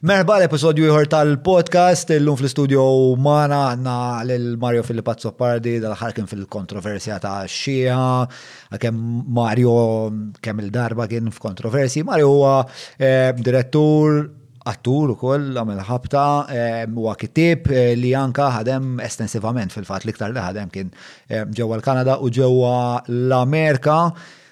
Merħba l-episodju ieħor tal-podcast, illum fl-istudio magħna għandna lil Mario Filippazzo Pardi dal-ħar kien fil-kontroversja ta' xija, kemm Mario kemm il-darba kien f'kontroversi. Mario huwa eh, direttur attur u koll għamil ħabta eh, huwa kitib eh, li anka ħadem estensivament fil-fat l-iktar li ħadem kien ġewwa l-Kanada u ġewwa l-Amerika.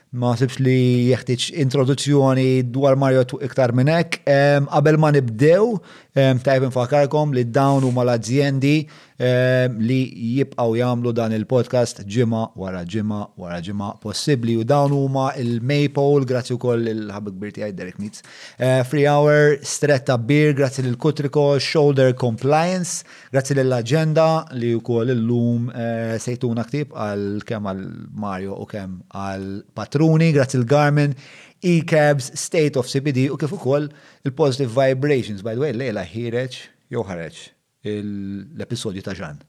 Ma naħsibx li jeħtieġ introduzzjoni dwar Mario Twu iktar minn hekk. Ehm, qabel ma nibdew, ehm, tajb infakarkom li dawn huma l-azjendi ehm, li jibqgħu jagħmlu dan il-podcast ġimgħa wara ġimgħa wara ġimgħa possibbli u dawn huma il-Maypole, grazzi wkoll il-ħabib kbir tiegħi Derek Needs. Eh, Free Hour, Stretta Beer, grazzi lil Kutriko, Shoulder Compliance, Grazzi lil Agenda li wkoll illum se jtuna ktieb għal kemm għal Mario u kemm għal patruni. Grazzi lil Garmin, E-Cabs, State of CBD u kif ukoll il-Positive Vibrations. By the way, llejla ħiereġ, jew ħareġ, l-episodju ta' Jeanne.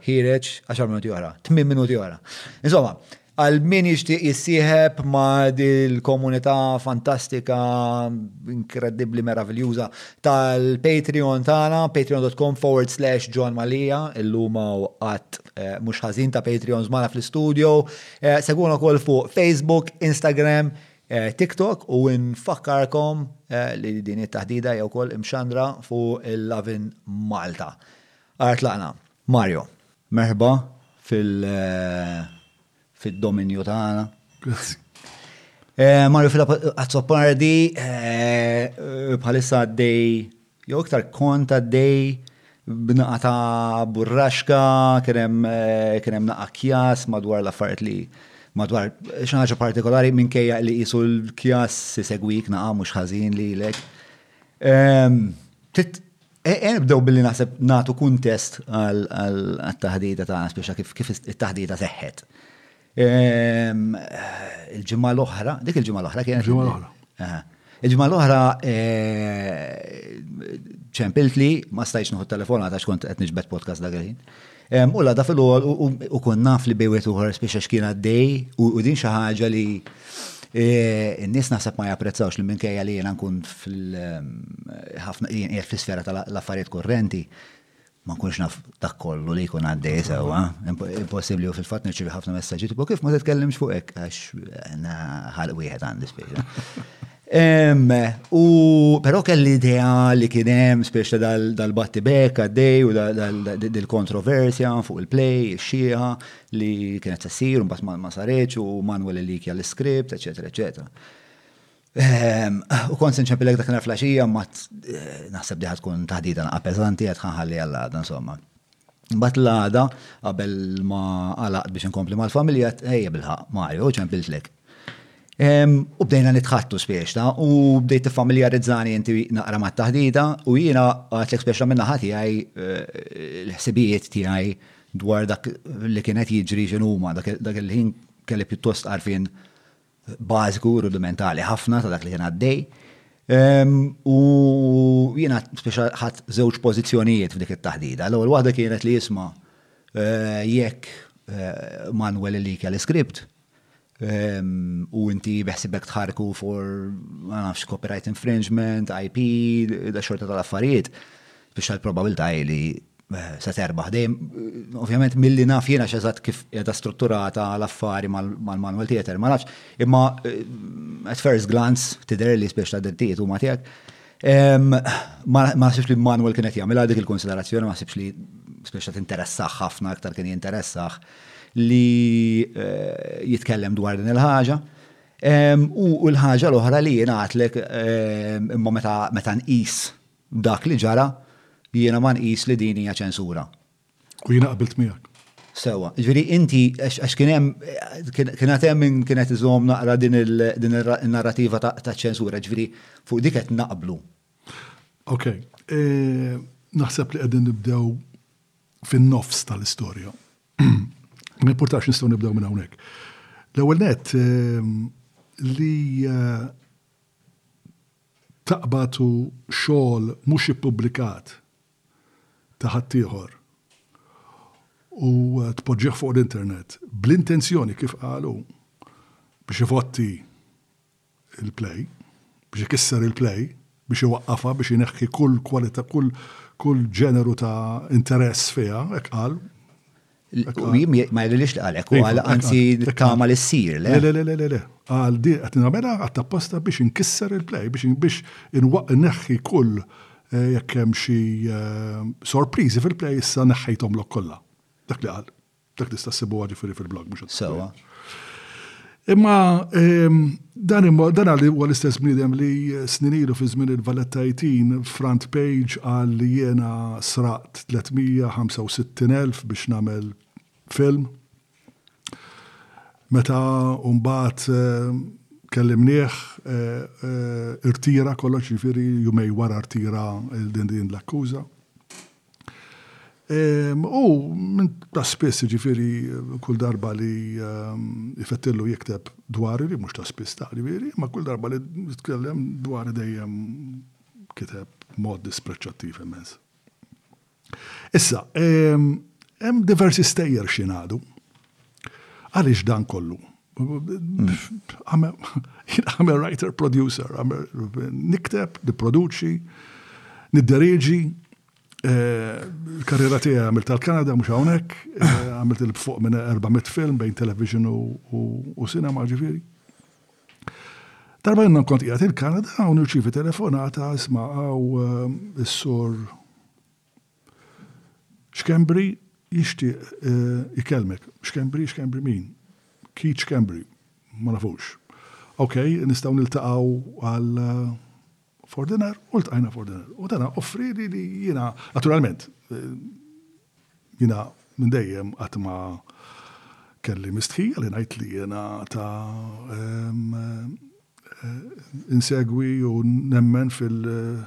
Ħiereġ għaxar minuti oħra, tmien minuti oħra. Insomma, Għal min jixtieq jissieħeb ma' dil-komunità fantastika, inkredibbli, meraviljuża tal-Patreon tagħna, patreon.com forward slash John Malija, illum hawn qatt eh, mhux ħażin ta' Patreons magħna fl-istudio. Eh, segwuna wkoll fuq Facebook, Instagram, Eh, TikTok u nfakkarkom eh, li din it-taħdida jew kol imxandra fuq il-Lavin Malta. Artlaqna. Mario, merħba fil fid-dominju tagħna. Grazzi. Mario Fila Azzopardi bħalissa għaddej jew iktar kont għaddej b'naqa ta' burraxka, kien hemm kien hemm naqa kjas madwar l-affarijiet li madwar xi ħaġa partikolari minkejja li qisu l-kjas isegwik naqa mhux ħażin lilek. E, e, nibdew billi naħseb natu kuntest għal-taħdita ta' speċa kif it-taħdita seħħet. Ehm, il-ġimgħa l-oħra, dik il-ġimgħa l-oħra kienet. Il-ġimgħa l-oħra. Il-ġimgħa l-oħra e, ċempiltli ma stajx nuħu telefon għax kont qed niġbed podcast dak il-ħin. U l-għada fil-għol u kon naf li bejwet uħor spiex għax kien għaddej u din xi ħaġa li e, n-nies naħseb ma japprezzawx li minkejja li jiena nkun fil-ħafna eh, jien fl-isfera tal-affarijiet korrenti ma nkunx naf dak kollu li jkun għaddej sewa, impossibbli u fil-fatt nirċivi ħafna messaġġi tipo kif ma titkellimx fuq hekk għax eh, ħalq wieħed għandi spiega. U però kelli idea li kien hemm spiex ta' dal-batti bekk għaddej u dil-kontroversja fuq il-play, ix-xieħa li kienet se ssir u mbagħad ma saritx u Manuel ilikja l-iskript, eċetera, eċetera. U kont se nċempillek dakinhar fl-għaxija mbagħad naħseb li ħa tkun taħdita naqqa' peżanti għad ħa nħalliha għal għada, insomma. Bat l-għada, qabel ma għalaqt biex nkompli mal-familja, ejja bilħaq, Mario, u ċempiltlek. U bdejna nitħattu spiexta u bdejt t-familjarizzani inti naqra ma taħdita u jina għatlek spiexta minna ħati għaj eh, l-ħsibijiet ti għaj dwar dak li kienet jiġri xinu ma dak il-ħin kelli pjuttost għarfin bażiku, rudimentali ħafna ta' dak li kien għaddej. U jiena speċa ħadd żewġ pożizzjonijiet f'dik it-taħdida. L-ewwel waħda kienet li jisma' eh, jekk eh, Manuel li kell iskript u inti beħsibek tħarku for ma nafx copyright infringement, IP, da xorta tal-affarijiet, biex tal-probabilta li Sa terbaħ dejjem, ovvjament milli naf jiena x'eżatt kif qiegħda strutturata l-affari mal-manual theater, ma nafx, imma at first glance tidher li spiex ta' drittijiet huma tiegħek. Ma naħsibx li manual kien qed jagħmilha dik il-konsiderazzjoni, ma naħsibx li spiex ta' tinteressah ħafna aktar kien jinteressah li jitkellem dwar din il-ħaġa. U l-ħaġa l-oħra li jien għidlek imma meta nqis B'dak li ġara, jiena ma nqis li din hija ċensura. U jiena qbilt miegħek. Sewwa. Jiġifieri inti, għax kien hemm, kien għad hemm min kien qed iżomm naqra din in-narrativa taċ-ċensura, jiġifieri fuq dik qed naqblu. Okej. Naħseb li qegħdin nibdew fin-nofs tal-istorja. Ma jimpurtax nistgħu nibdew minn hawnhekk. L-ewwel nett, li taqbad u xogħol mhux ippubblikat ta' ħaddieħor u tpoġġih fuq l-internet bl-intenzjoni, kif qal hu, biex ifotti l-play, biex ikisser il-play, biex iwaqqafha, biex ineħħi kull kwalità, kull kull ġeneru ta' interess fiha, hekk qal. Ma jgħalilix li għalek, u għal anzi tama li s-sir, le? Le, le, le, le, le, għal di għat namela għat tapposta biex inkisser il-play, biex biex inwaq neħħi kull eh, jekk hemm xi eh, sorpriżi fil-play issa neħħejthom lok kollha. Dak li qal, dak tista' ssibu ġifieri fil-blog mhux Sewa. Imma ehm, dan għalli huwa l-istess bniedem li snin ilu fi żmien il-Valettajtin front page għal li jena sraqt 365,000 biex namel film. Meta umbat ehm, kellimnieħ eh, eh, irtira kollox ġifiri jumej wara irtira din din l-akkuża. U minn ta' spiss, jiġifieri kull darba li jfettillu jikteb dwari, li mhux ta' spiss ta' jiġifieri, imma kull darba li tkellem dwari dejjem kiteb b'mod dispreċċattiv immens. Issa, hemm diversi stejjer x'jingħadu. Għaliex dan kollu? I'm a, I'm a writer producer, nikteb, niproduċi, nidderieġi, eh, karriera tiegħi għamilt tal-Kanada mhux hawnhekk, eh, għamilt il fuq minn 400 film bejn television u sinema ġifieri. Darba jenna kont qiegħed il-Kanada u nirċivi telefonata isma' għaw eh, is-sur Schembri jixtieq ikellmek. Schembri, Schembri min? Keith Schembri. Ma nafux. Ok, nistgħu niltaqgħu għal for dinner? U ltqajna for dinner. U dana offrieli li jiena, naturalment, jiena minn dejjem qatt ma kelli mistħija li ngħid li jiena ta' insegwi u nemmen fil-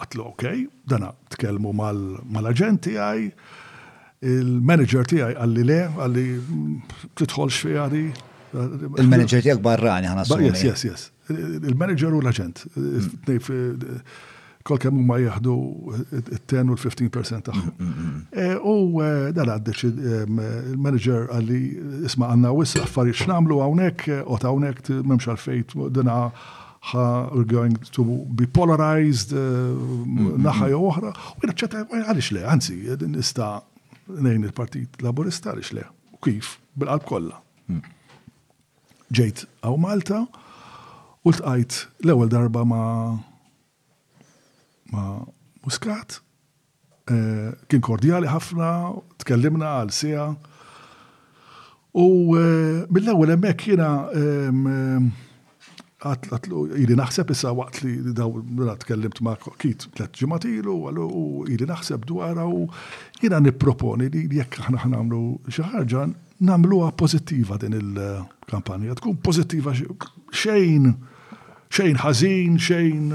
Għatlu ok, dana tkellmu mal-aġent tiegħi, il-manager tiegħi għalli le, għalli titħolx fiha di. Il-manager tiegħek barrani ħana s Yes, yes, yes. Il-manager u l-aġent. Kol kemm huma jieħdu il-10 u l-15% tagħhom. Mm, mm, mm. E, u e, dan għaddeċ il-manager għalli isma' għandna wis affarijiet x'namlu hawnhekk, ot hawnhekk m'hemmx għalfejn dina ħa we're going to be polarized eh, mm-hmm. naħa jew oħra, u kien ċetta għaliex le, anzi, nista nejn il-Partit Laburista għaliex le, u kif, bil-qalb kollha. Mm. Ġejt għaw Malta u tqajt l-ewwel darba ma' ma' Muscat Kien kordjali ħafna, tkellimna għal siegħa. U mill-ewwel hemmhekk jiena għatlu ili naħseb issa waqt li daw mela tkellimt ma' kit tliet ġimgħat ilu u ili naħseb dwarha u jiena nipproponi li jekk aħna nagħmlu xi ħaġa nagħmluha pożittiva din il-kampanja. Tkun pożittiva xejn xejn ħażin, xejn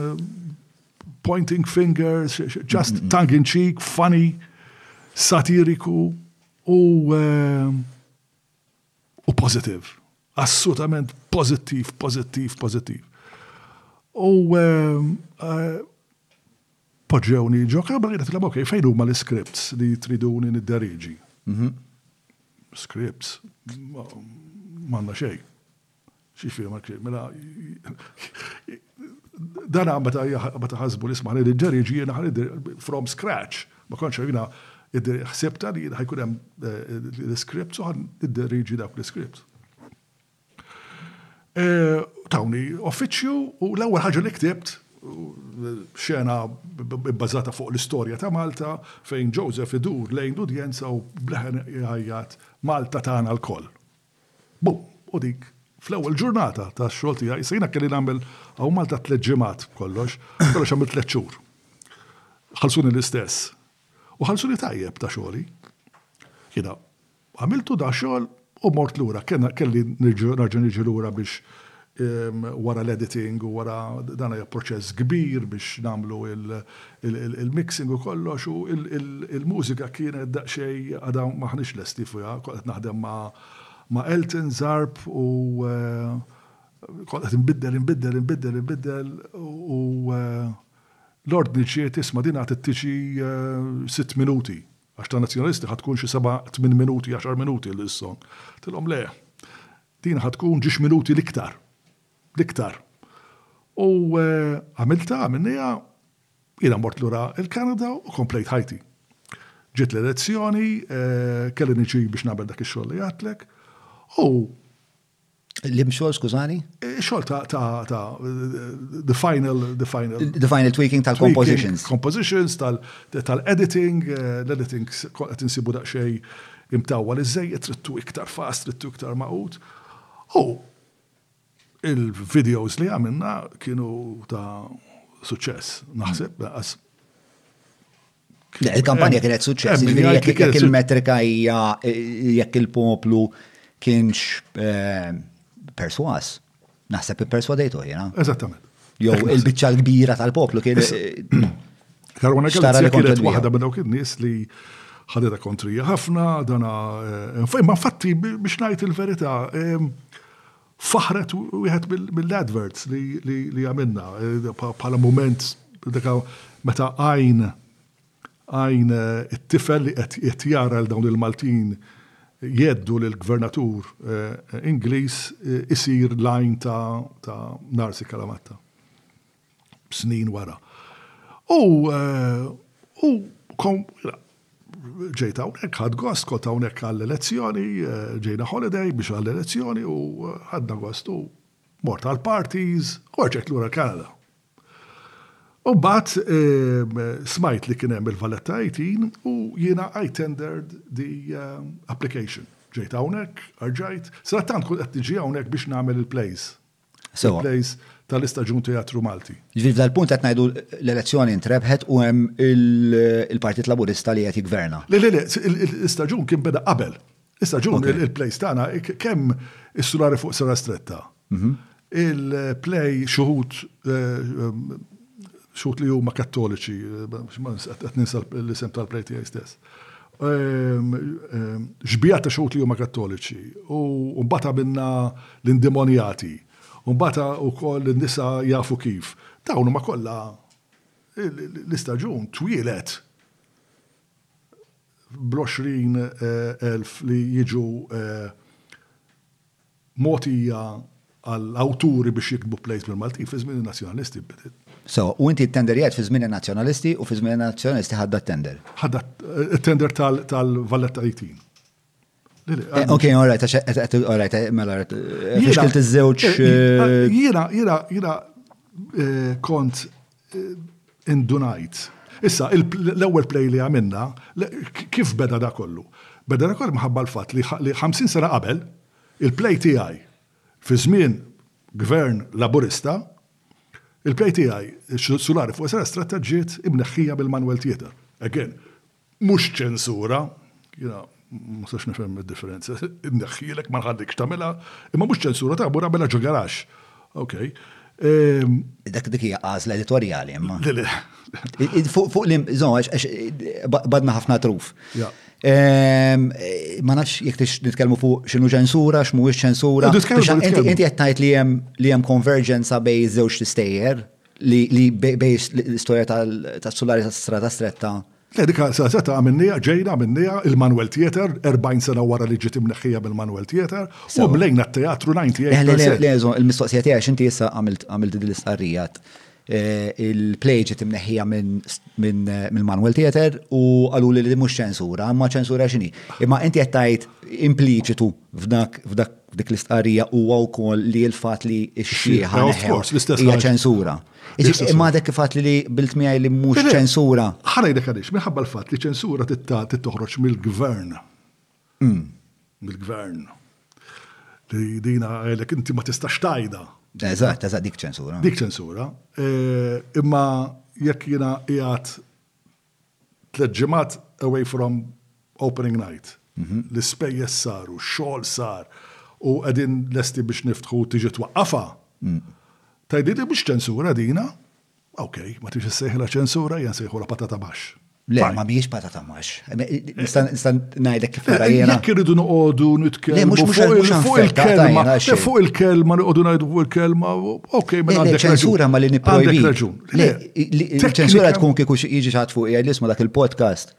pointing fingers, just mm-hmm. tongue in cheek, funny, satiriku u ehm, u positive. Assolutament pozittiv, pozittiv, pozittiv. U ehm, eh, poġġewni ġo kabra jgħet l-għabok, fejn huma l-scripts li triduni nid-dariġi? Mm-hmm. Scripts, manna xej. Xiex fil ma krim, mela. Dan għam ma taħazbu li smaħni li ġeri ġi naħni from scratch. Ma konċa jina ħsibta li ħajkun hemm eh, l-script, so għan id-deri ġi dak l-script. Eh, tawni uffiċju u l-ewwel ħaġa li ktibt xena bbażata fuq l-istorja ta' Malta fejn Joseph idur lejn l-udjenza u bleħen jgħajjat Malta tagħna l-koll. Bum! U dik fl-ewwel ġurnata tax-xogħol tiegħi. Issa jiena kelli nagħmel hawn Malta tliet ġimgħat b'kollox. Kollox għamilt tliet xhur. Ħallsuni l-istess. U ħallsuni tajjeb ta' xogħli. Jiena għamiltu da xogħol u mort lura. Kelli nerġa' niġi lura biex wara l-editing u wara dan hija proċess kbir biex nagħmlu il-mixing u kollox u il-mużika kienet daqsxejn għadha m'aħniex lesti fiha, kont qed naħdem ma' Elton Zarb u kont qed inbiddel, inbiddel, inbiddel, inbiddel u l-ordni ġiet isma' din għad tiġi sitt minuti għax tan-Nazzjonalisti ħa tkun xi seba' tmien minuti, għaxar minuti l-song. Għedtilhom le, Din ħa tkun ġiex minuti l-iktar, l-iktar. U għamiltha, għamilnieha, jiena mort lura l-Kanada u komplejt ħajti. Ġiet l-elezzjoni, kelli niġi biex nagħmel dak ix-xogħol li għadtlek, u L-imxol, skużani? Xol ta' ta' ta' the final, the final. The final tweaking tal-compositions. Compositions, tal-editing, l-editing qed insibu daqsxejn Imtawwal iżżejjed, tridtu iktar fast, tridtu iktar magħqud. U il-videos li għamilna kienu ta' suċċess, naħseb, laqas. Il-kampanja kienet suċċess, jiġifieri jekk il-metrika hija jekk il-poplu kienx eh, perswas. Naħseb ipperswadejtu jiena. Eżattament. Jew il-biċċa l-kbira tal-poplu kien. Karwana Galizja kienet waħda minn dawk in-nies li ħadetha kontrija ħafna, dana eh, imma fatti biex ngħid il-verità eh, faħret wieħed mill-adverts li għamilna eh, bħala moment meta għajn Għajn it-tifel li qed jara lil dawn il-Maltin jgħeddu lill-Gvernatur Ingliż isir l-għajn ta' Narsi Kalamatta snin wara. U u ġejt hawnhekk, ħadt gost, kont hawnhekk għall-elezzjoni, ġejna holiday biex għall-elezzjoni u ħadna gost u mort għall-parties u reġgħet lura l-Kanada. U mbagħad smajt li kien hemm il-Valletta 18 u jiena I tendered the application. Ġejt hawnhekk, arġajt, sadattant kont qed niġi hawnhekk biex nagħmel il-plays. Sewwa. Il-plays tal-istaġun Teatru Malti. Ġifieri f'dal punt qed ngħidu l-elezzjoni ntrebħet u hemm il-Partit Laburista li qed jiggverna. Le, le, le, l-istaġun kien beda qabel. Issa ġun il-plays tagħna kemm is-sulari fuq sera stretta. Mhm. Il-play xuħut eh, xuħut li huma kattoliċi, eh, ma qed ninsa l-isem tal-play tiegħi stess. Ehm, ehm, Xbija ta' xuħut li huma kattoliċi u mbata minna l-indemonjati. Mbata u koll nisa jafu kif. Dawn ma kollha l-istaġun twilet bl-għoxrin elf li jiġu mogħtija għal awturi biex jiktbu plays bil-Malti fi żmien in-Nazzjonalisti bdiet. Sewa, u inti ttenderjajt fi żmien in-Nazzjonalisti u fi żmien in-Nazzjonalisti ħadda t-tender? Ħadda t-tender tal-Valletta 18. Eh, ok, all right, all right, eh, mela, eh, biex kilt iż-żewġ. Jina, jina, jina kont indunajt. Issa, l-ewwel play li għamilna, kif beda da kollu? Beda da kollu mħabba l-fat li 50 sena qabel, il-play tiegħi fi żmien gvern laburista, il-play tiegħi sulari fuq sena strateġiet imneħħija bil-Manuel Tieta. Again, Mhux ċensura, jiena ma nistax nifhem id-differenza, inneħħielek ma nħallikx tagħmilha, imma mhux ċensura ta' mur għamilha ġo garax. Okay. Ehm, Dak dik hija għażla editorjali imma. Fuq li żgħax għax badna ħafna truf. Ehm, ma nafx jekk tix nitkellmu fuq x'inhu ċensura, x'mhuwiex ċensura. Inti qed tgħid li hemm li hemm konverġenza bejn żewġ tistejjer. Li bejs l-istoria tal-sulari ta' strada stretta. Le, dika sazetta għamennija, ġejna għamennija, il-Manuel Theater, 40 sena wara li ġiet imneħħija mill-Manuel Theater, u mlejna t-teatru 98. Le, le, le, il-mistoqsija tiegħi x'inti issa għamilt din l-istqarrija. Il-play ġiet imneħħija mill-Manuel Theater u qalu li li mhux ċensura, imma ċensura x'inhi. Imma inti qed tgħid impliċitu f'dak Dik l-istqarrija huwa wkoll li l-fatt li x-xieħa hija ċensura. Imma dek fatt li bilt miegħi li mhux ċensura. Ħanajdek għaliex, minħabba l-fatt li ċensura tittoħroġ mill-gvern. Hmm. Mill-gvern. Li dina għalek inti ma tistax tajda. Eżatt, eżatt, dik ċensura. Dik ċensura. Eh, imma jekk jiena qiegħed Tliet ġimgħat away from opening night. L-ispejjeż saru, x-xogħol sar u qegħdin lesti biex niftħu tiġi twaqqafha. Tgħidli din mhix ċensura dina? Ok, ma tridx issejħilha ċensura hija nsejħulha patata mash. Le, ma mhijiex patata mash. Nista' ngħidlek kif nara jiena. Jekk irridu noqogħdu nitkellmu fuq il-kelma, fuq il-kelma noqogħdu ngħidu fuq il-kelma, ok, mela għandek raġun. Ċensura ma li nipprojbi. Le, ċensura tkun kieku jiġi xaħat fuq jgħid isma dak il-podcast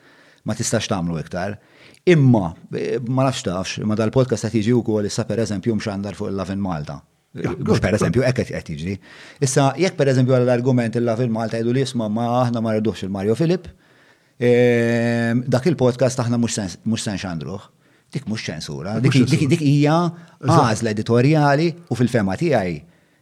ma tistax tagħmlu iktar. Imma, eh, ma nafx tafx, imma dal-podcast qed jiġi wkoll issa pereżempju mxandar fuq il-Lavin Malta. Mux per eżempju, ekket qed jiġri. Issa, jekk per eżempju għall-argument il-Lavin Malta jgħidu li jisma ma aħna ma rridux il-Mario Filip, eh, dak il-podcast aħna mux sen xandruħ. Dik mux ċensura, dik hija għażla editorjali u fil-fema tiegħi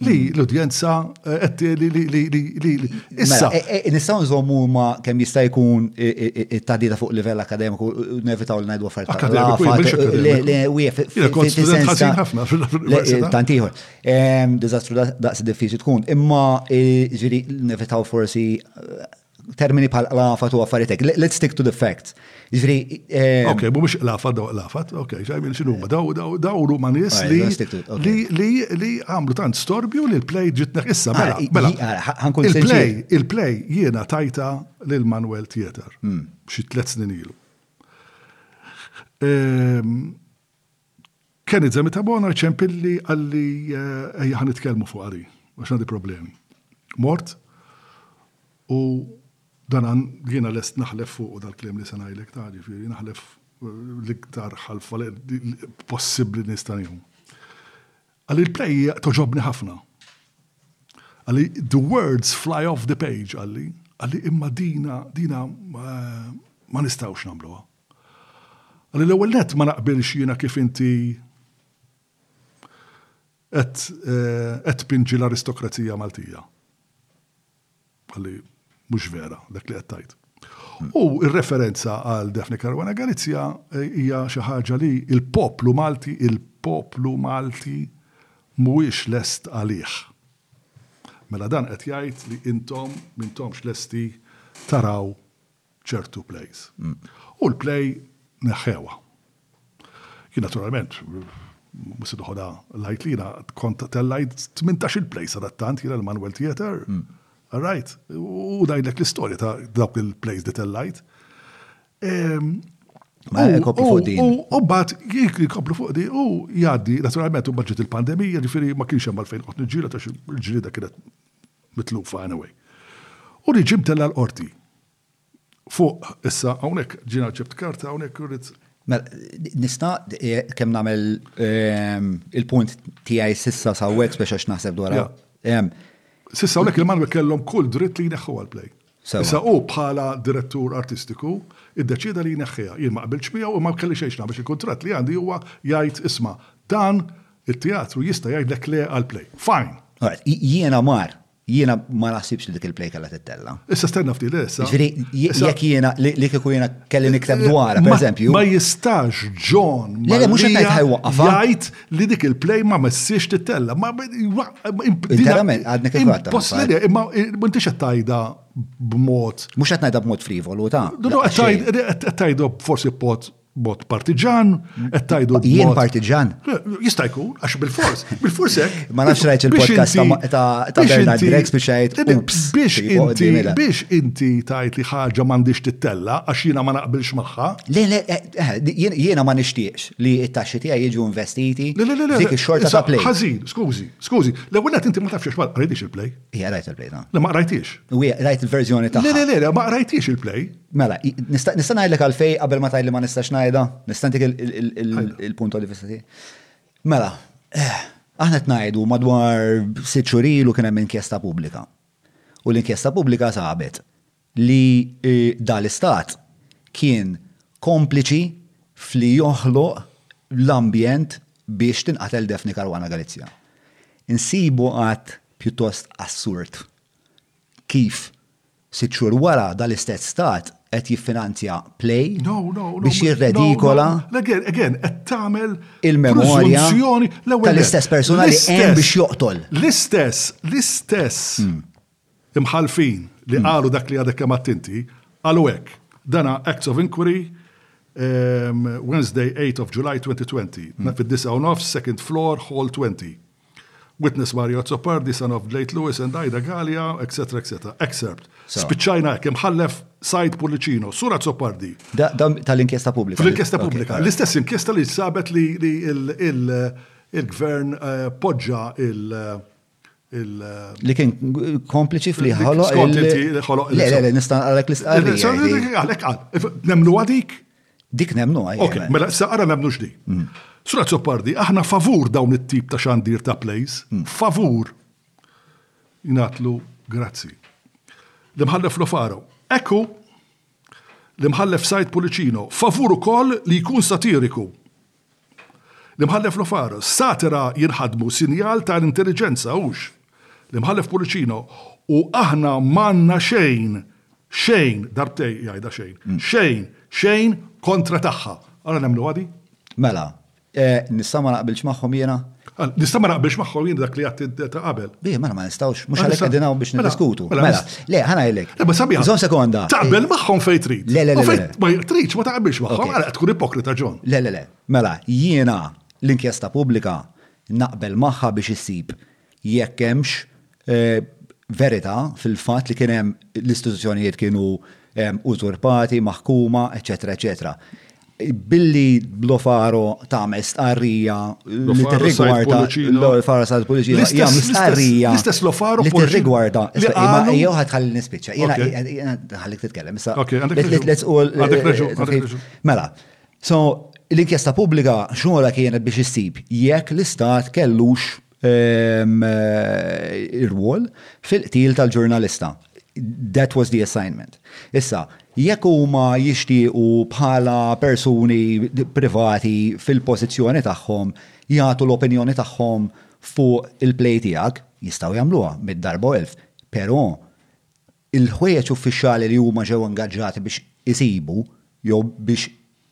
Li mm. l-udjenza eh, li li li li li li. Issa. Mela, eh, eh, Nistaw nżommu ma kemm jista' jkun it-tadida fuq livell akademiku nevitaw li ngħidu offerta. Akademiku, tant ieħor. Ehm, diżastru daqs diffiċli tkun, imma ġiri nevitaw forsi termini bħal qlafat u affaritek. Let's stick to the facts. Ġifri. Ehm, ok, bu biex qlafat daw qlafat, ok, xajmin xinu ma daw daw daw ru ma nis li li li għamlu tant storbju li l-play ġitneħ issa mela. Ah, mela. Ah, il-play, il-play jiena tajta lil Manuel Theater hmm. xi tliet snin ilu. Ehm, Kenny Zemita Bona ċempilli għalli eh, ejja ħan nitkellmu fuq għadi, għax għandi problemi. Mort, u dan għan jiena lest naħlef fuq u dal-klim li sanajlek ta' ġifiri, naħlef eh, l-iktar ħalfa possibli nistanjum. Għalli l-play toġobni ħafna. Għalli the words fly off the page għalli, għalli imma dina, dina eh, ma nistawx namluwa. Għalli l-ewwel nett ma naqbilx jiena kif inti qed qed tpinġi l-aristokrazija Maltija. Għalli mhux vera dak li qed tgħid. U r-referenza għal Daphne Caruana Galizia eh, hija xi ħaġa li il-poplu Malti, il-poplu Malti mhuwiex lest għalih. Mela dan qed jgħid li intom m'intomx lesti taraw ċertu plays. U l-play neħħewha. Jien naturalment, mhux se noħodha lajt li jiena kont tellajt 18-il play sadattant jiena l-Manuel Theater. Right? U ngħidlek l-istorja ta' dawk il-plays li tellajt. Ehm, Ma jkopru fuq din. U bat jikri jkopru fuq din u jgħaddi, naturalment, u bħagġet il-pandemija, ġifiri ma kienx hemm għalfejn qed niġġiela ta' il-ġlieda kienet mitlufa anyway. U li ġie mtella' l-Qorti. Fuq, issa, hawnhekk ġiena ġibt karta hawnhekk u rrid. Mela, nista' kemm nagħmel il-punt tiegħi s'issa s'hawnhekk spex għax naħseb dwarha. S'issa hawnhekk il-Malwi kellhom kull dritt li jneħħuha l-play. Issa hu bħala direttur artistiku iddeċieda li jneħħiha. Jien ma qbiltx miegħu imma kelli xejn x'nagħmel għax il-kuntratt li għandi huwa jgħid isma' dan it-teatru jista' jgħidlek le għal play. Fine! Jiena mar. Jiena ma naħsibx li dik il-play kellha tittella'. Issa stenna ftit, le issa. Jiġifieri jekk jiena li kieku jiena kelli nikteb dwarha, pereżempju. Ma jistax John Mallia jgħid li dik il-play ma messiex titella. Ma Interament, għadni kif għadda. Possibli, imma m'intix qed tajda b'mod. Mhux qed ngħidha b'mod frivolu ta'. Qed tajdu forsi b'mod bot partiġan, qed tajdu jien partiġan. Jista' jkun għax bil-fors, bil-fors hekk. Ma nafx rajt il-podcast ta' Bernard Drex biex jgħid biex inti biex inti tajt li ħaġa m'għandix tittella għax jiena ma naqbilx magħha. Le le eh, eh, jiena ma nixtieqx. li t-taxxi tiegħi jiġu investiti f'dik ix-xorta ta' play. Ħażin, skużi, skużi. L-ewwel nett inti ma tafx ma qrajtix il-play. Hija rajt il-play ta'. Le ma qrajtix. Hija rajt il-verżjoni ta'. Le le le, ma qrajtix il-play. Mela, nista' ngħidlek għalfej qabel ma tgħidli ma nistax ngħidha, nista' ntik il-punt li fissa tiegħi. Mela, eh, aħna qed ngħidu madwar sitt xurilu kien hemm inkjesta pubblika. U l-inkjesta pubblika sabet li dan l-Istat kien kompliċi f'li joħloq l-ambjent biex tinqatel Daphne Caruana Galizia. Insibu att pjuttost assurd kif sitt xhur wara dan l-istess Stat qed jiffinanzja play biex jirredikola il-memorja tal-istess persuna li qegħen biex joqtol. L-istess, l-istess Imħallfin li qalu dak li għadek kemm għedt inti, qalu hekk, dana Acts of Inquiry, Wednesday 8 of July 2020, fid-disa' u nofs, second floor, hall 20. Witness Mario Azzopardi, son of Glate Lewis and Ida Gallia, etc. etc. Excerpt. Spiċċajna hekk, imħallef Said Pullicino, Sur Azzopardi. Tal-inkjesta pubblika. Tal-inkjesta pubblika. L-istess inkjesta li sabet li il-gvern poġġa il- li kien kompliċi fli ħoloq. Skont inti ħoloq. Le, le, nista' għalek l-istqarrija. Għalek għal, nemlu għadik? Dik nemnu għaj. Ok, mela saqra nemnu xdi. Mm. Sura Zoppardi, aħna favur dawn it-tip ta' xandir ta' plays, mm. favur. Inatlu, grazzi. L-imħallef Lofaro, ekku l-imħallef Sajt Pulicino, favur ukoll li jkun satiriku. L-Imħallef Lofaro, Satira jinħadmu sinjal ta' l-intelliġenza, hux? L-Imħallef Pullicino, U aħna m'għandna xejn, xejn, darbtej jgħidha xejn, xejn, xejn kontra tagħha. Ara nemmnuha di? Mela, nista' ma naqbilx magħhom jiena? Nista' ma naqbilx magħhom jien dak li għatti ta' qabel. Bi, ma ma nistgħux, mhux għalhekk qegħdin hawn biex mela, niddiskutu. Mela, mela, le, ħana jgħidlek. Le, ma sabiħ. Żon sekonda. Taqbel eh, magħhom fejn trid. Le, le, le. Ma tridx ma taqbilx magħhom, għalhekk tkun ipokrita ġon. Le, le, le. Mela, jiena l-inkjesta pubblika naqbel magħha biex issib jekk hemmx Eh, verita fil-fat li kienem l-istituzzjonijiet kienu usurpati, maħkuma, eccetera, eccetera. Billi blofaro ta' mestqarrija li t-rigwarda l-faro sa' l-pulizija jgħam mestqarrija l-istess lofaro li t-rigwarda imma jew ħatħalli nispiċċa jena ħallik titkellem issa let's all eh, mela so l-inkjesta pubblika xogħla kienet biex issib jekk l-istat kellux ir-rwol fil-qtil tal-ġurnalista. That was the assignment. Issa, jekk huma jixtiequ bħala persuni privati fil-pożizzjoni tagħhom jagħtu l-opinjoni tagħhom fuq il-play tiegħek, jistgħu jagħmluha mitt darba u elf, però Il-ħwejjeġ uffiċjali li huma ġew ingaġġati biex isibu jew biex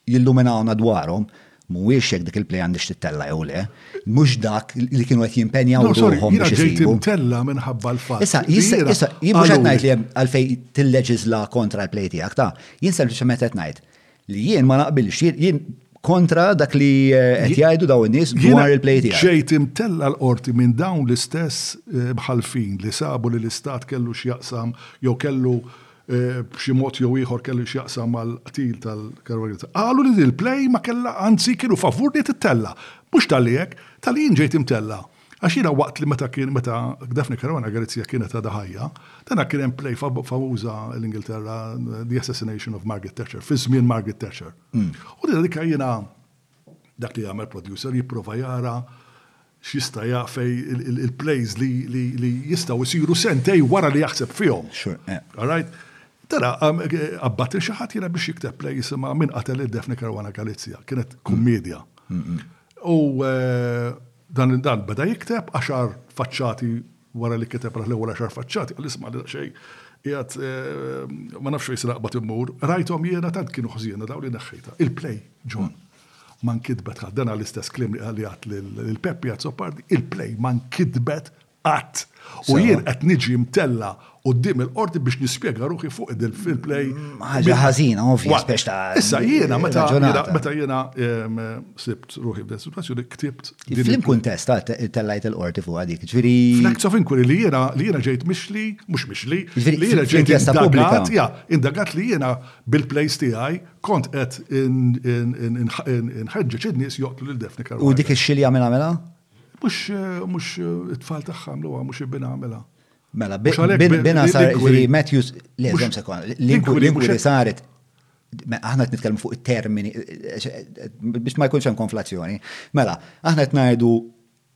jilluminawna dwarhom mhuwiex jekk dik il-play għandhiex tittella' jew le, mhux dak li kienu qed jimpenjaw ruħhom biex isibu. No, sorry, jiena ġejt imtella' minħabba l-fatt. Issa, jien mhux qed ngħid li hemm għalfejn tilleġiżla kontra l-play tiegħek, ta. Jien sempliċement qed ngħid Li jien ma naqbilx, jien kontra dak li eh, qed jgħidu daw in-nies dwar il-play tiegħek. Ġejt imtella l-qorti minn dawn l-istess eh, mħalfin li sabu li l-istat kellu x'jaqsam jew kellu eh, b'xi mod jew ieħor kellu x'jaqsam mal-qtil tal-Karolina. Qalu li il-play ma kellha anzi kienu favur li tittella. Mhux tal-li hekk, tal-li jien ġejt imtella. Għax jiena waqt li meta kien meta Daphne Caruana Galizia kienet għadha ħajja, dana kien hemm play famuża l-Ingilterra The Assassination of Margaret Thatcher, fi żmien Margaret Thatcher. Hmm. U din dik jiena dak li jagħmel producer jipprova jara x'jista' jafej il-plays li jistgħu jsiru sentej wara li jaħseb fihom. Sure. Eh. All right? Tara, um, għabbat il xaħat jena biex jikteb play jisima minn qatel il-Defni Karwana Galizja, kienet kummedja. U eh, Dan dan beda jikteb għaxar faċċati wara li kiteb l-ewwel għaxar faċċati, qal isma' daqsxejn qiegħed eh, ma nafx fejn se naqbad immur, rajthom jiena tant kienu ħżiena daw li neħħejta. Il-play, John, ma nkitbet ħadd dan għall-istess kliem li għat lil Peppi għad Sopardi, il-play ma nkitbet Qatt. U jien qed niġi mtella qudiem il-qorti biex nispjega ruħi fuq id fil play. Ħaġa ħażina, ovvja, spex ta' Issa jiena meta meta jiena ehm, sibt ruħi f'din situazzjoni ktibt. Flim kuntest tellajt il-qorti fuq dik, ġifieri. Flex of inquiry li jiena li jiena ġejt mixli, mhux mixli, li jiena ġejt indagat, ja, indagat li jiena bil-plejs tiegħi kont qed inħeġġeġ in-nies joqtlu lil Defni U dik ix-xilja mela mela? Mhux mhux it-tfal tagħha għamluha, mhux ibinha għamilha. Mela, bina sar li Matthews, li għazom sekon, l-inkwiri saret, aħna qed nitkellmu fuq termini, biex ma jkunx hemm konflazzjoni. Mela, aħna qed ngħidu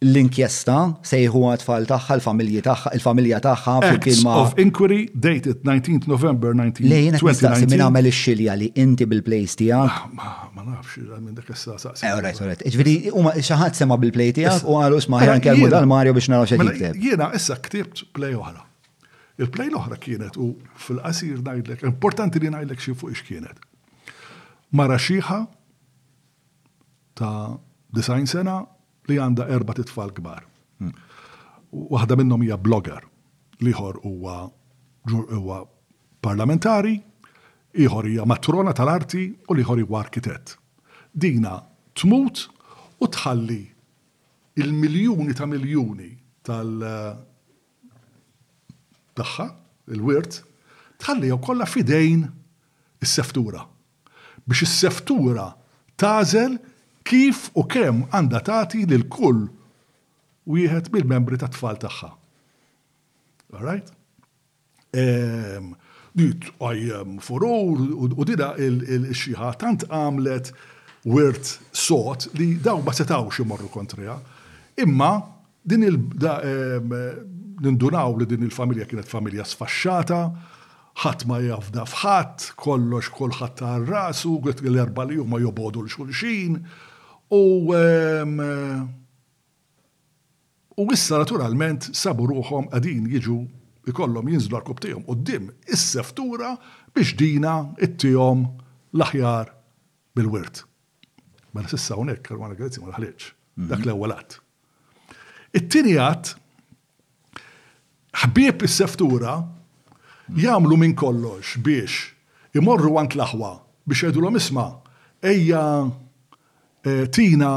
l-inkjesta sejħu għatfall tagħha, l-familji tagħha, il-familja tagħha fil-kien ma. Of inquiry dated 19 November 1920. Lejn qed nistaqsi minn għamel ix-xilja li inti bil-place tiegħek. Ma nafx, minn dak issa saqsi. Eh, alright, alright. Ġviri, huma xi ħadd sema bil-play tiegħek u qalu x'ma ħjar nkellmu mela, dal-Mario biex naraw xejn mela, jikteb. Jiena issa ktibt play oħra. Il-play l-oħra kienet u fil-qasir ngħidlek, importanti li ngħidlek xi fuq x'kienet. Mara xieħa ta' design sena li għandha erbat itfal kbar. Waħda minnhom hija blogger, l-ieħor huwa huwa parlamentari, ieħor hija matrona tal-arti u l-ieħor huwa arkitett. Dina tmut u tħalli il-miljuni ta' miljuni tal tagħha, il-wirt, tħalli jew kollha fidejn is-seftura. biex is-seftura tagħżel kif u kemm għandha tagħti lil kull wieħed mill-membri tat-tfal tagħha. Alright? Ehm, din tqajjem furur u dina il-xiħa tant għamlet wirt sod li daw ma setawx imorru kontriha. Imma Din il Nindunaw li din il-familja kienet familja sfaxxata, ħadd ma jafda f'ħadd, kollox kulħadd ta' għal rasu, l-erbgħa li huma jobogħdu 'l xulxin, u u issa naturalment sabu ruħhom qegħdin jiġu jkollhom jinżlu rkub tiegħhom quddiem is-seftura biex dina ittihom l-aħjar bil-wirt. Mela s'issa hawnhekk Karwana Galizzi ma daħlitx. Mhm. Dak l-ewwel att. It-tieni att ħbieb is-seftura mhm. jagħmlu minn kollox biex imorru għand l-aħwa biex jgħidulhom isma' ejja eh, tina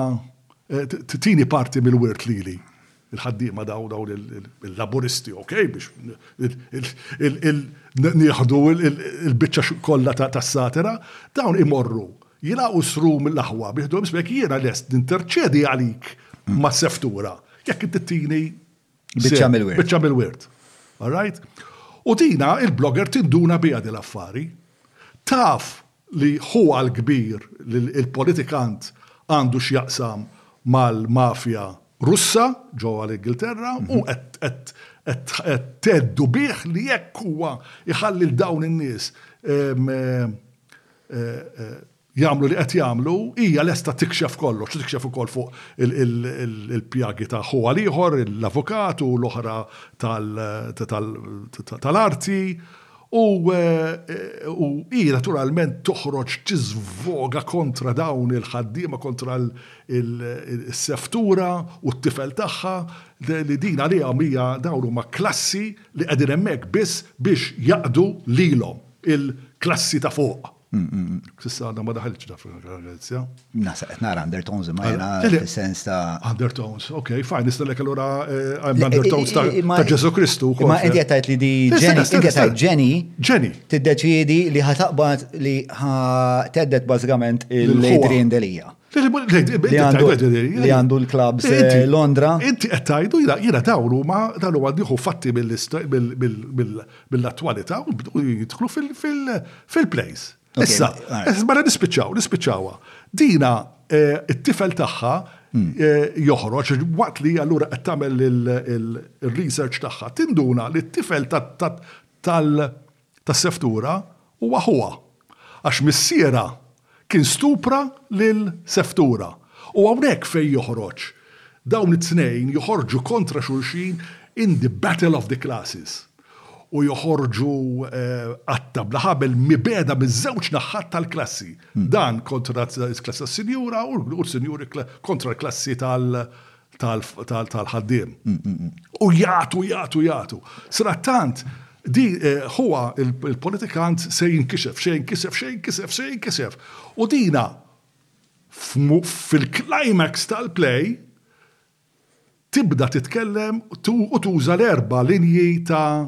eh, tini parti mill-wirt lili. il-ħaddiema dawn dawn il-laburisti, ok, biex nieħdu il-biċċa kollha tas-satira, dawn imorru jilgħu sru mill-aħwa bieħdu jekk jiena lest ninterċedi għalik ma' seftura, jekk inti tini biċċa mill-wirt. Biċċa mill-wirt. All right? U tina il-blogger tinduna bija dil-affari, taf li hu għall-kbir li l-politikant għandu x'jaqsam mal-mafja Russa ġewwa l-Ingilterra u qed theddu bih li jekk huwa jħalli lil dawn in-nies jagħmlu li qed jagħmlu, hija lesta tikxef kollox u tikxef ukoll fuq il-pjagi ta' ħuha l-ieħor, l-avukat u l-oħra tal-arti. U hi naturalment toħroġ tiżvoga kontra dawn il-ħaddiema, kontra s-seftura u t-tifel tagħha li din għalihom hija dawn huma klassi li qegħdin hemmhekk biss biex jaqdu lilhom, il-klassi ta' fuq. Sissa għadha ma daħilx da fil-Galizja. Nasa qed nara undertones imma jena fis-sens ta' undertones. Ok, fajn, nistellek allura eh, għandna undertones ta' Ġesu Kristu. Ma qed qed tgħid li di Jenny, qed tgħid Jenny. Jenny. Tiddeċiedi li ħa taqbad li ħa teddet bażikament il-Adrian Delija. Li għandu l-klabs eh, Londra. Inti qed tgħidu jiena dawn huma dawn huma fatti mill-istorja mill-attwalità u bdew jidħlu fil-plays. Issa, mela nispiċċaw, nispiċċawha. Dina eh, it-tifel tagħha hmm. eh, joħroġ waqt li allura qed tagħmel il-research tagħha tinduna li t-tifel tal-seftura u aħuha, għax missierha kien stupra lil Seftura. U hawnhekk fejn joħroġ, dawn it-tnejn joħorġu kontra xulxin in the battle of the classes u joħorġu qatta' bla ħabel mibegħda miż-żewġ naħat tal-klassi. Dan kontra l-klassi tas-sinjura u l-sinjuri kontra l-klassi tal-, tal-ħaddiem. Mm, mm, mm. U jgħatu, jgħatu, jgħatu. Srattant, di eh, huwa il-politikant se jinkisef, se jinkisef, se jinkisef, se jinkisef. U dina fil-climax tal-play tibda titkellem u tuża l-erba linji ta'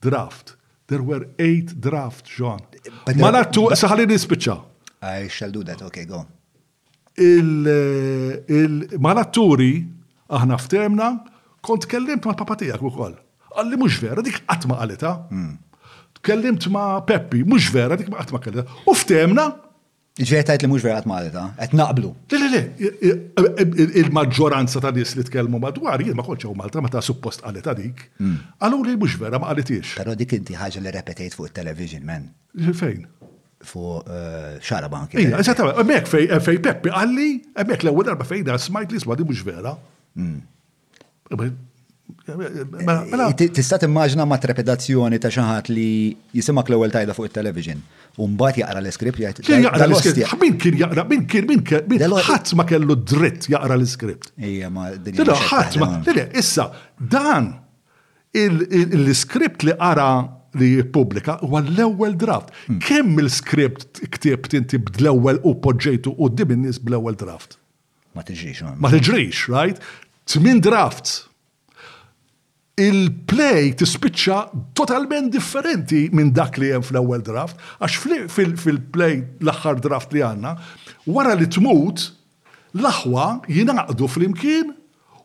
Draft. There were eight draft, John. Ma nattu, saħalli nispiċċa. I shall do that, okay, go. Ma natturi, aħna ftemna, kont kellimt ma' papa tijak u koll. Għalli mux vera, dik għatma għalita. Hmm. Kellimt ma' Peppi, mux vera, dik ma' għatma kellita. U ftemna, Ġveri tajt li mhux vera qatt Malta, qed naqblu. Le, le, le, il-maġġoranza ta' nies li tkellmu madwar, jien ma kontx hawn Malta meta suppost qalitha dik. Hmm. Qaluli li mhux vera, ma qalithiex. Però dik inti ħaġa li repetejt fuq it-television, man. Fejn? Fuq eh, xaraba anki. Ija, eżattament, hemmhekk fejn Peppi qalli, hemmhekk l-ewwel darba fejn smajt li isma' di mhux vera. Hmm. Mela, mela. Tista' timmaġna ma' trepidazzjoni ta' xi ħadd li jisimak l-ewwel tajda fuq it-television. U mbagħad jaqra l-iskript li jgħid. Kien jaqra l-iskript. Min kien jaqra, min kien, min kien. Ħadd ma kellu dritt jaqra l-iskript. Ejja ma dinja. Tira ħadd ma. Tira, issa, dan l-iskript li qara li jippubblika huwa l-ewwel draft. Hmm. Kemm il-skript ktibt inti bl-ewwel u poġġejtu quddiem in-nies bl-ewwel draft? Ma tiġrix, ma tiġrix, right? Tmin drafts. Il-play tispiċċa totalment differenti minn dak li hemm fl-ewwel draft, għax fil-play l-aħħar draft li għandna, wara li tmut, l-aħwa jinaqdu flimkien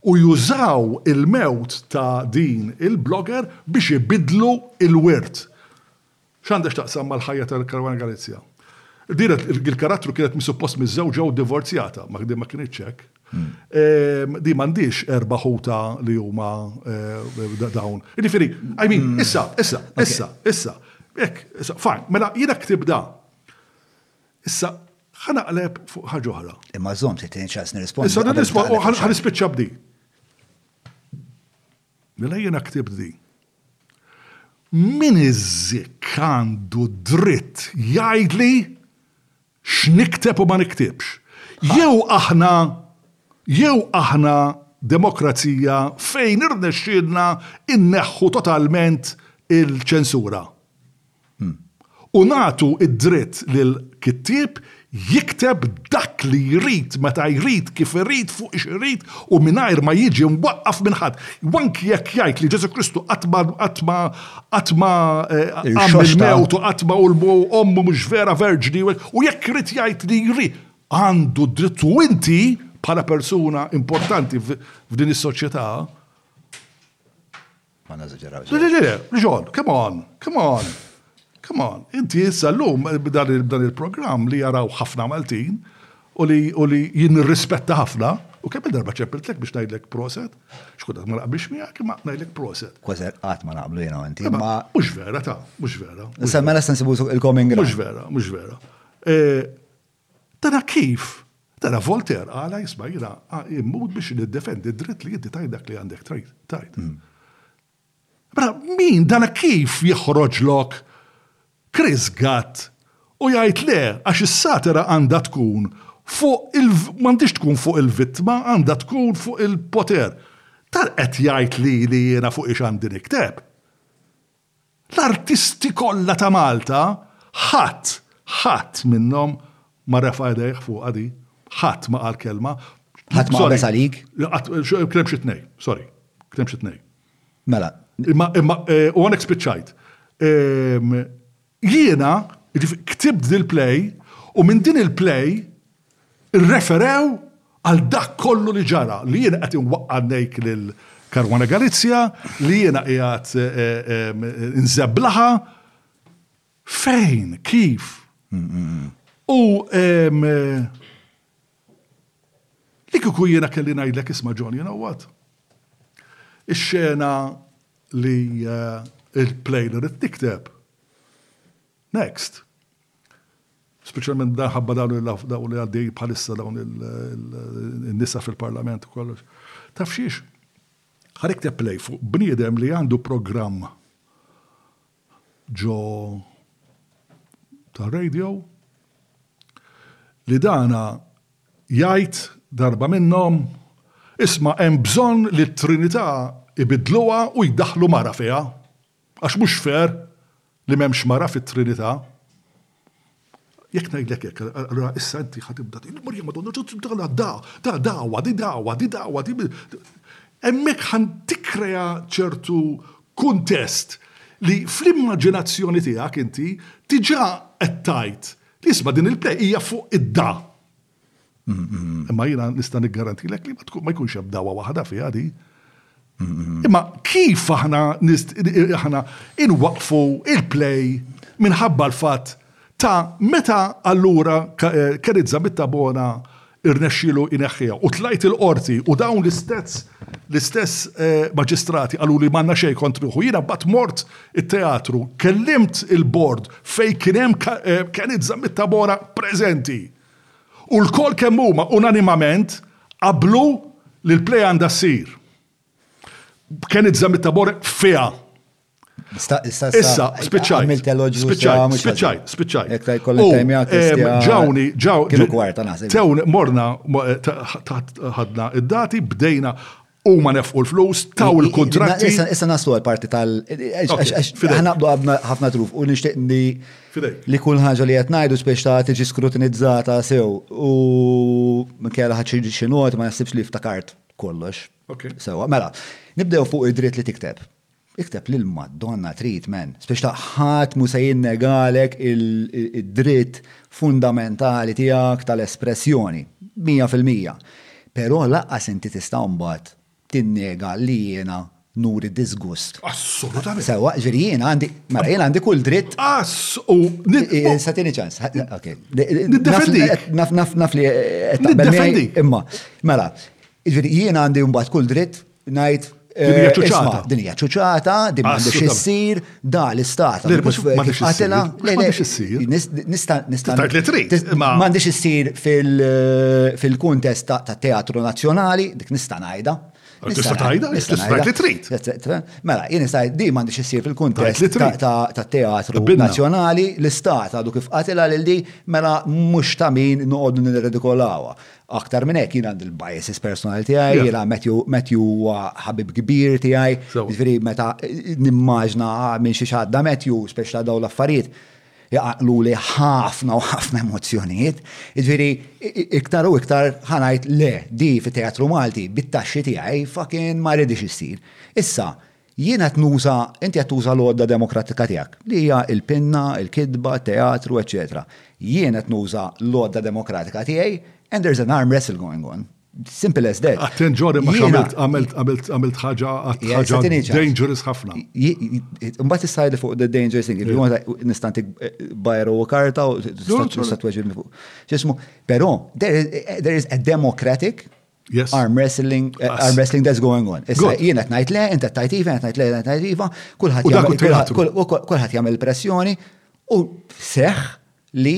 u jużaw il-mewt ta' din il-blogger biex ibidlu il-wirt. X'għandha x'taqsam mal-ħajja ta' Caruana Galizia? Din il-karattru kienet mis-suppost miżżewġa u divorzjata, ma din ma kienitx hekk. Hmm. Di m'għandix erba' ħuta li huma eh, dawn. Jiġifieri, I mean, hmm. issa, issa, issa, issa. Hekk, issa, fajn, mela jiena ktib da. Issa, ħanaqleb fuq ħaġa oħra. Imma żomm se tieni ċans nirrispondi. Issa nirrispondi, ħanispiċċa b'di. Mela jiena ktibt din. Min iżikk għandu dritt jgħidli x'nikteb u ma niktibx. Jew aħna jew aħna demokrazija fejn irnexxielna nneħħu totalment il-ċensura. u nagħtu d-dritt lill-kittieb jikteb dak li jrid, meta jrid, kif irid, fuq x'irid u mingħajr ma jiġi mwaqqaf minn ħadd. U anki jekk jgħid li Ġesù Kristu qatt ma, qatt ma, qatt ma qam mill-mewt u qatt ma, u ommu mhux vera verġni, u jekk irid jgħid li jrid, għandu d-dritt u inti, bħala persuna importanti f'din is-soċjetà, Ma nażagġerawx. Le, le, le, John, come on, come on, come on. Inti issa l-lum b'dan il-programm li jaraw ħafna Maltin u li u li jien nirrispetta ħafna u kemm il-darba ċempiltlek biex ngħidlek proset, xkudat ma naqbilx miegħek imma ngħidlek proset. Kważer qatt ma naqblu jiena inti. Ma mhux vera ta, mhux vera. Semma lesta nsibu il-coming. Mhux vera, mhux vera. Eh, Tara kif? Tara Voltaire għala jisma' jiena immut biex niddefendi d-dritt li inti tgħid dak li għandek tgħid. Mela min tara kif jeħroġlok Chris Gatt u jgħid le għax is-satira għandha tkun fuq il m'għandhiex tkun fuq il-vittma għandha tkun fuq il-poter. Tara qed jgħid lili jiena fuqiex għandi nikteb. L-artisti kollha ta' Malta, ħadd, ħadd minnhom ma refa' idejh fuqha di. Ħadd ma qal kelma. Ħadd ma qabeż għalik? Kien hemm xi tnejn, sorry. Kien hemm xi tnejn. Mela. Imma, imma, u hawnhekk spiċċajt. Jiena, ktibt dil-play u minn din il-play, Irreferew għal dak kollu li ġara, li jiena qed inwaqqa' n-nejk lil Caruana Galizia, li jiena qiegħed inżeblaha. Fejn? Kif? U li kieku jiena kelli ngħidlek isma' John, you know what? Ix-xena li il-play li ridt nikteb Next. Speċjalment dan ħabba dawn li għaddej bħalissa dawn il-nisa fil-parlament u kollox. Taf xiex? Għalek teplej fuq bniedem li għandu programm ġo ta' radio li dana jgħid darba minnom isma' hemm bżonn li t-Trinità ibidluha u jdaħlu mara fiha. Għax mhux fair li m'hemmx mara fit-Trinità. Jekk ngħidlek hekk, allura issa inti ħa tibda tgħid, Marija Madonna, tagħna da, ta' dawwa, di dawwa, di dawwa, di Hemmhekk ħan tikkrea ċertu kuntest li fl-immaġinazzjoni tiegħek inti diġà qed tgħid li isma' din il-play hija fuq id-da. Imma jiena nista' niggarantilek li ma jkunx hemm dawa waħda fiha di. Imma kif aħna aħna inwaqfu il-play minħabba l-fatt ta' meta allura eh, Kerizza Mittabona irnexxilu ineħħija u tlajt il-qorti u dawn l-istess l-istess eh, maġistrati għalu li manna xej kontruħu. Jina bat mort il-teatru, kellimt il-bord fej kienem eh, kien iżżammit tabora prezenti. u lkoll kemm huma unanimament qablu li l-play għandha ssir b'Kenny Zammit Tabor fiha. Issa, spiċċajt. Spiċċajt, spiċċajt, spiċċajt. Ġawni, ġawni. Tewni, morna, ħadna id-dati, bdejna U ma nefqu l-flus, taw il-kontratti. Issa issa naslu għal parti tal. Ħanabdu għabna ħafna truf u nixtieq li li kull ħaġa li qed ngħidu spiex ta' tiġi skrutinizzata sew u minkejja ħadd xi xi ma naħsibx li ftakart kollox. Sewa, mela, nibdew fuq id-dritt li tikteb. Ikteb lil Madonna trid men, spiex ta' ħadd mhu se jinnegalek id-dritt fundamentali tiegħek tal-espressjoni, mija fil-mija. Però lanqas inti tista' mbagħad tinnega li jiena nuri diżgust. Assolutament. Sewwa, jiġifieri jiena għandi, mela jiena għandi kull dritt. Ass u Issa tieni ċans. Okej. Niddefendik. Naf li qed taqbel miegħi. Niddefendik. Imma, mela, jiġifieri jiena għandi mbagħad kull dritt Ngħid Dinja ċuċata. Dinja ċuċata, din m'għandix issir, da l-istat. M'għandix qatilha. M'għandix issir. Nista' nista' li trid. M'għandix issir fil-kuntest ta' teatru nazzjonali, dik nista' ngħidha. Tista' tajda, tista' li trid. Mela, jien nista' di m'għandix issir fil-kuntest ta' teatru nazzjonali, l-istat għadu kif qatilha lil di, mela mhux ta' min noqogħdu nirredikolawa. Aktar minn hekk jien għandi l-biases personali tiegħi, jiena Matthew huwa ħabib kbir tiegħi, jiġifieri meta nimmaġna ah, minn xi xadda Matthew, speċi ta' dawn l-affarijiet, jaqlu li ħafna u ħafna emozzjonijiet. Jiġifieri iktar u iktar ħanajt le, di fit-teatru Malti bit-taxxi tiegħi fucking ma rridix issir. Issa, Jien qed nuża, inti qed tuża l-għodda demokratika tiegħek, li hija l-pinna, il-kitba, t-teatru, eċċetera. Jien qed nuża l-għodda demokratika tiegħi and there's an arm wrestle going on. Simple as that. Attent ġori ma għamilt għamilt għamilt għamilt ħaġa ħaġa dangerous ħafna. Mbagħad issa li fuq the dangerous thing, jgħu eh. nistanti eh, bajru u karta u tista' tweġibni fuq. Ġismu, però there is a democratic Yes. Arm wrestling, eh, arm wrestling that's going on. Issa jien qed ngħid le, inti qed iva, qed ngħid le, qed ngħid iva, kulħadd jagħmel kulħadd jagħmel pressjoni u seħ li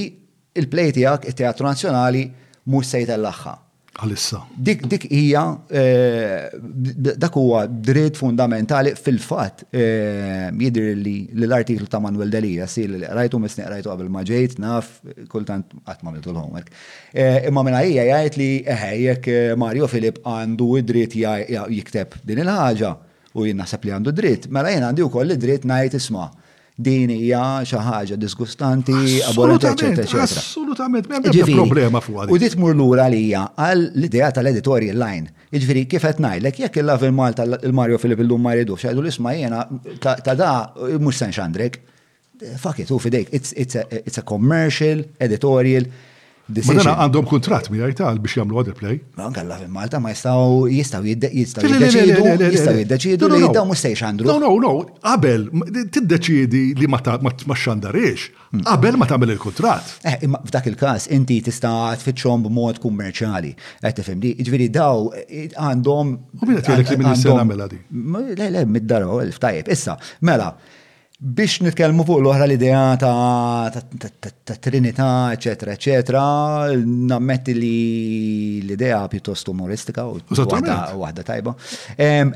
il-play tiegħek it-Teatru Nazzjonali mhux se jtellagħha. Għalissa. Dik dik hija eh, dak huwa dritt fundamentali fil-fatt eh, jidri li l-artiklu ta' Manuel Delia si li rajtu misni rajtu qabel ma ġejt naf kultant qatt ma l-homework. Imma mela hija jgħid li eħe jekk Mario Filip għandu id-dritt jikteb din il-ħaġa, u jien naħseb li għandu dritt, mela jien għandi wkoll id-dritt ngħid isma' din hija xi ħaġa diskustanti, abolenti, eċetera, eċetera. Assolutament, m'hemm ebda problema fuq għalik. U dit mur lura għalija għal l-idea tal-editorial line. Jiġifieri kif qed ngħidlek, jekk il-Love in Malta il-Mario Filip illum ma jridux, jgħidu l-isma' jiena ta' da mhux se nxandrek. Fuck it, hu fidejk, it's a commercial, editorial decision. Madana għandhom kuntratt mi għajtal biex jagħmlu għad play. Ma nkella fi Malta ma jistgħu jistgħu jistgħu jiddeċidu jistgħu jiddeċidu li dawn mhux se jxandru. No, no, no, qabel tiddeċidi li ma xandariex, hmm. qabel ma tagħmel il-kuntratt. Eh, imma f'dak il-każ inti tista' tfittxhom b'mod kummerċjali. Qed tifhimni, jiġifieri daw eh, għandhom. U min qed jgħidlek li minn is-sena mela di? Le, le, mid-darba, tajjeb. Issa, mela, Biex nitkellmu fuq l-oħra l-idea ta' trinità, eċetera, eċetera, nammetti li l-idea pjuttost umoristika u waħda tajba.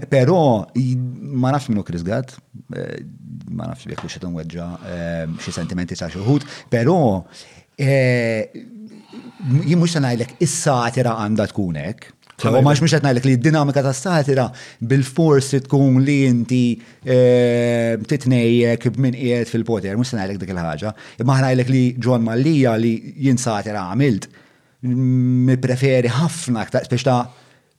Però ma nafx minnu Chris Gatt, eh, ma nafx jekk xi weġġa xi sentimenti sa' xi wħud, però eh, jien mhux se ngħidlek is-satira għandha tkun hekk, Għax mux għetnajlek li d-dinamika ta' satira bil-forsi tkun li inti eh, titnejjek b'min qiegħed fil-poter, mux għetnajlek dik il-ħagġa. Imma għetnajlek li John Mallija li jien satira għamilt, mi preferi ħafna, biex ta'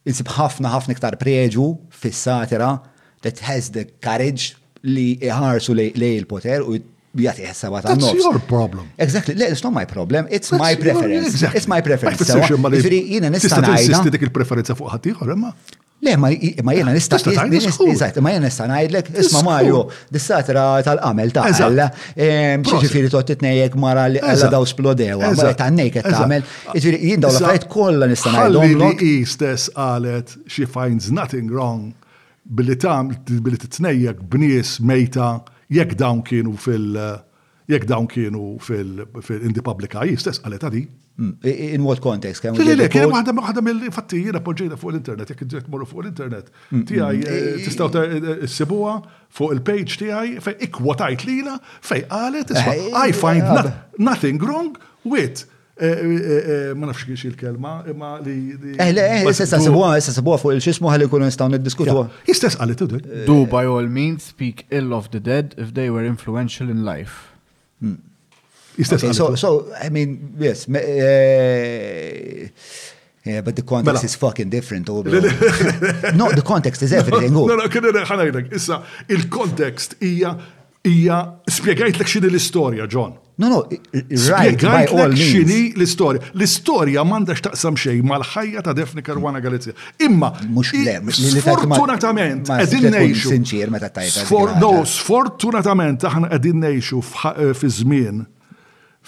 insib ħafna ħafna iktar preġu fis-satira that has the courage li iħarsu lej il-poter u jagħtih is-seba ta' nofs. That's your problem. Exactly, le, it's not my problem, it's That's my preference. Exactly. It's my preference. Ġifieri jiena nista' ngħidha. dik il-preferenza fuq ħadd ieħor imma. Le, ma jena nista' Eżatt, ma jena nista' ngħidlek, isma' Mario, dissatra tal-qamel ta' għalla. Ġifieri tot titnejjek mara li għalla daw splodew, ma qed għannejk qed tagħmel. Ġifieri jien dawn l-affarijiet kollha nista' ngħidhom. Ħalli stess qalet she finds nothing wrong billi tagħmel, billi titnejjek b'nies mejta jekk dawn kienu fil, jekk dawn kienu fil, in the public eye, hi stess qalitha di. In what context? Can we get the quote? Le, le, waħda mill, infatti jiena poġġejna fuq l-internet, jekk inti tmorru fuq l-internet, tiegħi tistgħu issibuha fuq il-page tiegħi fejn ikkwotajt lilha fejn qalet, I find nothing wrong with Ma nafx kiex il-kelma, imma li. Eh, le, eh, issa sibuha, issa sibuha fuq il-xismu ħalli kunu nistgħu niddiskutuha. Istess qalet u Do by all means speak ill of the dead if they were influential in life. Hmm. Istess qalet. So, so, I mean, yes. Eh, yeah, but the context mela. is fucking different. Oh, no, the context is everything. Oh. No, no, kien ħanajlek. Issa, il-context hija Hija spjegajtlek x'inhi l-istorja, John. No, no, right. Spjegajtlek x'inhi l-istorja. L-istorja m'għandax taqsam xejn mal-ħajja ta' Defni Caruana Galizia. Imma mhux le, sfortunatament qegħdin ngħixu. Sinċier meta tajta. No, sfortunatament aħna qegħdin ngħixu fi żmien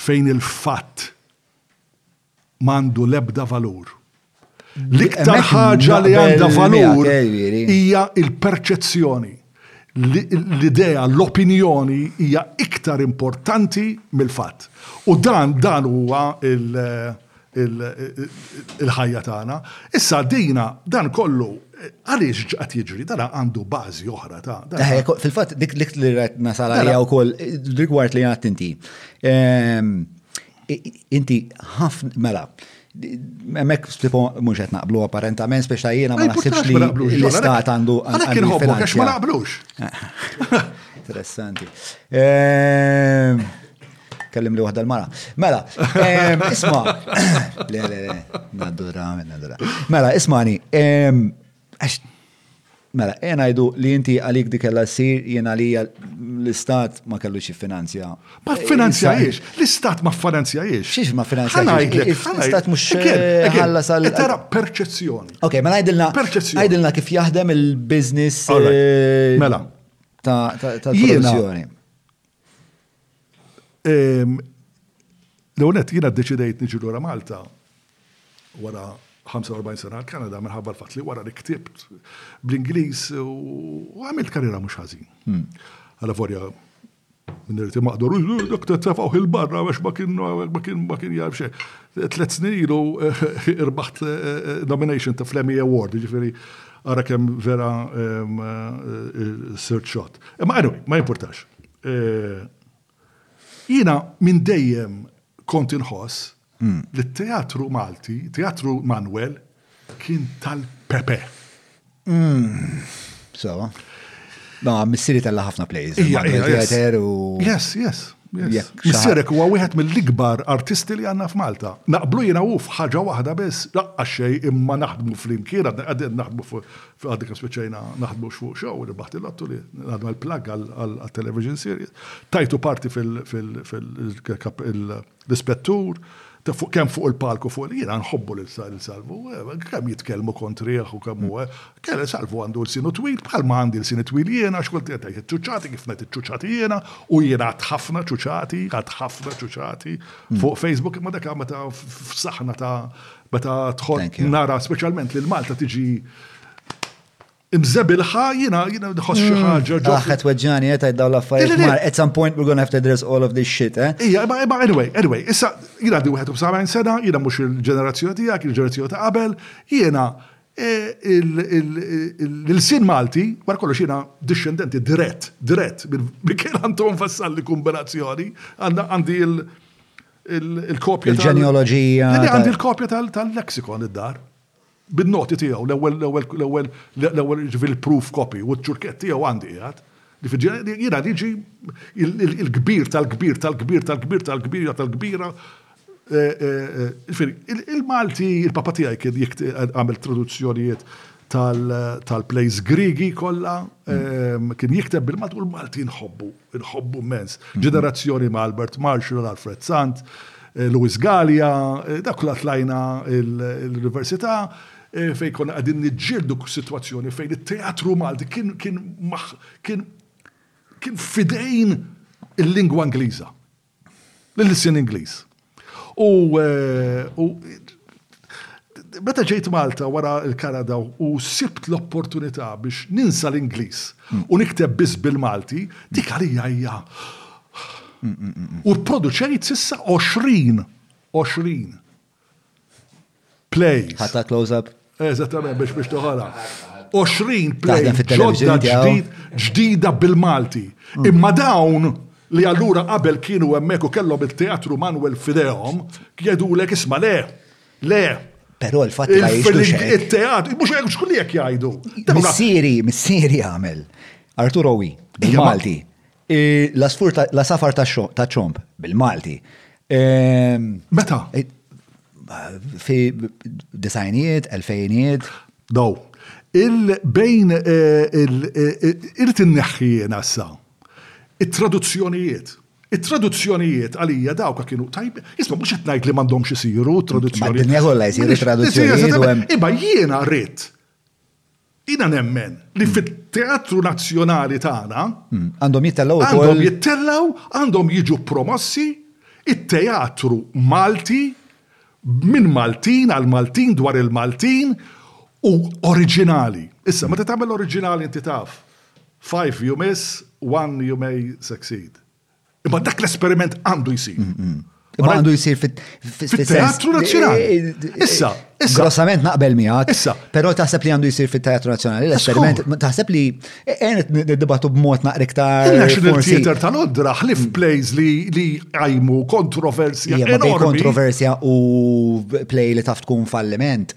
fejn il-fatt ma għandu l-ebda valur. L-iktar ħaġa li għandha valur hija l-perċezzjoni. L-idea, l-opinjoni hija iktar importanti mill-fatt. U dan dan huwa il-ħajja tagħna. Issa dina dan kollu għaliex ġqat jiġri, dan għandu bażi oħra ta' dan. Eh, fil-fatt dik li qed nasal għalija wkoll rigward li għadt inti. Ehm, Inti ħafna, mela, Mek stipo mux għet naqblu apparentament, speċta jena ma naħsibx li l-istat għandu. Għana kien ħobbu, għax ma naqblux. Interessanti. Ehm, kellim li wahda l-mara. Mela, ehm, isma. Le, le, le, naddura, naddura. Mela, ismani, ehm, Għax, mela, e ngħidu li inti għalik di kellha ssir jien għalija l-istat ma kellux jiffinanzja. Ma finanzjajiex, l-istat ma finanzjajiex. Xiex ma finanzjajiex? L-istat mhux ħalla sal. Tara perċezzjoni. Ok, mela għidilna. Perċezzjoni. Għidilna kif jaħdem il-biznis. Eh, mela. Ta' produzzjoni. L-għonet, jina d-deċidejt nġi l-għura Malta wara 45 sena l-Kanada minħabba l-fat li wara li ktibt bl-Inglis u għamilt karriera mux ħazin. Hmm. Għala vorja minn irriti maqdur, doktor tefaw il-barra għax ma kien ma kien ma kien jgħab xej. Tlet snin ilu eh, irbaħt eh, eh, nomination ta' Flemmy Award, ġifiri Ara kemm vera sirt xott. Imma anyway, ma jimpurtax. Jiena minn dejjem kont inħoss li t-teatru Malti, teatru Manwel, kien tal-Pepe. Sewa. Ma missiri tella ħafna plays. Yes, yes. Missierek huwa wieħed mill-ikbar artisti li għandna f'Malta. Naqblu jiena u f'ħaġa waħda biss, laqqa xej imma naħdmu flimkien, għadin naħdmu għaddik nispiċċajna naħdmu fuq xew, ribaħt il-lottu li għadna l-plug għal-television series. Tajtu parti fil-ispettur, Ta' fuq kemm fuq il-palku fuq jiena nħobbu lil Salvu, kemm jitkellmu kontrih u kemm hu Kelle Salvu għandu lsienu twil bħal ma għandi lsieni twil jiena għax kultant jgħid iċ-ċuċċati kif ngħid iċ-ċuċċati jiena u jien għadt ħafna ċuċati, għadt ħafna ċuċati fuq Facebook imma dak meta f'saħħna ta' meta tħodd nara speċjalment lil Malta tiġi Imżebilħa, jiena jiena nħoss xi ħaġa ġo. Aħ qed weġġani qed tgħid dawn l-affarijiet. Mar, at some point we're gonna have to address all of this shit, eh? Ija, imma imma anyway, anyway, issa jiena għandi 71 sena, jiena mhux il-ġenerazzjoni tiegħek, il-ġenerazzjoni ta' qabel, jiena l-sin Malti, wara kollox jiena dixxendenti dirett, dirett minn Mikel Anton Vassalli kombinazzjoni, għandi il-kopja. Il-ġenealoġija. Għandi l-kopja tal-lexikon id-dar. bin-noti tiegħu, l-ewwel, l-ewwel, l-ewwel, l-ewwel, jiġifieri l-proof copy u ċ-ċurkett tiegħu għandi qiegħed. Jiġifieri jiena niġi il-kbir tal-kbir tal-kbir tal-kbir tal-kbira tal-kbira. Jiġifieri il-Malti, il-papa tiegħi kien għamel traduzzjonijiet tal-plays Griegi kollha, kien jikteb bil-Malti u l-Malti nħobbu. Inħobbu immens. Ġenerazzjoni ma' Albert Marshall, Alfred Sant, Louis Gallia, dak kollha tlajna l-Università fejn konna qegħdin niġġieldu sitwazzjoni fejn it-teatru Malti kien kien kien fidejn il-lingwa Ingliża. L-Lissin Ingliż. U meta ġejt Malta wara l-Kanada u sibt l-opportunità biex ninsa l-Ingliż u nikteb biss bil-Malti, dik għalija hija. U produċejt sissa 20, 20 plays. Ħatta close-up. Eżattament, biex biex toħala. 20 play ġodda ġdid, ġdida bil-Malti. Mm. Imma dawn li allura qabel kienu hemmhekk u kellhom il-teatru Manuel fidehom, kjedu lek isma' le, le, Pero l-fatt li jgħidu xejn. Il-teatru, mhux hekk xkull jekk jgħidu. Missieri, missieri għamel. Arturo Wi, bil-Malti. L-għasfur l-għasafar taċ-ċomb, bil-Malti. Meta? Fi disajnijiet, elfejnijiet. Daw. Il-bejn irrid inneħħi jiena issa. It-traduzzjonijiet. It-traduzzjonijiet għalija dawk kienu tajb. Isma' mhux qed ngħid li m'għandhomx isiru traduzzjonijiet. Id-dinja kollha jsiru traduzzjonijiet. Imma jiena rrid Jiena nemmen li fit-Teatru Nazzjonali tagħna Għandhom jittellgħu wkoll. Għandhom jittellgħu, għandhom jiġu promossi t-teatru Malti minn Maltin għal Maltin dwar il-Maltin u oriġinali. Issa, meta tagħmel oriġinali inti taf, five you miss, one you may succeed. Imma dak l-esperiment għandu jsir. Mm, mm. Imma għandu jsir fit-teatru nazzjonali. Eh, eh, eh, issa, issa. Grossament naqbel miegħek. Issa. Però taħseb li għandu jsir fit-teatru nazzjonali. L-esperiment taħseb li għenet nid-dibatu b'mod naqra iktar. Il-National Theater tal-Oddra ħlif mm. plays li għajmu kontroversja. Kontroversja u play li taf tkun falliment.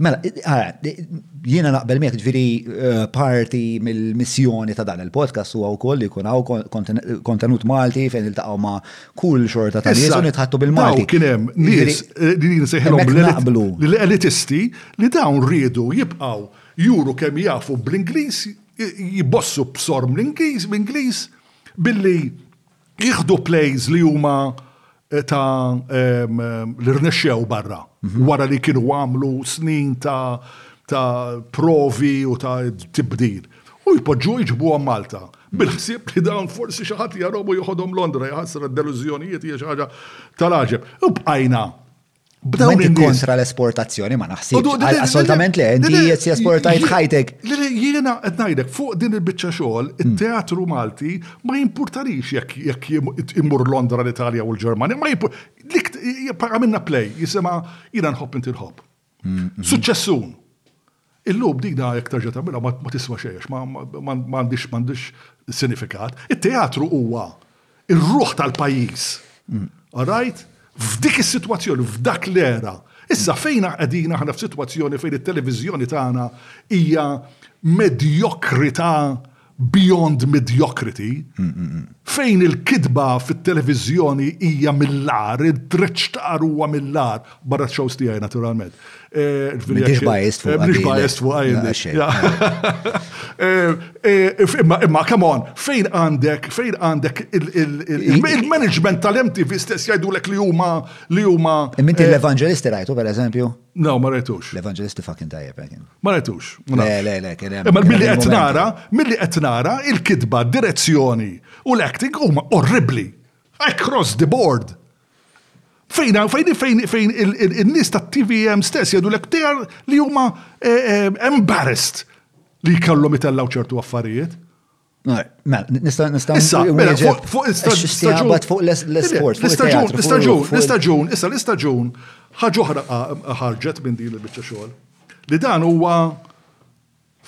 Mela, jiena naqbel miegħek ġifieri eh, parti mill-missjoni ta' dan il-podcast huwa wkoll li jkun hawn kontenut Malti fejn iltaqgħu ma' kull xorta ta' nies u nitħattu bil-Malti. Kien hemm nies eh, li nsejħilhom l-elitisti li dawn rridu jibqgħu juru kemm jafu bl-Ingliż jibossu b'sor bl-Ingliż billi jieħdu plays li huma eh, ta' ehm, li rnexxew barra mhm. wara li kienu għamlu snin ta' ta' provi u ta' tibdil. U jpoġġu jġibu Malta bil-ħsieb li dawn forsi xi ħadd jarhom u joħodhom Londra jħassra d-delużjonijiet hija xi ħaġa tal-għaġeb. U bqajna B'dawn in kontra l-esportazzjoni ma naħsibx. Assolutament le, inti qed jesportajt ħajtek. Jiena qed ngħidek fuq din il-biċċa xogħol, hmm. it-teatru Malti ma jimpurtarix jekk imur Londra l-Italja u l-Ġermanja, ma jimpur. Dik għamilna play, jisimha jiena nħobb inti nħobb. Hmm, hmm. Suċċessun. Illum dik da jekk terġa' tagħmilha ma tiswa xejn għax m'għandhiex m'għandhiex sinifikat. It-teatru huwa r-ruħ tal-pajjiż. All right? F'dik is-sitwazzjoni, f'dak l-era. Issa fejn qegħdin aħna f'sitwazzjoni fejn it-televiżjoni tagħna hija medjokrità Beyond Mediocrity, fejn il-kitba fit-televiżjoni hija mill-agħar, it-treċċ ta' agħar huwa mill-agħar, barra x-shows tiegħi naturalment. Eh, M'intix biased fuq M'intix biased fuq Imma imma come on, fejn għandek fejn għandek il-management tal-MTV stess jgħidulek li huma li huma. Minti eh, l-evanġelisti rajtu pereżempju? No, ma rajtux. L-Evangelisti fucking tajjeb eh, kien. Ma rajtux. Le, le, le, kien hemm. Imma milli qed nara, milli qed nara il-kitba, direzzjoni u l-acting huma orribli. Across the board. Fejn fejn fejn fejn il-nies tat-TVM stess jgħidu l ektar li huma eh, eh, embarrassed li jkollhom itellaw ċertu affarijiet. Mela, nista' nista' Issa, mela, fuq l-istaġun. Fuq l-istaġun. L-istaġun, l-istaġun, issa l-istaġun ħaġoħra ħarġet minn din il-biċċa xogħol. Li dan huwa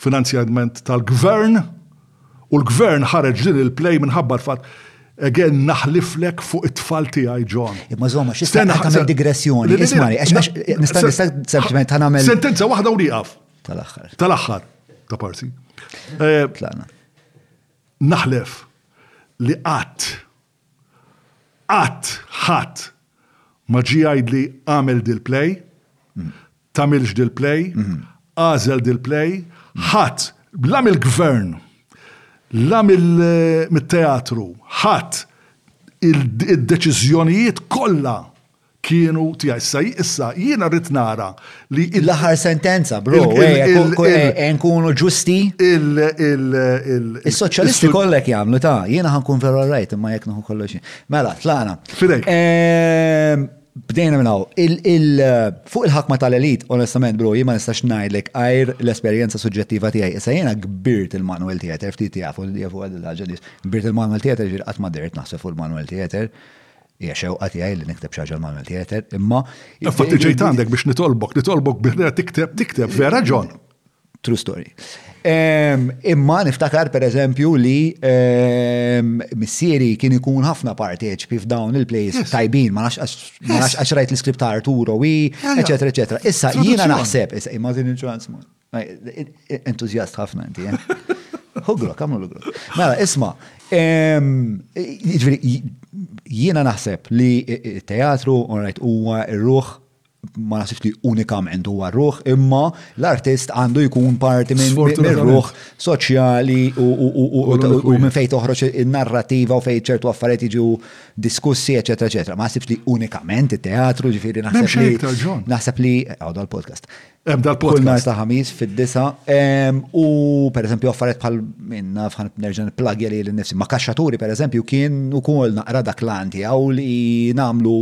finanzjament tal-gvern u l-gvern ħareġ din il-play minħabba l-fatt Again, naħliflek fuq it-tfal tiegħi John. Imma żomma, xista' tagħmel digressjoni. Ismani, għax nista' sempliċement ħanamel. Sentenza waħda u nieqaf. Tal-aħħar. Tal-aħħar, ta' parsi. Eh, Tlaqna. Naħlef li qatt qatt ħadd ma ġi jgħidli għamel dil-play, mm. tamilx dil-play, mm-hmm. għażel dil-play, ħadd la mill-gvern, la mill-teatru, ħadd il-deċiżjonijiet kollha kienu tiegħi. Issa issa jiena rrid nara li L-aħħar sentenza, bro, Il- il- ejja, il- ku- il- eh, nkunu ġusti. il il il Is-soċjalisti kollek jagħmlu ta' jiena ħankun vera rajt imma jekk naħu kollox. jien. Mela, tlaqna. Fidejk. Ehm, Bdejna minn hawn. Il- il- eh, Fuq il-ħakma tal-elit, onestament, bro, jien ma nistax ngħidlek għajr l-esperjenza suġġettiva tiegħi. Issa jiena kbirt il-Manuel Theater, ftit jafu jafu għad il-ħaġa li kbirt il-Manuel Theater ġir qatt ma dirt naħseb fuq il-Manuel Theater. Hija xewqa tiegħi li nikteb xi ħaġa l-Malmö Theatre, imma. Infatti ġejt għandek biex nitolbok, nitolbok biex tikteb, tikteb, vera John. True story. Ehm, imma niftakar per eżempju li ehm, missieri kien ikun ħafna parteċpi f'dawn il-plays tajbin, ma nafx għax rajt l-iskript ta' Arturo wi, eċetera, eċetera. Issa jiena naħseb, issa imma din il-ġuran Entuzjast ħafna inti, eh? Hugrok, għamlu l-hugrok. Mela, isma, jiġri, jiena naħseb li teatru, unrajt, huwa ruħ ma nasibx li unikament huwa ruħ, imma l-artist għandu jkun parti minn ruħ soċjali u minn fejn toħroġ in-narrativa u fejn ċertu affarijiet jiġu diskussi, eċetera, eċetera. Ma nasibx li unikament it-teatru, ġifieri naħseb li naħseb li għawda l-podcast. Ebda l-podcast. Kull nar ta' ħamis fid-disa. U per eżempju affaret bħal minna fħan nerġan plagja li l-nifsi. Ma kaxxaturi per eżempju kien u kol naqra dak l-anti għaw li namlu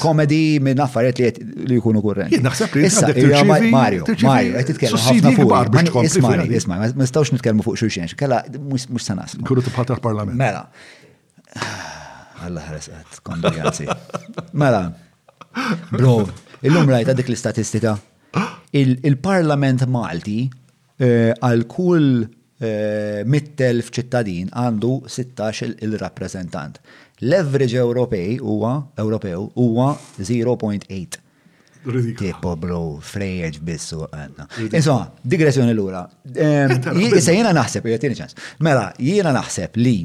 komedi minn affariet li jkunu kurren. Jien naħseb li issa hija Mario, Mario, qed titkellem ħafna fuq. Isma' isma' ma nistgħux nitkellmu fuq xulxin, kella mhux sanas. Kullu tibħat tal-Parlament. Mela. Alla ħares għad, kondoljanzi. Mela, bro, illum rajta dik l-istatistika. Il-Parlament Malti eh, għal kull eh, mittelf ċittadin għandu 16 il-rappresentant. L-average Ewropej huwa Ewropew huwa 0.8. Tipo bro, frejjeġ bissu għanna. Insomma, digressjoni l-ura. Issa jiena naħseb, jgħatini ċans. Mela, jiena naħseb li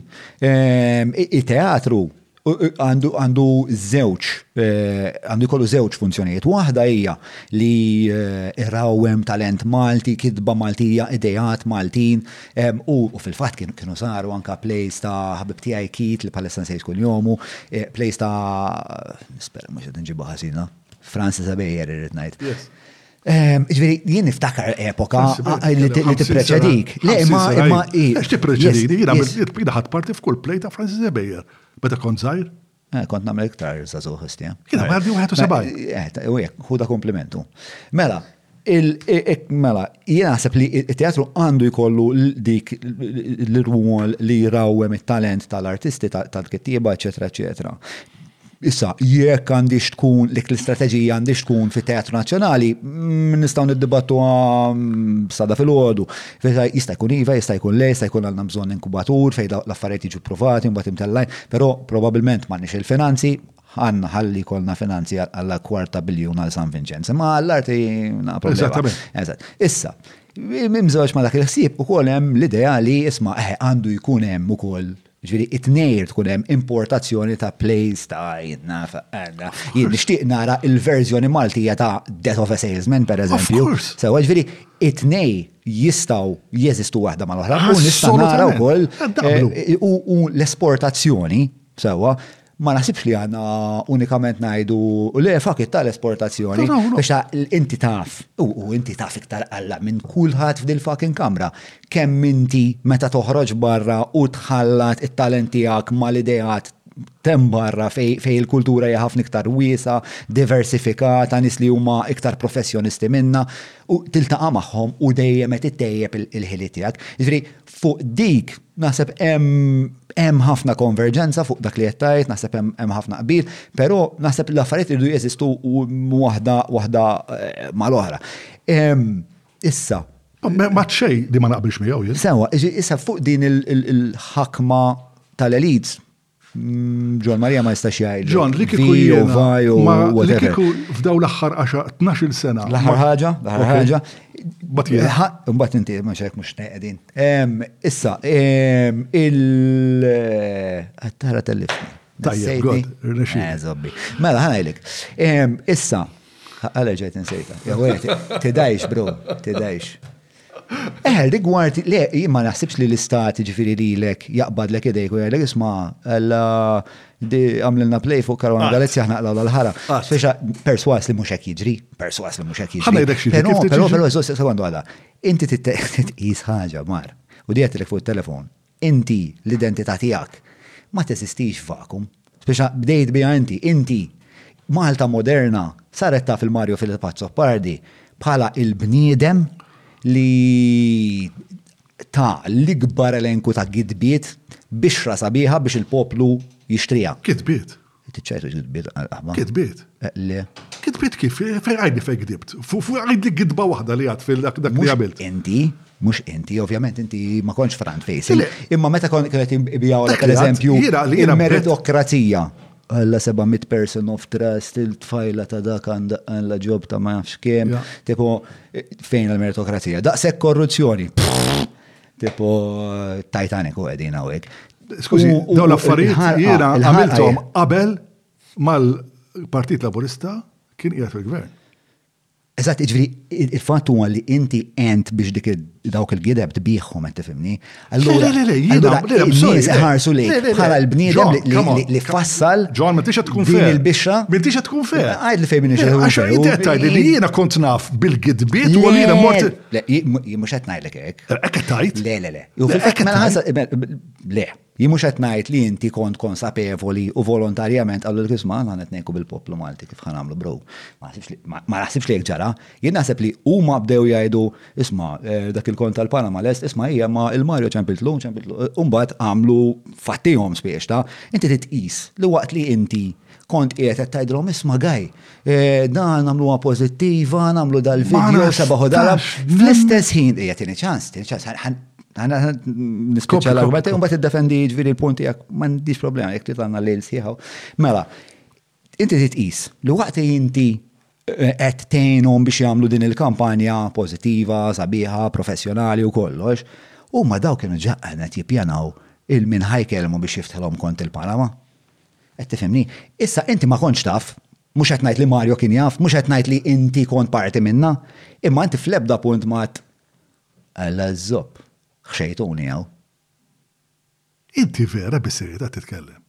ehm, il-teatru għandu zewċ, eh, għandu kollu zewċ funzjonijiet. Waħda hija li eh, irrawem talent Malti, kidba Maltija, idejat Maltin, ehm, u fil-fat kienu saru anka plejs ta' ħabib tiegħi kit li palestan se jkun jomu, eh, plejs ta' Nispera mhux qed nġibha ħażina. Franz is a Bayer irrid ngħid. Ġveri, jien niftakar epoka li t-preċedik. Le, ma, ma, Għax t-preċedik, jina jina ħat parti f'kull play ta' Francis Ebejer, bada kont zaħir. Eh, kont namel iktar zazuħ istja. Jina għardi 71. Eh, u jek, hu da komplimentu. Mela, Mela, jien naħseb li t-teatru għandu jkollu dik l-rwol li jrawwem it-talent tal-artisti, tal-kittieba, eċetera, eċetera. Issa, jekk għandix tkun, dik l-istrateġija għandix tkun fit teatru nazzjonali, mm, nistaw niddibattu mm, sada fil-ħodu. Jista' jkun iva, jista' jkun le, jista' jkun għandna bżonn inkubatur fejn l-affarijiet jiġu provati, mbagħad imtellajn, però probabbilment m'għandniex il-finanzi, Ħa nħalli jkollna finanzi għal kwart ta' biljun għal San Vinċenz. Ma l-arti naqbel. Eżattament. Issa, mimżewġ ma dak il-ħsieb ukoll hemm l-idea li isma' eh, għandu jkun hemm ukoll ġviri it-nejr tkun hemm importazzjoni ta' plays ta' jidna għanna. Jien nixtieq nara il-verżjoni Maltija ta' Death of a Salesman, per eżempju. Sewa ġviri it-nej jistaw jeżistu waħda mal-oħra. U nista' nara wkoll eh, u l-esportazzjoni sewa Ma naħsibx li għandna unikament ngħidu le fak it tal-esportazzjoni. Biex inti taf, u inti taf iktar alla minn kulħadd f'dil fucking kamra. Kemm inti meta toħroġ barra u tħallat it-talent tiegħek mal-ideat temm barra fej il-kultura hija ħafna iktar wiesa, diversifikata, nies li huma iktar professjonisti minna, u tiltaqa' magħhom u dejjem qed ittejjeb il-ħiliet tiegħek. Jiġri, Fuq dik, naħseb hemm ħafna konverġenza fuq dak li qed tgħid, naħseb hemm ħafna qbil, però naħseb l-affarijiet irdu jeżistu waħda waħda eh, mal-oħra. Issa. Ma xej li ma naqbilx miegħu jien. Sewa, issa fuq din il-ħakma tal-elites John Maria ma jistax jgħid. John, li kieku jew vaj jew whatever. Li kieku f'daw l-aħħar 12-il sena. L-aħħar ħaġa, l-aħħar ħaġa. Mbagħad inti ma xejk mhux qegħdin. Issa, il tara tellifni. Tajjeb, god, rnexxi. Eh, mela, ħanajlek. Issa, għalha ġejt insejta. Jawet, tidajx, bro, tidajx. Eħel, rigward, le, ma naħsibx li l-istat ġifiri li l-ek jaqbad l-ek idejk u jgħalek isma għalla għamlilna play fuq Karwana ah. Galizja ħna għalla l-ħara. Ah. Speċa perswas li muxek jġri, perswas li muxek jġri. Għamil dak xie. Pero, pero, pero, sekondu għada, inti t-tqis ħagġa mar. U di għatilek fuq il-telefon. Inti, l-identità tiegħek, ma teżistix f'vakum. Spiċċa bdejt biha inti. Inti. Malta moderna saret taf lil Mario Philip Azzopardi bħala l-bniedem li ta l-ikbar elenku ta' gidbiet, bixra sabiħa biex il-poplu jixtriha. Gidbiet? Tiċċajtu ġil-bit għal-qahba. Kitbit. Eh, le. Kitbit kif? Eh, fej għajdi fej gdibt. Fuq għajdi gidba wahda li għad fil-dak dak li għamilt. Inti, mux inti, ovvjament inti ma konx front facing. Imma meta kon kienet ibijaw per eżempju il-meritokrazija. Għalla 700 person of trust, il-tfajla ta' dak għalla ġob ta' ma' nafx kem, tipo eh, fejn il-meritokrazija. Daqsek korruzzjoni. Tipo Titanic u għedin għawek. Skużi, daw l-affarijiet jiena għamiltom qabel mal-Partit Laburista kien qiegħed fil-gvern. Eżatt, ġviri, il-fat huwa li inti ent biex dik dawk il-gideb tbiħħom qed tifhimni. Allura, le, le, le, ħarsu li bħala l-bniedem li fassal. Ġon, ma tixha tkun fer. Il-bixra. Ma tixha tkun fer. Għajd li fejn minix. Għax inti qed tgħid li jiena kont naf bil-gidbiet u jiena mort. Le, jien mhux qed ngħidlek hekk. Eh, hekk qed tgħid? Le, le, le. Mela le, jien mhux qed ngħid li inti kont konsapevoli u volontarjament qallu l-kisma għandna qed ngħidu bil-poplu Malti kif ħanamlu bro. Ma naħsibx li ġara. Jien naħseb li huma bdew jgħidu isma' eh, dak il-kont tal-Panama lest isma' hija ma il-Mario ċempiltlu, ċempiltlu. Eh, mbagħad għamlu fattihom spiex ta' inti titqis li waqt li inti kont qiegħed qed tgħidilhom isma' gaj, eh, dan nagħmluha pożittiva, nagħmlu dal-video sabaħu dal Fl-istess ħin qiegħed tieni ċans, tieni ċans niskopja l-argument, un bat id-defendi ġviri l-punti għak, mandiġ problema, jek titlanna l-lejl siħaw. Mela, inti titqis, li waqt inti eh, qed tgħinhom biex jagħmlu din il-kampanja pożittiva, sabiħa, professjonali u kollox, huma daw kienu ġaqqan qed jippjanaw il-min ħajkelmu biex jiftħilhom kont il-Panama. Qed tifhimni? Issa, inti ma kontx taf, mhux qed ngħid li Mario kien jaf, mhux qed ngħid li inti kont parti minnha, imma inti fl-ebda punt ma għedt, Alla ż-zopp, ħxejtuni hawn. Inti vera bis-serjetà titkellem?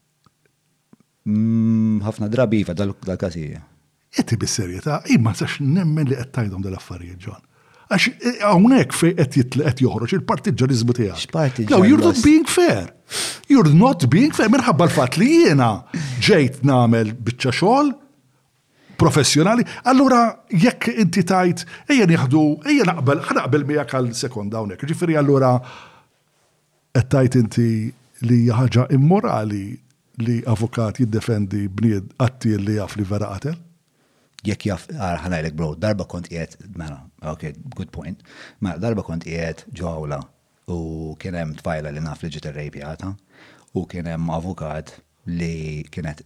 Ħafna drabi iva, dal-każ iva. Qed bis-serjetà, jien ma nistax nemmen li qed tgħidhom dal-affarijiet John. Għax e, hawnhekk fejn qed jitla qed joħroġ il-partiġġaniżmu tiegħek. X'parti No, you're not being fair. You're not being fair minħabba l-fatt li jiena ġejt nagħmel biċċa xogħol professjonali. Allura jekk inti tajt ejja nieħdu, ejja naqbel, ħanaqbel miegħek għal sekonda hawnhekk. Ġifieri allura qed tajt inti li ħaġa immorali li avukat jiddefendi bnied qattiel li jaf li vera qatel. Jekk jaf, ara ħa ngħidlek bro, darba kont qiegħed, mela, ok, good point, mela darba kont qiegħed ġo awla u kien hemm tfajla li naf li ġiet irrejpjata u kien hemm avukat li kienet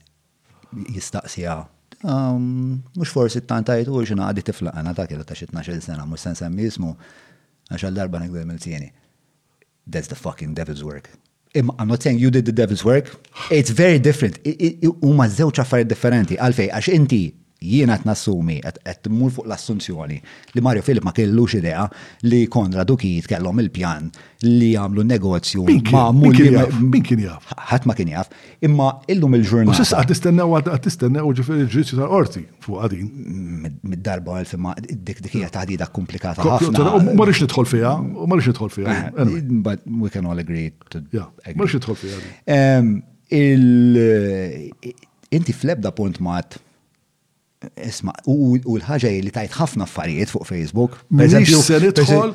jistaqsiha mhux forsi tant tajtu u xina għadi tifla għana ta' kienet ta' xi 12 sena mhux se nsemmi jismu għax għal darba nikdem il-tieni. That's the fucking devil's work. I'm not saying you did the devil's work. It's very different. Huma żewġ affarijiet differenti. Għalfej, għax inti jiena qed nassumi, qed tmur fuq l-assunzjoni li Mario Filip ma kellux idea li Konrad u Keith kellhom il-pjan li jagħmlu negozju ma' Min kien jaf? Ħadd ma kien jaf. Imma illum il-ġurnata. U s'issa għad tistennew għad tistennew ġifieri l-ġudizzju tal-qorti fuq għadin. Mid-darba għal fimma dik dik hija taħdida komplikata ħafna. Ma rix nidħol fiha, ma rix nidħol fiha. Eh, but we can all agree to. Ma rix nidħol fiha. Inti fl-ebda punt mat Isma', u l-ħaġa hi li tgħid ħafna affarijiet fuq Facebook. M'iniex se nidħol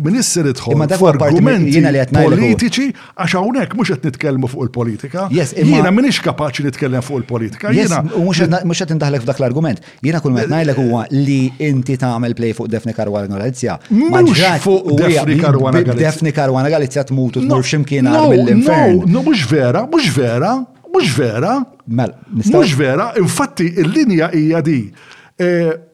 m'iniex se nidħol f'argumenti politiċi għax hawnhekk mhux qed nitkellmu fuq il-politika. Jiena m'iniex kapaċi nitkellem fuq il-politika. Jiena mhux qed indaħlek f'dak l-argument. Jiena kull ma qed ngħidlek huwa li inti tagħmel play fuq Daphne Caruana Galizia. Mhux fuq Daphne Caruana Galizia. Daphne Caruana Galizia tmut u tmur x'imkien għal mill-infern. No, no, mhux vera, mhux vera. Mhux vera. Mela, mhux vera, infatti il-linja hija di. E,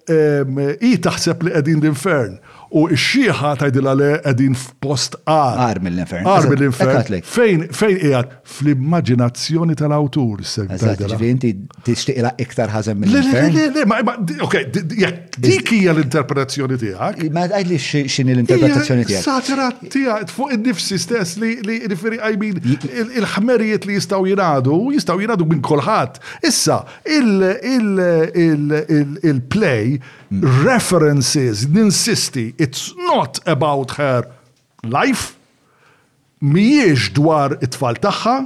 I taħseb li qegħdin l-infern u x-xieħa tgħidilha le qegħdin f'post għar. Għar mill-infern. Għar mill-infern. Fejn fejn qiegħed fl-immaġinazzjoni tal-awtur Eżatt, ġifieri inti tixtieqilha iktar ħażen mill-infern. Le, le, le, ok, jekk dik hija l-interpretazzjoni tiegħek. Ma tgħidlix x'inhi l-interpretazzjoni tiegħek. Tiegħi, fuq innifsi stess li, li, jiġifieri I mean, il-ħmerijiet li jistgħu jingħadu, jistgħu jingħadu minn kulħadd. Issa, il-play references, ninsisti, it's not about her life, mhijiex dwar it-tfal tagħha,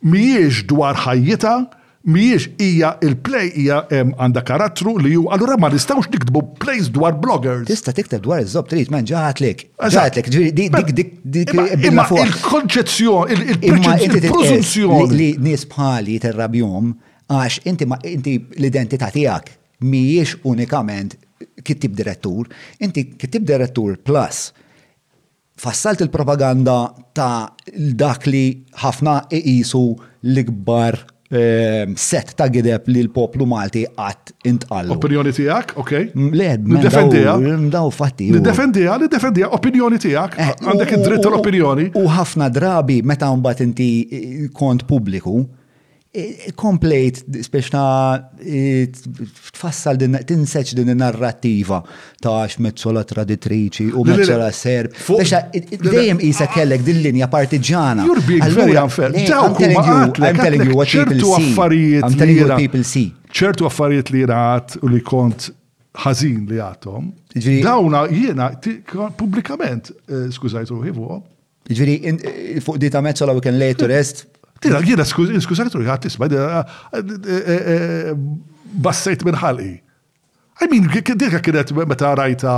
Mhijiex dwar ħajjitha, mhijiex hija il-play hija għandha karattru li hu allura ma nistgħux niktbu plays dwar bloggers. Tista' tikteb dwar iż-Zopp trid man ġagħatlek. Ġagħatlek, ġifieri dik dik dik qbilna fuqha. Imma il-konċezzjoni, il-preżunzjoni. Li nies bħali terrabjhom għax inti inti l-identità tiegħek mhijiex unikament kittib direttur, inti kittib direttur plus. Fassalt il-propaganda ta' dak li ħafna iqisu l-ikbar set ta' gideb li l-poplu Malti qatt intqal. Opinjoni tiegħek, ok. Le, niddefendiha. Daw fatti. Niddefendiha, niddefendiha, opinjoni tiegħek. Eh, Għandek id-dritt tal-opinjoni. U ħafna drabi meta mbagħad inti kont pubbliku, Komplejt, biex ta' tfassal din, tinseċ din narrattiva ta' xmezzola traditriċi u mezzola serb. Biex dejjem isa kellek din linja partiġana. Allura, I'm telling you, I'm telling you what people see. I'm telling you what people see. ċertu affarijiet li jraħat u li kont ħazin li għatom. Dawna jiena, publikament, skużajt ruħi fuqom, Ġviri, fuq di ta' mezzola we can lay to rest. Tira, jena skużak truħi għat tisma, bassajt minn ħalqi. I mean, dirka kienet meta rajta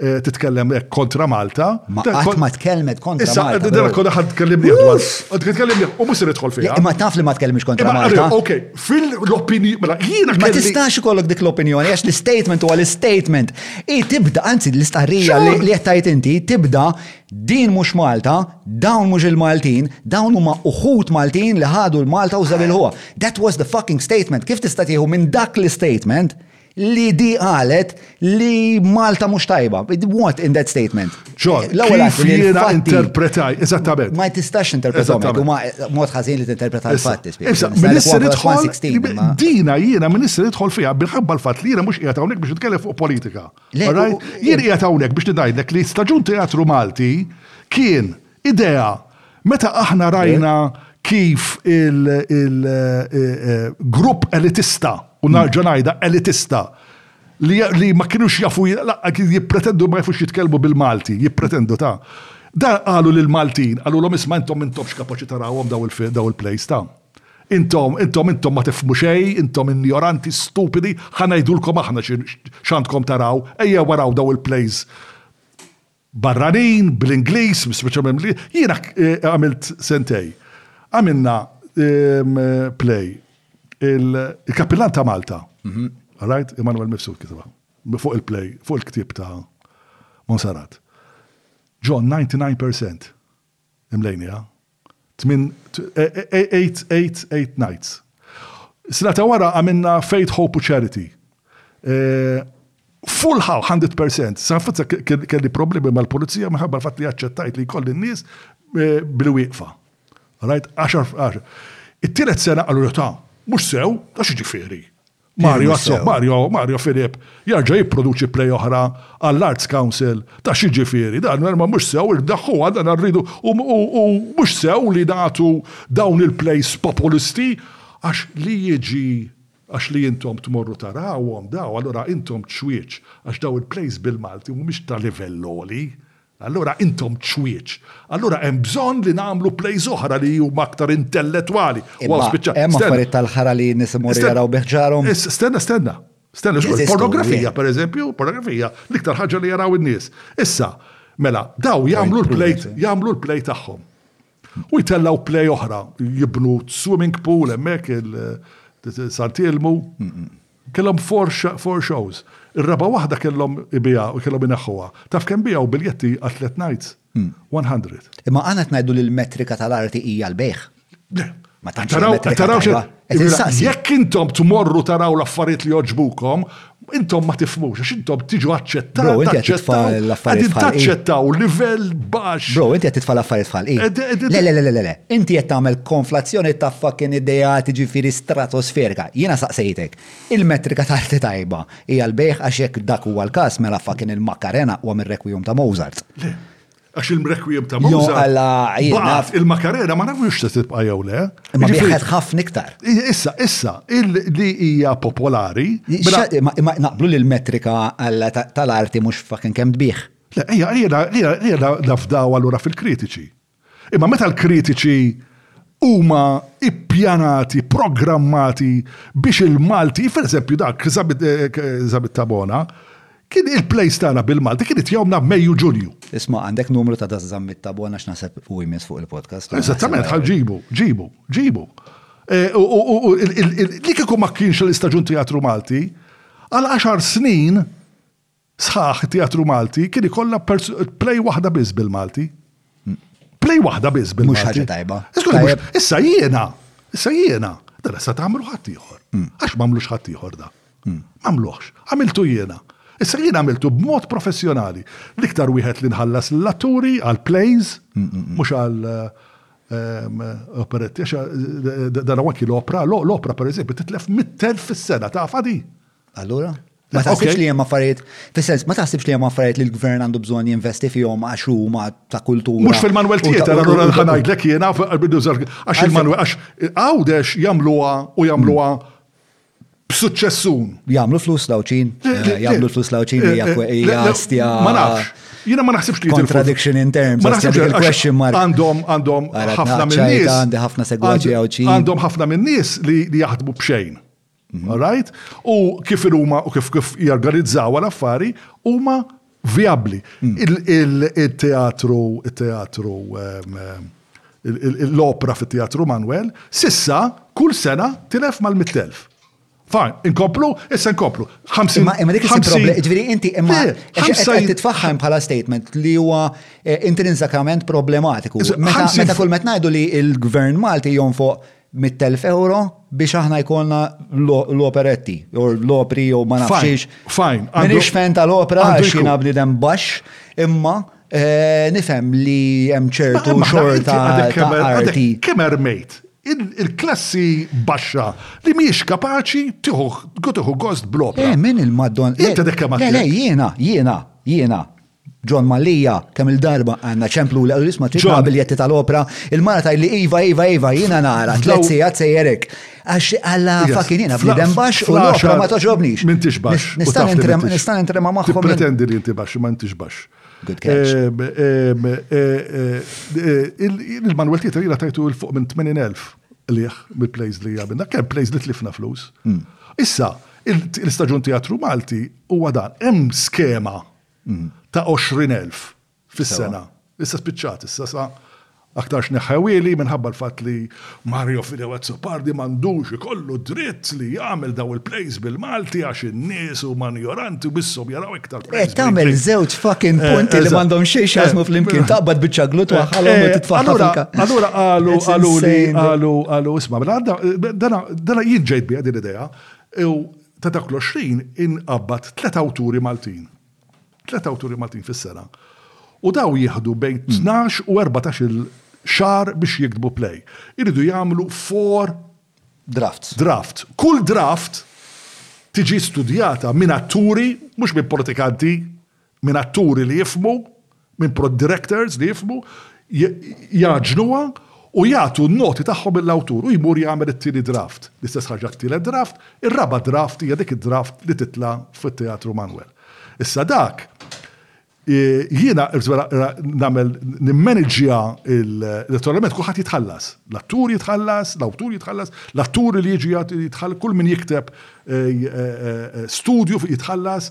eh, titkellem eh, kontra Malta. Ma qatt ma tkellmet kontra Malta. Issa, eh, dirka kolla ħad tkellimni dwar. Tkellimni, u mhux se nidħol fiha. Imma taf li ma tkellimx kontra Malta. Ok, fil-opinjoni, mela jiena Ma tistax ikollok dik l-opinjoni għax l-statement huwa l-statement. I tibda, anzi l-istqarrija li qed inti, tibda Din mhux Malta, dawn mhux il-Maltin, dawn huma uħud Maltin li ħadu l-Malta u żebelħuha. That was the fucking statement. Kif tista' tieħu minn dak l-istatement li di qalet li Malta mhux tajba? What in that statement? Ġon, l-ewwel kif jiena interpretaj, eżattament. Ma tistax interpretaj, huma mod ħażin li tinterpreta l-fatti. Issa, minister idħol, dina jiena minister idħol fiha bil-ħabba l-fatt li jiena mhux qiegħed hawnhekk biex nitkellem fuq politika. Alright? Jien qiegħed hawnhekk biex ngħidlek li Staġun Teatru Malti kien idea meta aħna rajna kif il-grupp elitista, u nerġa' ngħidha elitista, li ma kinux jafu jippretendu ma jafux jitkellmu bil-Malti, jippretendu ta'. Dan qalu lill-Maltin, qalulhom isma' intom m'intomx kapaċi tarawhom dawn il-plays ta'. Intom, intom, intom ma tifhmu xejn, intom injoranti, stupidi, ħa ngħidulkom aħna x'għandkom taraw, ejjew araw dawn il-plays barranin, bl-Ingliż, speċjalment bl Jiena eh, għamilt sentej. Għamilna ehm, play il-Kapillan ta' Malta. Mhm. Right? Immanuel Mifsud kitba. Fuq il-play, fuq il-ktib ta' Monsarat. John, 99%. Imlejniha. Tmien, eight, eight, eight nights. Sena ta' wara għamilna Faith, Hope u Charity. Full house, 100%. Sa' fitza kelli problemi mal-pulizija minħabba l-fatt li aċċettajt li jkolli n-nies billi wieqfa. Rajt, għaxar, għaxar. It-tielet sena qalu li ta' mhux sew, ta' xi ġifieri. Mario Azzò, Mario, Mario Filip, jarġa jipproduċi play oħra għall-Arts Council ta' xi ġifieri, dan ma mhux sew il-daħħu għal dan rridu u mhux sew li nagħtu dawn il-plays populisti għax li jiġi għax li intom tmorru tarawhom daw, allura intom ċwieċ għax daw il-plays bil-Malti mhumiex ta' livell oli, Allura intom ċwieċ. Allura hemm bżonn li nagħmlu plays oħra li huma aktar intelletwali. Imma hemm affarijiet tal-ħara li n-nies imorru jaraw bi ħġarhom. Stenna, stenna. Stenna, pornografija pereżempju, pornografija l-iktar ħaġa li jaraw in-nies. Issa, mela, daw jagħmlu l-play, jagħmlu l-play tagħhom. U jtellaw play oħra, jibnu swimming pool hemmhekk il-Santilmu. Kellhom four four shows. Ir-raba' waħda kellhom ibiegħha, kellhom ineħħuha. Taf kemm biegħu biljetti għal tliet nights? One hundred. Imma aħna qed ngħidu li l-metrika tal-arti hija l-bejgħ. Le. Ma tantx hija Taraw, metrika taraw xi. tajba. Qed Mela, insaqsi. Jekk intom tmorru taraw l-affarijiet li jogħġbukom, intom ma tifmux, għax intom tiġu aċċettati. Bro, inti qed titfa' taċċettaw- l-affarijiet qegħdin f'ħalqi. taċċettaw livell baxx. Bro, inti qed titfa' l-affarijiet f'ħalqi. Ed- ed- ed- Le, le, le, le, le, le. Inti qed tagħmel konflazzjoni ta' fucking ideat jiġifieri stratosferika. Jiena saqsejtek, il-metrika ta' arti tajba hija l-bejgħ għax jekk dak huwa l-każ mela fucking il-Macarena aqwa mir-Requiem ta' Mozart. Le, għax il-Requiem ta' Mozart. Jo Alla, jien naf. Il-Macarena ma nafux se tibqa' jew le. Ma bieħed ħafna iktar. Issa, issa, li hija popolari. Ma naqblu li l-metrika tal-arti mhux fucking kemm tbigħ. Le, ejja, ejja, ejja nafdaw allura fil-kritiċi. Imma meta l-kritiċi huma ippjanati, programmati biex il-Malti, pereżempju dak Zabit Tabona, kien il-plays tagħna bil-Malti kien itjomna b'Mejju Ġunju. Isma' għandek numru ta' da' Zammit Tabona x'naħseb u jmiss fuq il-podcast. Eżattament, ħal ġibu, ġibu, ġibu. Eh, u li kieku ma kienx l-istaġun teatru Malti, għal 10 snin sħaħ it-teatru Malti kien ikollha play waħda biss bil-Malti. Play waħda biss bil-Malti. Mhux ħaġa tajba. Issa jiena, issa jiena, dara sa tagħmlu ħadd ieħor. Mm. Għax m'għamlux ħadd ieħor da. Mm. M'għamluhx, għamiltu jiena. Issa jiena għamiltu b'mod professjonali. L-iktar wieħed li nħallas l-atturi għal plays, mm, mhux għal ehm, operetti, eh, dara għak l-opra, l-opra per eżempju titlef mit-telf fis-sena, ta' fadi. Allura? Ma taħsibx li hemm affarijiet, fis-sens, ma taħsibx li hemm affarijiet li l-gvern għandu bżonn jinvesti fihom għax huma ta' kultura. Mhux fil-manwel tiegħek, allura ngħidlek jiena għax il-manwel għax għawdex jagħmluha u jagħmluha b'suċċessun. Jagħmlu flus lawċin, jagħmlu flus lawċin hija hija Ma nafx. Jiena ma naħsibx li contradiction in terms. Ma naħsibx li question mark. Għandhom għandhom ħafna minn nies. Għandhom ħafna segwaġi għawċin. Għandhom ħafna minn nies li jaħdmu b'xejn. Mhm. Alright? U kif huma u kif kif jorganizzaw l-affari huma viabli. Mm. Il-teatru, il-teatru, l-opra fit-teatru Manuel, sissa kull sena tilef mal-mittelf. Fajn, inkomplu, issa inkomplu. Ma imma dik il-problema, ġviri inti imma qed titfaħħam bħala statement li huwa eh, intrinsakament problematiku. Meta kull met ngħidu li l-Gvern Malti jonfoq mitt elf ewro biex aħna jkollna l-operetti, jew l-opri, jew ma nafxiex. Fajn, fajn. Minix fan tal-opra, għax jina bnidem baxx, imma eh, nifhem li hemm ċertu xorta arti. Kemm ermejt? il-klassi baxxa li miex kapaċi tiħu tiħu gost blopra. Eh, min il-maddon. Inta dekka ma. Le, jiena, jiena, jiena. John Mallia, kemm il-darba għanna ċemplu l għalis ma ċiġa biljetti tal-opra, il-mara taj li Iva, Iva, Iva, jina nara, tlet sijat sejjerek. Għax għalla fakin jina bnidem bax u l-opra ma toġobnix. Min tixbax. Nistan intrema maħħom. Pretendi li inti bax, ma inti xbax. Good catch. Il-Manuel Tita jina tajtu il-fuq minn 80.000 liħ mill-plays li jgħabinna, kemm plays li tlifna flus. Issa, il-staġun teatru Malti u għadan, hemm skema ta' 20,000 fis-sena. Issa spiċċat, issa sa aktarx neħħewieli minħabba l-fatt li Mario Fideu Azzopardi m'għandux ikollu d-dritt li jagħmel dawn il-plays bil-Malti għax in-nies huma injoranti u bisshom jaraw iktar plays. Qed tagħmel żewġ fucking eh, punti li m'għandhom xejn x'jaqsmu flimkien taqbad biċċa glut eh, waħħalhom u eh, titfaħħa. Allura qalu qalu li qalu qalu isma' mela, dana jiġġejt biha din idea Ta' dawk l-għoxrin inqabad tliet awturi Maltin. Tliet awturi Maltin fis-sena. U daw jieħdu bejn tnax u erbatax il xahar biex jiktbu play. Iridu jagħmlu four Drafts. draft. Kull draft tiġi studjata minn atturi mhux minn politikanti minn atturi li jifhmu, minn prod-directors li jifhmu, jgħaġġnuha u jagħtu n-noti tagħhom lill-awtur u jmur jagħmel it-tieni draft. L-istess ħaġa t-tielet draft, ir-raba' draft hija dik id-draft li titla' fit-Teatru Manwel. Issa dak, jiena rrid nagħmel, nimmaniġġja l, naturalment kulħadd jitħallas. L-attur jitħallas, l-awtur jitħallas, l-atturi li jiġu jitħall, kull min jikteb studju jitħallas,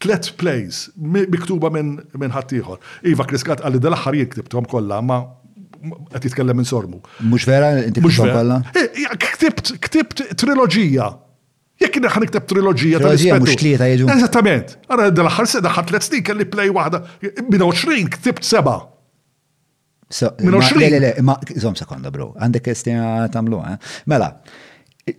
Tliet plays miktuba minn ħaddieħor. Iva, Chris Gatt qalli dal-aħħar jien ktibthom kollha, imma qed jitkellem minn sormu. Mhux vera inti ktibthom kollha? Ktibt, ktibt triloġija. Jekk jien ħa nikteb triloġija ta' Triloġija mhux tlieta jiġu. Eżattament. Ara dal-aħħar se daħħal tliet snin kelli play waħda. Minn 20 ktibt seba'. Minn 20. Le, le, le, ma zom sekonda, bro. Għandek estina tamlu, eh? Mela,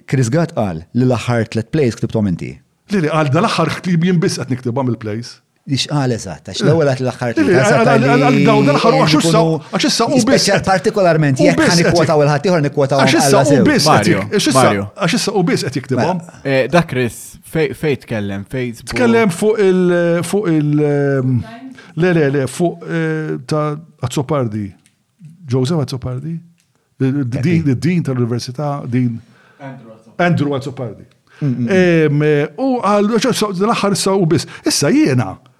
Chris Gatt qal li l-aħħar tlet plays ktibtom inti. Le, le, għal dal-aħħar ktib jien biss qed niktibha mill-plays. Ix qal eżatt, għax l-ewwel għat l-aħħar tlet. Għal dawn dal-aħħar għax issa għax issa u biss. Partikolarment jekk ħan ikkwataw il-ħadd ieħor nikkwataw. Għax issa u biss. Għax issa u biss qed jiktibhom. Dak Chris Fej tkellem, Facebook. Tkellem fuq il. fuq il. Ehm, le, le, le, fuq eh, ta' Azzopardi. Joseph Azzopardi? Din tal-Università, din. Andrew Azzopardi. Ehm, eh, u għal, l-axar issa u bis. Issa jiena,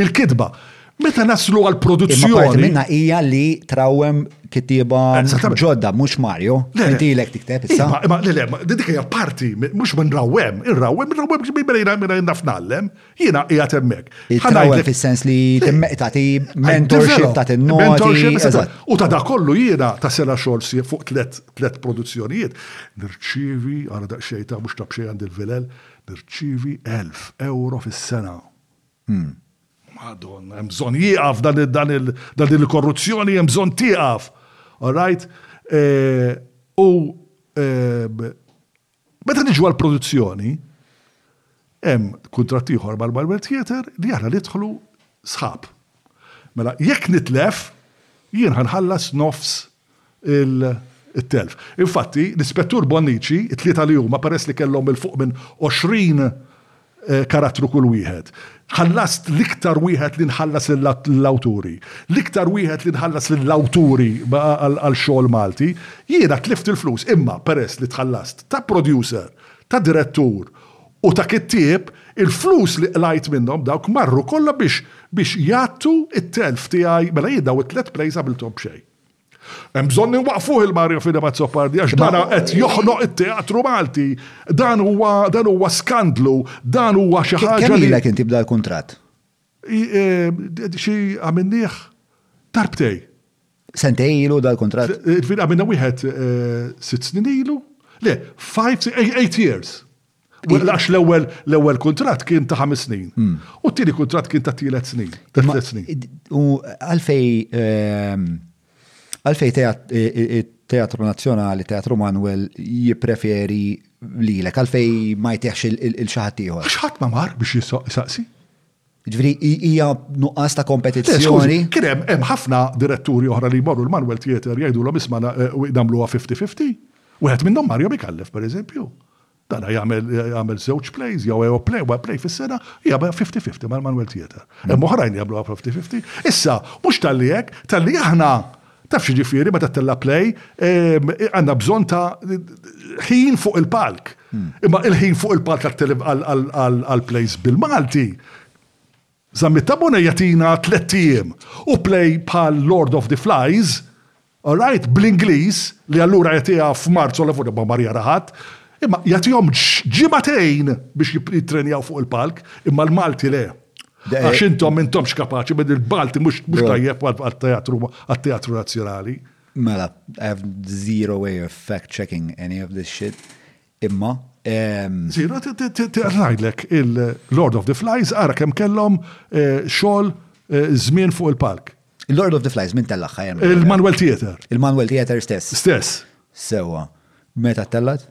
il-kitba. Meta naslu għal produzzjoni. Imma parti minna hija li trawem kittieba ġodda, mhux Mario. Inti lek tikteb issa. Imma le le, dik hija parti, mhux minn rawem, irrawem, irrawem kbir bejna minn għandna f'nallem, jiena hija temmek. Ħanajlek fis-sens li tagħti mentorship ta' tinnoti. U ta' da kollu jiena ta' sena xogħol si fuq tliet produzzjonijiet. Nirċivi għal daqsxejn ta' mhux ta' b'xejn għand il-vilel, nirċivi 1000 euro fis-sena. Madonna, hemm bżonn jieqaf dan il-korruzzjoni, hemm bżonn tieqaf. All right? E, u e, meta niġu għall-produzzjoni, hemm kuntratt ieħor mal-Marvel Theater li aħna nidħlu sħab. Mela, jekk nitlef, jien ħanħallas nofs it-telf. Infatti, l-Ispettur Bonnici, it-tlieta li huma, peress li kellhom 'il fuq minn 20 karattru kull wieħed, ħallast l-iktar wieħed li nħallas lill-awturi, l-iktar wieħed li nħallas lill-awturi għal xogħol Malti. Jiena tlift il-flus, imma peress li tħallast ta' producer, ta' direttur u ta' kittieb, il-flus li qlajt minnhom dawk marru kollha biex jgħattu t-telf tiegħi. Mela jien dawn it-tliet plays għamilthom b'xejn. Hemm bżonn inwaqfuh il-Mario Fide Mazzopardi għax dan qed joħloq it-teatru Malti. Dan huwa dan huwa skandlu, dan huwa xi ħaġa. Kemm ilek inti bda l-kuntratt? E, xi għamilnieh tarbtej. Sentej ilu dal-kuntratt? Għamilna wieħed e, sitt snin ilu. Le, five, eight years. Għax l-ewwel l-ewwel kuntratt kien ta' ħames snin. Hmm. U t-tieni kuntratt kien ta' tielet snin, ta' tliet snin. U għalfej ehm, għalfej e, e, teatru nazzjonali, teatru Manuel jippreferi lilek għalfej ma jtieħx il-xaħat ieħor. Xaħat ma mar biex jisaqsi. Ġviri, hija nuqqas ta' kompetizzjoni. Eh, Kien hemm ħafna diretturi oħra li jmorru l-Manuel Theater jgħidulhom isma' eh, nagħmluha 50-50. Wieħed minnhom Mario Mikallef, per eżempju. Dana jagħmel żewġ plays, jew jew play, wa play fis-sena, jagħmel 50-50 mal-Manuel Theater. Hemm oħrajn jagħmluha 50-50. Issa, mhux tal-li hekk, tal-li aħna Taf x'jiġifieri meta ttella' play, għandna bżonn ta' ħin fuq il-palk. Imma il-ħin fuq il-palk għall-plays bil-Malti, Zammit ta' Bona jagħtina tlett ijiem u play bħal Lord of the Flies, all right, bl-Ingliż li allura jagħtiha f'Marzu, ma mar jara ħadd, imma jagħtihom ġimagħtejn biex jittrenjaw fuq il-palk, imma l-Malti le. Għax intom intomx kapaċi minn il-balti mhux tajjeb għat-teatru għat-teatru nazzjonali. Mela, I have zero way of fact checking any of this shit. Imma. Zero, t-għajdlek il-Lord of the Flies għara kem kellom eh, xol eh, zmin fuq il-palk. Il-Lord of the Flies minn tellaħħa jem. Il-Manuel Theater. Il-Manuel Theater stess. Stess. Sewa. Meta tellat?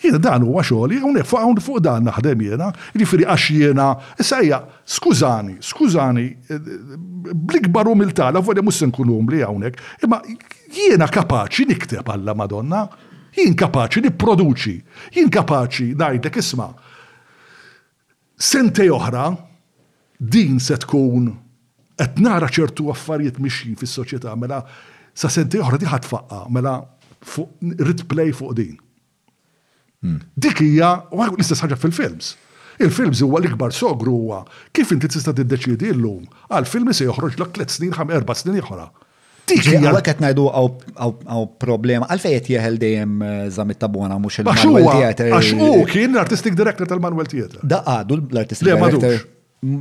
Jiena dan huwa xogħli, hawnhekk fuq hawn fuq dan naħdem jiena, jiġifieri għax jiena, issa ejja, skużani, skużani, bl-ikbar umiltà, lavolja mhux se nkun umli hawnhekk, imma jiena kapaċi nikteb Alla Madonna, jien kapaċi nipproduċi, jien kapaċi ngħidlek isma', Sentej oħra, din se tkun, qed nara ċertu affarijiet mixjin fis-soċjetà, mela sa sentej oħra din ħa tfaqqa', mela fuq rrid play fuq din. Dik hija l-istess ħaġa fil-films. Il-films huwa l-ikbar sogru huwa kif inti tista' tiddeċiedi llum għal film li se joħroġ lok tliet snin, erba' snin oħra. Tiġi għawek għet najdu għaw problema, għalfej għet jieħel dejjem eh, zamit tabwana mux il-Manuel Theater. Għax u kien l-artistic director tal-Manuel Theater. Da għadu l-artistic director.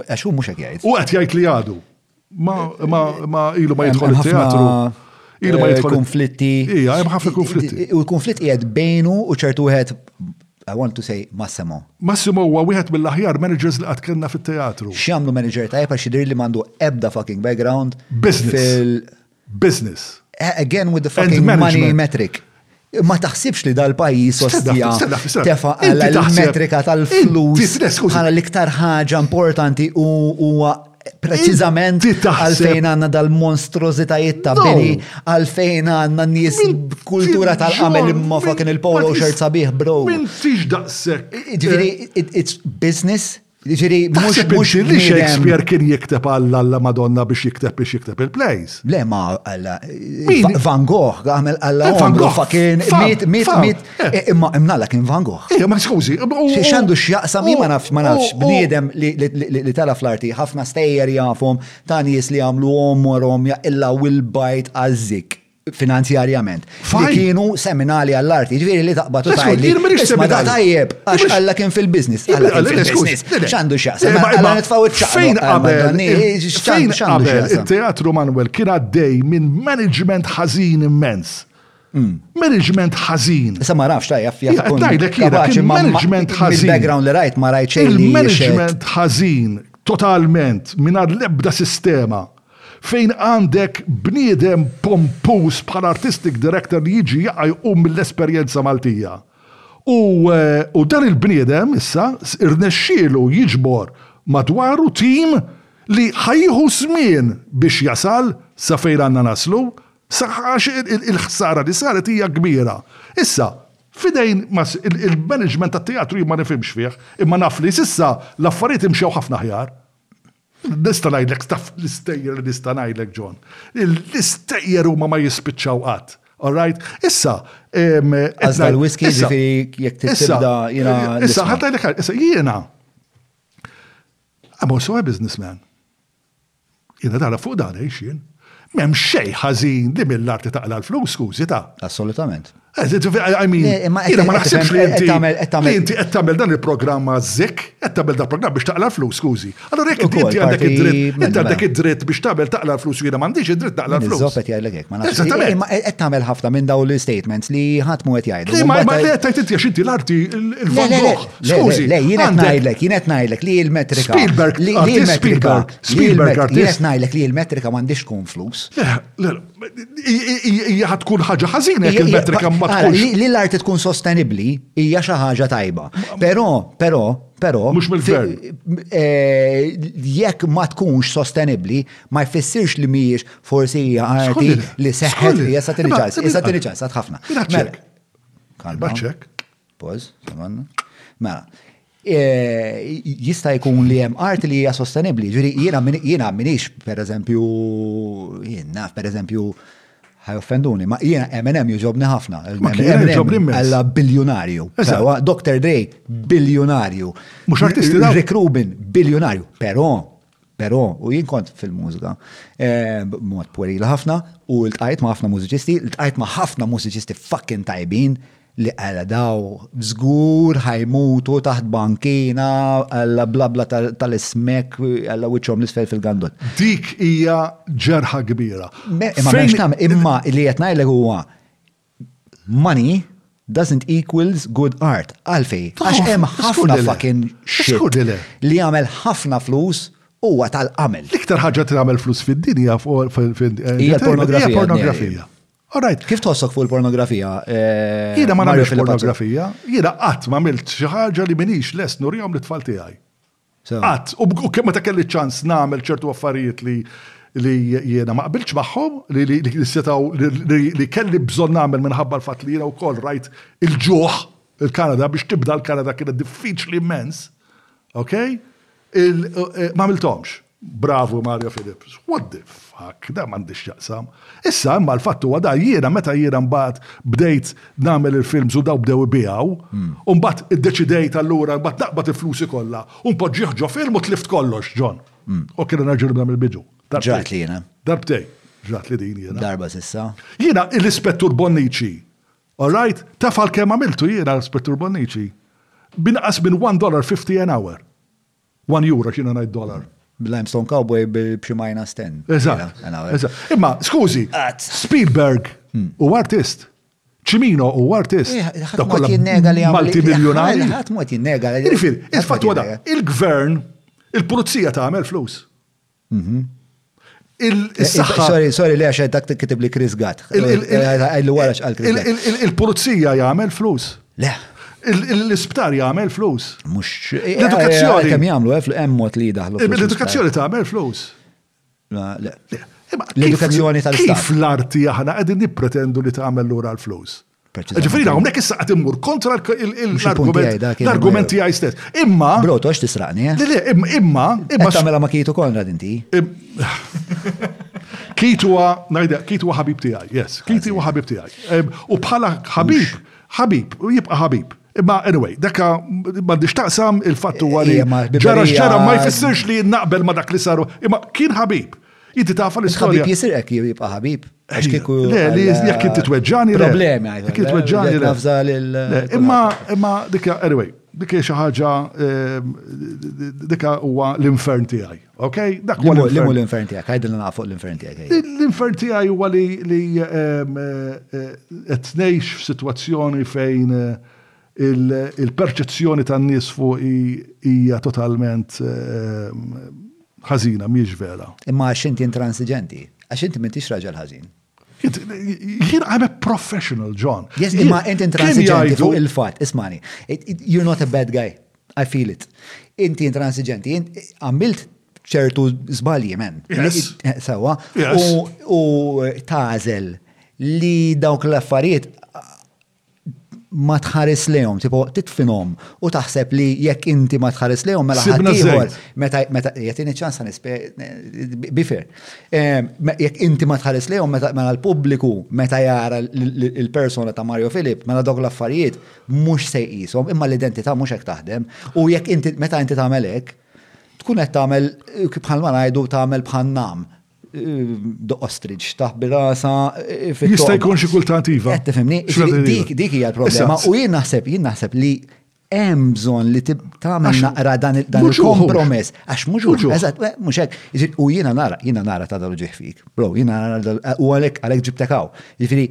Għax u mux għet jgħid. U għet jgħid li għadu. Ma ilu ma jitħol il-teatru. Ilu ma eh, jitħol. Konflitti. Ija, hemm ħafna konflitti. U l-konflitt qiegħed bejnu u ċertu wieħed I want to say Massimo. Massimo huwa wieħed mill-aħjar managers li qatt kellna fit-teatru. X'jagħmlu manager tajjeb għax jidhirli li m'għandu ebda fucking background. Business. Business. Again with the fucking money metric. Ma taħsibx li dal-pajis ostija tefa għal metrika tal-flus għal l-iktar ħaġa importanti u preċiżament għalfejn għanna dal-monstrozitajiet ta' bini, għalfejn għanna nies kultura tal-għamel imma fucking il-polo shirt sabiħ, bro. Min fiex daqsek. Ġifiri, eh? it's business. Ġifiri, mux mux li Shakespeare kien jikteb għalla alla Madonna biex jikteb biex jikteb il-plays. Le ma għalla. Van Gogh għamel għalla. Eh, Van Gogh. Fucking mit, mit, mit. Eh, imma imnalla kien Van Gogh. Ija, ma skużi. Xandu x'jaqsam ma nafx, ma nafx, bniedem li tala fl-arti, ħafna stejjer jafhom ta' nies li għamlu omorhom jaqilla u l-bajt għazzik finanzjarjament. Li kienu seminali għall-arti, ġviri li taqbad u tajli. Ma da tajjeb, għax għalla kien fil-biznis. ċandu xaqsa, ma għalla nitfaw iċċaqsa. Fejn qabel, fejn qabel, il-teatru Manuel kien għaddej minn management ħażin immens. Hmm. Management ħażin. Issa ma nafx tajja fija. Ngħidlek kapaċi management ħażin. Il-background li rajt ma rajt xejn. Il-management ħażin totalment mingħajr l-ebda sistema fejn għandek bniedem pompus bħal artistic director li jiġi jaqaj u mill-esperjenza Maltija. U, eh, u dan il-bniedem issa irnexxielu jiġbor madwaru tim li ħajħu żmien biex jasal sa fejn għandna naslu Saħaq għax il-ħsara li saret hija kbira. Issa, f'idejn il-management tat-teatru jien ma nifhimx fih, imma naf li s'issa l-affarijiet imxew ħafna aħjar. Nista' ngħidlek taf l-istejjer li nista' ngħidlek John. L-istejjer huma ma jispiċċaw qatt. All right? Issa, Għażla l-whisky, ġifieri jekk tibda jiena. Issa, ħadd issa jiena. I'm also a businessman. Jiena nagħlaq fuq dan għax jien. M'hemm xejn ħażin li mill-arti taqla' l-flus, skużi ta'. Assolutament. I mean, jiena ma naħsibx li inti inti qed tagħmel dan il-programm għażżek, qed tagħmel dan programm biex taqla' l-flus, skużi. Allura jekk inti għandek id-dritt, inti għandek id-dritt biex tagħmel taqla' l-flus u jiena m'għandix id-dritt taqla' l-flus. Żoppet jgħidlek hekk, ma nafx. Eżattament. Imma qed tagħmel ħafna minn dawn l-statements li ħadd mhu qed jgħidlu. Ma qed tgħid inti għax inti l-arti l-vanduħ. Skużi, le, jien qed ngħidlek, jien qed ngħidlek li l-metrika. Spielberg, li l-metrika. Spielberg, jien qed ngħidlek li l-metrika m'għandix tkun flus. Hija ħad tkun ħaġa ħażina jekk il-metrika ma tkunx. Li l-arti tkun sostenibbli hija xi ħaġa tajba. Però, però, però. Mhux mill-gvern. Eh, jekk ma tkunx sostenibbli, ma jfissirx li mhijiex forsi hija arti li seħħet li jessa tiniċas, jessa tiniċas, ħafna. Mela. Kalma. Baċċek. Poz, samanna. Mela, jista' jkun li hemm art li hija sostenibbli. Ġifieri jiena jiena minix pereżempju jien naf pereżempju ħaj offenduni, ma jiena Eminem juġobni ħafna. Eminem għalla biljunarju. Dr. Dre, biljunarju. Mux artisti. Rick Rubin, biljunarju. Pero, Però, u jien kont fil-mużika, eh, mod pwerila ħafna, u l-tqajt ma' ħafna mużiċisti, l-tqajt ma' ħafna mużiċisti fucking tajbin li għala daw zgur ħajmutu taħt bankina għalla blabla tal-ismek għalla wiċċom l-isfel fil-gandol. Dik hija ġerħa kbira. Imma imma li qed ngħidlek huwa money doesn't equals good art. Għalfej? Għax hemm ħafna fucking shit li jagħmel ħafna flus huwa tal-qamel. L-iktar ħaġa tagħmel flus fid-dinja hija pornografija. Alright. Kif tħossok fuq il-pornografija? Eh, jiena ma nagħmilx pornografija, jiena qatt ma għamilt xi ħaġa li minix lest nurihom li tfal tiegħi. Qatt, u meta kelli ċans nagħmel ċertu affarijiet li li jiena ma qbilx magħhom, li li li setaw li kelli bżonn nagħmel minħabba l-fatt li jiena wkoll rajt il-ġuħ il-Kanada biex tibda l-Kanada kienet diffiċli immens, ok? Ma għamilthomx. Bravu Mario Phillips. What the fuck, dan m'għandix x'jaqsam. Issa, imma l-fatt huwa dan, jiena meta jiena mbagħad bdejt nagħmel il-films u daw bdew ibiegħu, u mbagħad iddeċidejt allura mbagħad naqbad il-flusi kollha u npoġġih ġo film u tlift kollox, John. U kien raġuni nibda mill-bidu. Ġratli jiena. Darbtejn. Ġratli din jiena. Darba s'issa. Jiena l-Ispettur Bonnici. All right? Taf għalkemm għamiltu jiena l-Ispettur Bonnici? B'inqas minn one dollar fifty an hour. One euro x'jiena ngħid dollar. Limestone Cowboy b'xi minus ten. Eżatt. Imma skużi, Spielberg hmm. u artist. Cimino u artist. Eh, ħadd ma jinnega li multimiljonari. Ħadd ma jinnega li. Irfir, il-fatwa da, il-gvern, il-pulizija tagħmel flus. Mhm. Sorry, sorry, li għaxa dak kitib li Chris Gatt. Għajlu għara xqal Chris Gatt. Il-pulizija jgħamil flus. Le. L-isptar jgħamil flus. Mux. Eh, l-edukazzjoni. Eh, Kem jgħamlu, eh, emmot li daħlu. L-edukazzjoni tagħmel flus. Le. L-edukazzjoni tal-istat. Kif l-arti aħna qegħdin nippretendu li tagħmel lura l-flus? Ġifiri, hawnhekk issa qed immur kontra l-argument tiegħi stess. Imma. Broto għax tisraqni. Eh? Le, imma, imma. Imma tagħmilha ma kitu konra dinti. Kitu huwa, ngħidha, kitu huwa ħabib tiegħi, yes. Kitu huwa ħabib tiegħi. U bħala ħabib, ħabib, u jibqa' ħabib. Imma anyway, dakka m'għandix taqsam il-fatt huwa li ġara x'ġara ma jfissirx li naqbel ma dak li saru, imma kien ħabib. Inti tafa l-istorja. Ħabib jisir hekk jibqa' ħabib. Għax kieku. Le, li jekk inti tweġġani. Problemi għajdu. Jekk tweġġani. Nafza lil. Imma, imma dikja, anyway, dikja xi ħaġa ehm, dikja huwa l-infern tiegħi. Ok? Dak huwa l-infern. l-infern tiegħek, ħajdilna nagħraf fuq l-infern tiegħek. L-infern tiegħi huwa li ehm, eh, eh, qed ngħix f'sitwazzjoni fejn eh, Il-perċezzjoni tan-nies fuqi hija totalment ħażina, mhijiex vera. Imma għax inti intransiġenti, għax inti m'intix raġel ħażin. Jien I'm a professional, John. Yes, imma inti intransiġenti fuq il-fatt, ismani. You're not a bad guy. I feel it. Inti intransiġenti, għamilt ċertu zbalji men. Eh, sewa. U tazel li dawk l-affarijiet ma tħares lejhom, tipo titfinhom u taħseb li jekk inti ma tħares lejhom mela ħaddieħor meta meta jagħtini ċans bifer. Ehm, jekk inti ma tħares lejhom meta mela l-pubbliku meta jara l-persona ta' Mario Filip mela dawk l-affarijiet mhux se jqishom imma l-identità mhux hekk taħdem u jekk inti meta inti tagħmel hekk tkun qed tagħmel bħalma ngħidu tagħmel bħan-nam The ostrich taħ birasa. Jista' jkun xi kultant iva. Qed tifhimni? Dik hija l-problema. U jien naħseb, jien naħseb li hemm bżonn li tagħmel naqra dan il-kompromess. Għax mhux hux, eżatt, mhux hekk. U jiena nara, jiena nara ta' dalu ġieħ fik. Bro, jiena nara u għalhekk għalhekk ġibtek hawn. Jiġifieri,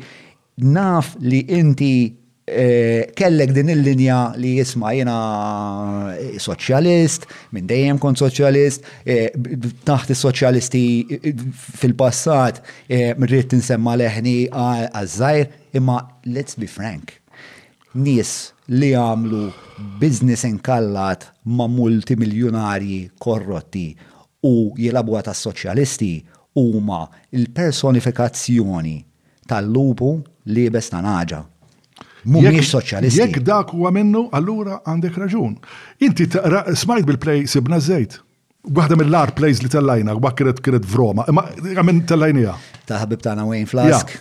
Naf li inti kellek din il-linja li isma' jiena soċjalist, minn dejjem kont soċjalist, taħt is-soċjalisti fil-passat ridt insemma' leħni għaż-żgħir, imma let's be frank, nies li għamlu business inkallat ma' multimiljunarji korrotti u jilgħabuha tas-soċjalisti huma l-personifikazzjoni tal-lupu liebes ta' nagħġa. Mhumiex soċjalisti. Jekk dak huwa minnu, allura għandek raġun. Inti smajt bil-play sibna żejt. Waħda mill-art plays li tellajna, għak kienet kienet vroma, imma għamin tellajnija. Ta' ħabib ta' Wayne Flask.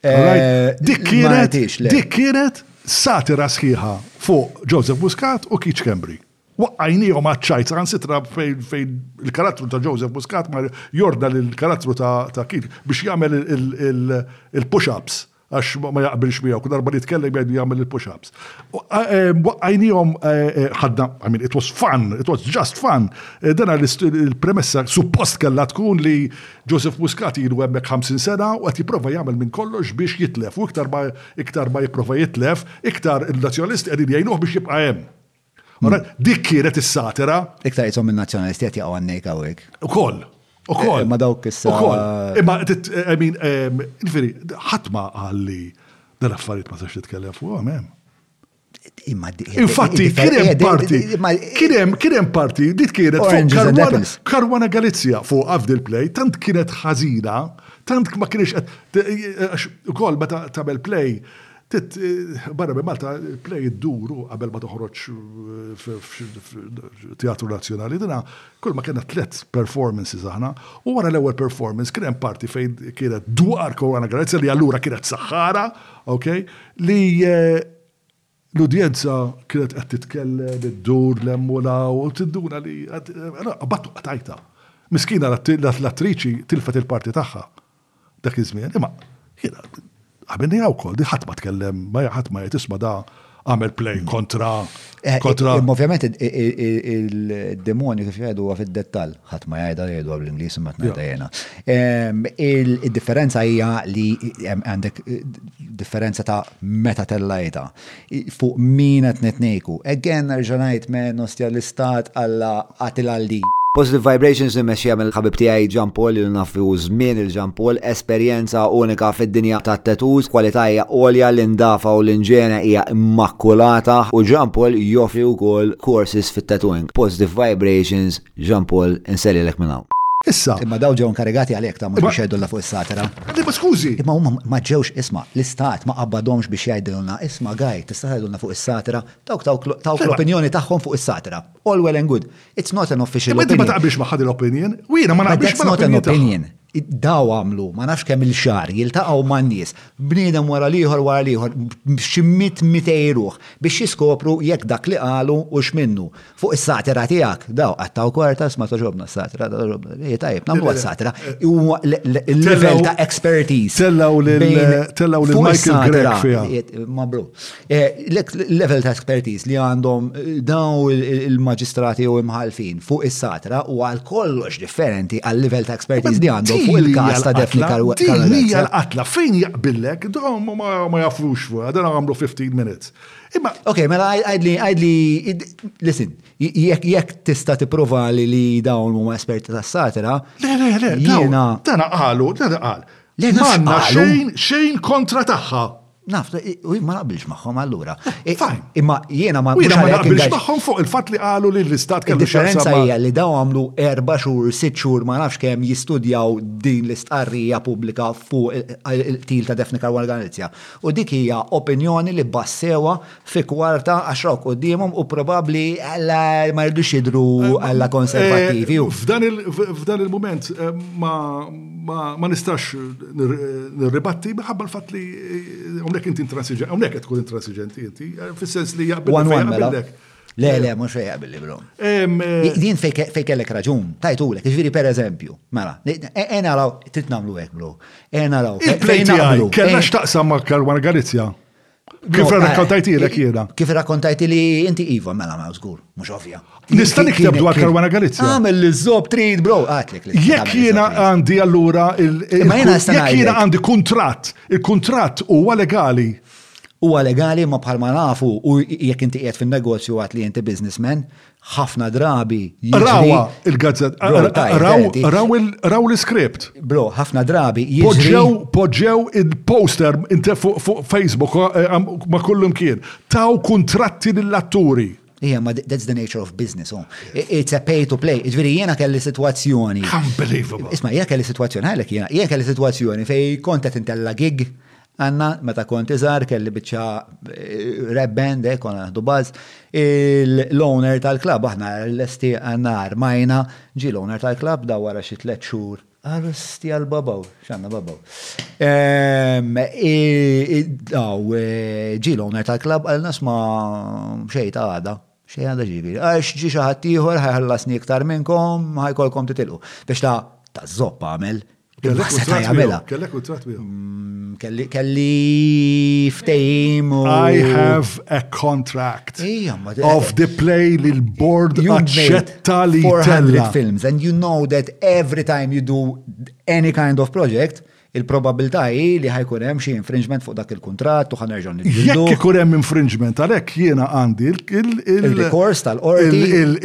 Eh, dik kienet, dik kienet satira sħiħa fuq Joseph Muscat u Keach Kembri. Waqqajniehom għaċ-ċajt, saħansitra fejn il-karattru ta' Joseph Muscat mar jorda lill-karattru ta' Keith biex jagħmel il-push-ups għax ma jaqbilx miegħu, kull darba li jitkellem jgħidu jagħmel il-push-ups. Waqqajniehom ħadna, I mean, it was fun, it was just fun. Dana l-premessa suppost kellha tkun li Joseph Muscat ilu hemmhekk 50 sena u qed jipprova jagħmel minn kollox biex jitlef u iktar ma jipprova jitlef, iktar in-Nazzjonalisti qegħdin jgħinuh biex jibqa' hemm. Dik kienet is-satira. Iktar jisom il-nazzjonalisti qed jaqgħu għannejk hawnhekk. Ukoll. Ukoll. Eh, ma dawk issa. Ukoll. Imma eh, I mean, ehm, ġifieri, ħadd ma qal li dan affarijiet ma sax titkellem fuqhom hemm. Infatti, kienem parti, kienem, kienem parti, dit kienet fuq Karwana Galizja fuq Avdil Play, tant kienet ħazina, tant ma kienx, kol ma tabel Play, Trid, barra minn Malta, play idduru qabel ma toħroġ f'Teatru Nazzjonali. Dina, kull ma kellna tliet performances aħna, u wara l-ewwel performance kien hemm parti fejn kienet dwar Corona Galizja li allura kienet saħħara, ok, li l-udjenza kienet qed titkellem, iddur 'l hemm u 'l hawn, u tinduna li, qabadt u qtajtha. Miskina l-attriċi tilfet il-parti tagħha. dak iż-żmien. Imma jiena għamilni hawn ukoll, di ħadd ma tkellem, ma ħadd ma jgħid isma' da għamel play mm. kontra eh, kontra. Eh, imma ovvjament il-demonju kif jgħidu huwa fid-dettall, ħadd ma jgħidha jgħidu bl-Ingliż imma tnajda jiena. Id-differenza hija li għandek eh, differenza ta' meta tellajta. Fuq min qed nitnieku? Again nerġa' ngħid me nostja l-istat Alla qatilha għal din. Positive Vibrations immexxija mill-ħabib tiegħi Jean Paul lilu nafu żmien il Jean Paul, esperjenza unika fid-dinja tat-tattoos, kwalità hija għolja, l-indafa u l-inġene hija immakkulata u Jean Paul joffri wkoll courses fit-tattooing. Positive Vibrations Jean Paul, insellilek minn hawn. Issa. Imma dawn ġew inkarigati għalhekk ta' mhux biex jgħidulna fuq is-satira. Imma skużi! Imma huma ma ġewx, isma', l-Istat ma qabbadhomx biex jgħidulna, isma' guy, tista' tgħidulna fuq is-satira? Dawk tawk tawk l-opinjoni tagħhom fuq is-satira. All well and good. It's not an official opinion. Imma inti ma taqbilx magħha din l-opinion, u jiena ma naqbilx mal-opinjoni tagħha. But that's not an opinion. Daw għamlu, ma nafx kemm il-xar, jiltaqgħu man nies, bniedem wara l-ieħor wara l-ieħor, xi mitt mitej ruħ, biex jiskopru jekk dak li qalu hux minnu. Fuq is-satira tiegħek, daw qattgħu kwartas, ma toġobna s-satira, eh, tajjeb, nagħmluha s-satira. Huwa l-livell ta' expertise. Tellgħu lil Michael Grech fiha. Mabru. Eh, level ta' expertise li għandhom eh, daw il-maġistrati u imħalfin fuq is-satra u għal kollox differenti għal level ta' expertise li għandhom fuq il-kas ta' defni tal Hija l-qatla fejn jaqbillek, dom ma jafux fuq, dan għamlu 15 minutes. Imma. Ok, mela għajdli, għajdli, listen, jek tista tiprova li li dawn huma esperti ta' satra. Le, le, le, jena. Dana għalu, dana għal. Manna xejn, xejn kontra taħħa. Naf, u ma naqbilx magħhom allura. Eh, fajn. Imma jiena ma naqbilx magħhom. Ma naqbilx magħhom fuq il-fatt li qalu li l-istat kellu Differenza hija li daw għamlu erba' xhur, sitt xhur ma nafx kemm jistudjaw din l-istqarrija pubblika fuq il-til ta' Defni Karwan Galizja. U dik hija opinjoni li bassewa fi kwarta għax rawk qudiemhom u probabbli alla ma jridux jidru alla konservattivi. F'dan il-mument ma nistax nirribatti minħabba l-fatt li hawnhekk inti intransiġenti, hawnhekk qed tkun intransiġenti inti, fis-sens li jaqbel. Le, le, mhux fejn jaqbel li brom. Din fejn kellek raġun, tajtulek, jiġifieri pereżempju, mela, e naraw, trid nagħmlu hekk bro. E naraw. Il-plejn kellha x'taqsam ma' Karwana Galizja. Kif eh, rakkontajti l jiena? Kif rakkontajti li inti Iva, mela ma' mela, zgur, mux ovvja. Nista' nikteb dwar Karwana Galizja. Għamil li zob trid, bro, għatlek. Jekk jiena għandi allura il- Jekk jiena għandi kontrat, il-kontrat huwa legali. Huwa legali ma bħalma nafu u jekk inti qiegħed fin-negozju għat li inti businessman, ħafna drabi jiġri. Rawa il-gazzett. Raw l-iskript. Bro, ħafna drabi jiġri. Poġġew, poġġew il-poster fuq Facebook eh, eh, ma kullum kien. Taw kontratti lill-atturi. Ija, ma that's the nature of business. Oh. It's a pay to play. Ġviri, jena kelli situazzjoni. Unbelievable. Isma, jena kelli situazzjoni, għalek jena, jena kelli situazzjoni fej kontet intella gig Anna, meta kont iżgħar kelli biċċa eh, rap band, eh, konna naħdu baż, l-owner tal-klab aħna l-esti għandna armajna, ġi l-owner tal-klab da wara xi tliet xhur Arresti għal babaw, xanna babaw. Ehm, daw, eh, ġi l-owner tal-klab għal nasma xejta għada, Xejn għandha ġiġifieri. Għax ġie xi ħadd ieħor ħa jħallasni iktar minnkom, ħa jkollkom titilqu. Biex ta' ta' żopp għamel. Kellek u trat miegħu. Kellek u trat miegħu. Mm, kelli ftehim u. I have a contract of the play li l-board jaċċetta li tella. films and you know that every time you do any kind of project, il-probabbiltà hi li ħa jkun hemm xi infringement fuq dak il-kuntratt u ħa nerġgħu niġġieldu. Jekk ikun hemm infringement għalhekk jiena għandi il-rikors tal-qorti.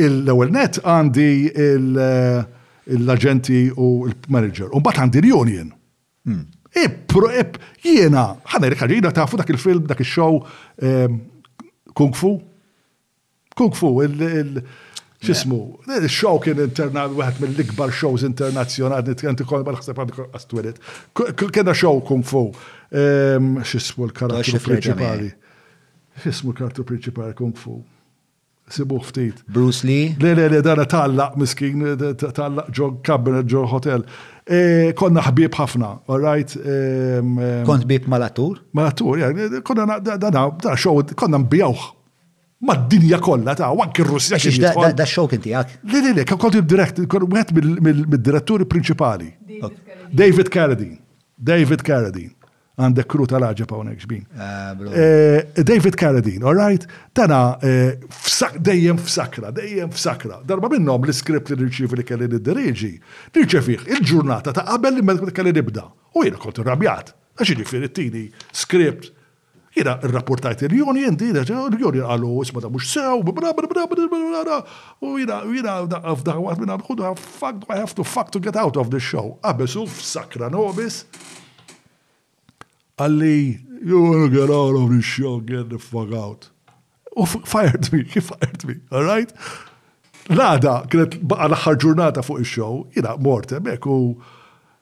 L-ewwel net għandi l-aġenti u l-manager. U mbagħad għandi l-union. Hmm. Jiena, ħana jrek ħaġina tafu dak il-film, dak il-show ehm, Kung Fu? Kung Fu, xismu, show kien interna, wieħed mill-ikbar shows internazzjonali, nitkellem tikol ma naħseb għandu għastwilit. Kena show Kung Fu, ehm, xismu l-karattru principali. Xismu l-karattru principali Kung Fu. Sibu ftit. Bruce Lee? Le, le, le, dara tallaq miskin, tallaq ġo cabinet ġo hotel. E, konna ħbib ħafna, all right? Ehm, ehm. Kont bib malatur? Malatur, ja, konna, dana, da, show, konna mbijawħ mad-dinja kollha ta' anki r-Russja xi jidħol. Da show kien tiegħek? Le, le, le, kont id-direkt, wieħed mid-diretturi prinċipali. David Carradine. David Carradine. Għandek kru tal-ħaġa pa' unek xbin. Ah, eh, David Carradine, all right? Tana eh, dejjem f'sakra, dejjem f'sakra. Darba minnom l-skript li nirċivi li kelli nid-diriġi, nirċefiħ il-ġurnata ta' qabel li kelli nibda. U jena kont rabjat. Għaxi li firri t-tini, skript, Jiena rrappurtajt lill-union din, l-union qalu isma' dan mhux sew, bla bla bla bla bla bla, u jiena jiena daqqa f'daqqa waħda minn hawn ħuduha fuck I have to fuck to get out of this show. Qabeż hu f'sakra nobis, qalli you wanna get out of this show get the fuck out. U fired me, he fired me, all right? L-għada kienet baqa' l-aħħar ġurnata fuq ix-show, jiena mort hemmhekk u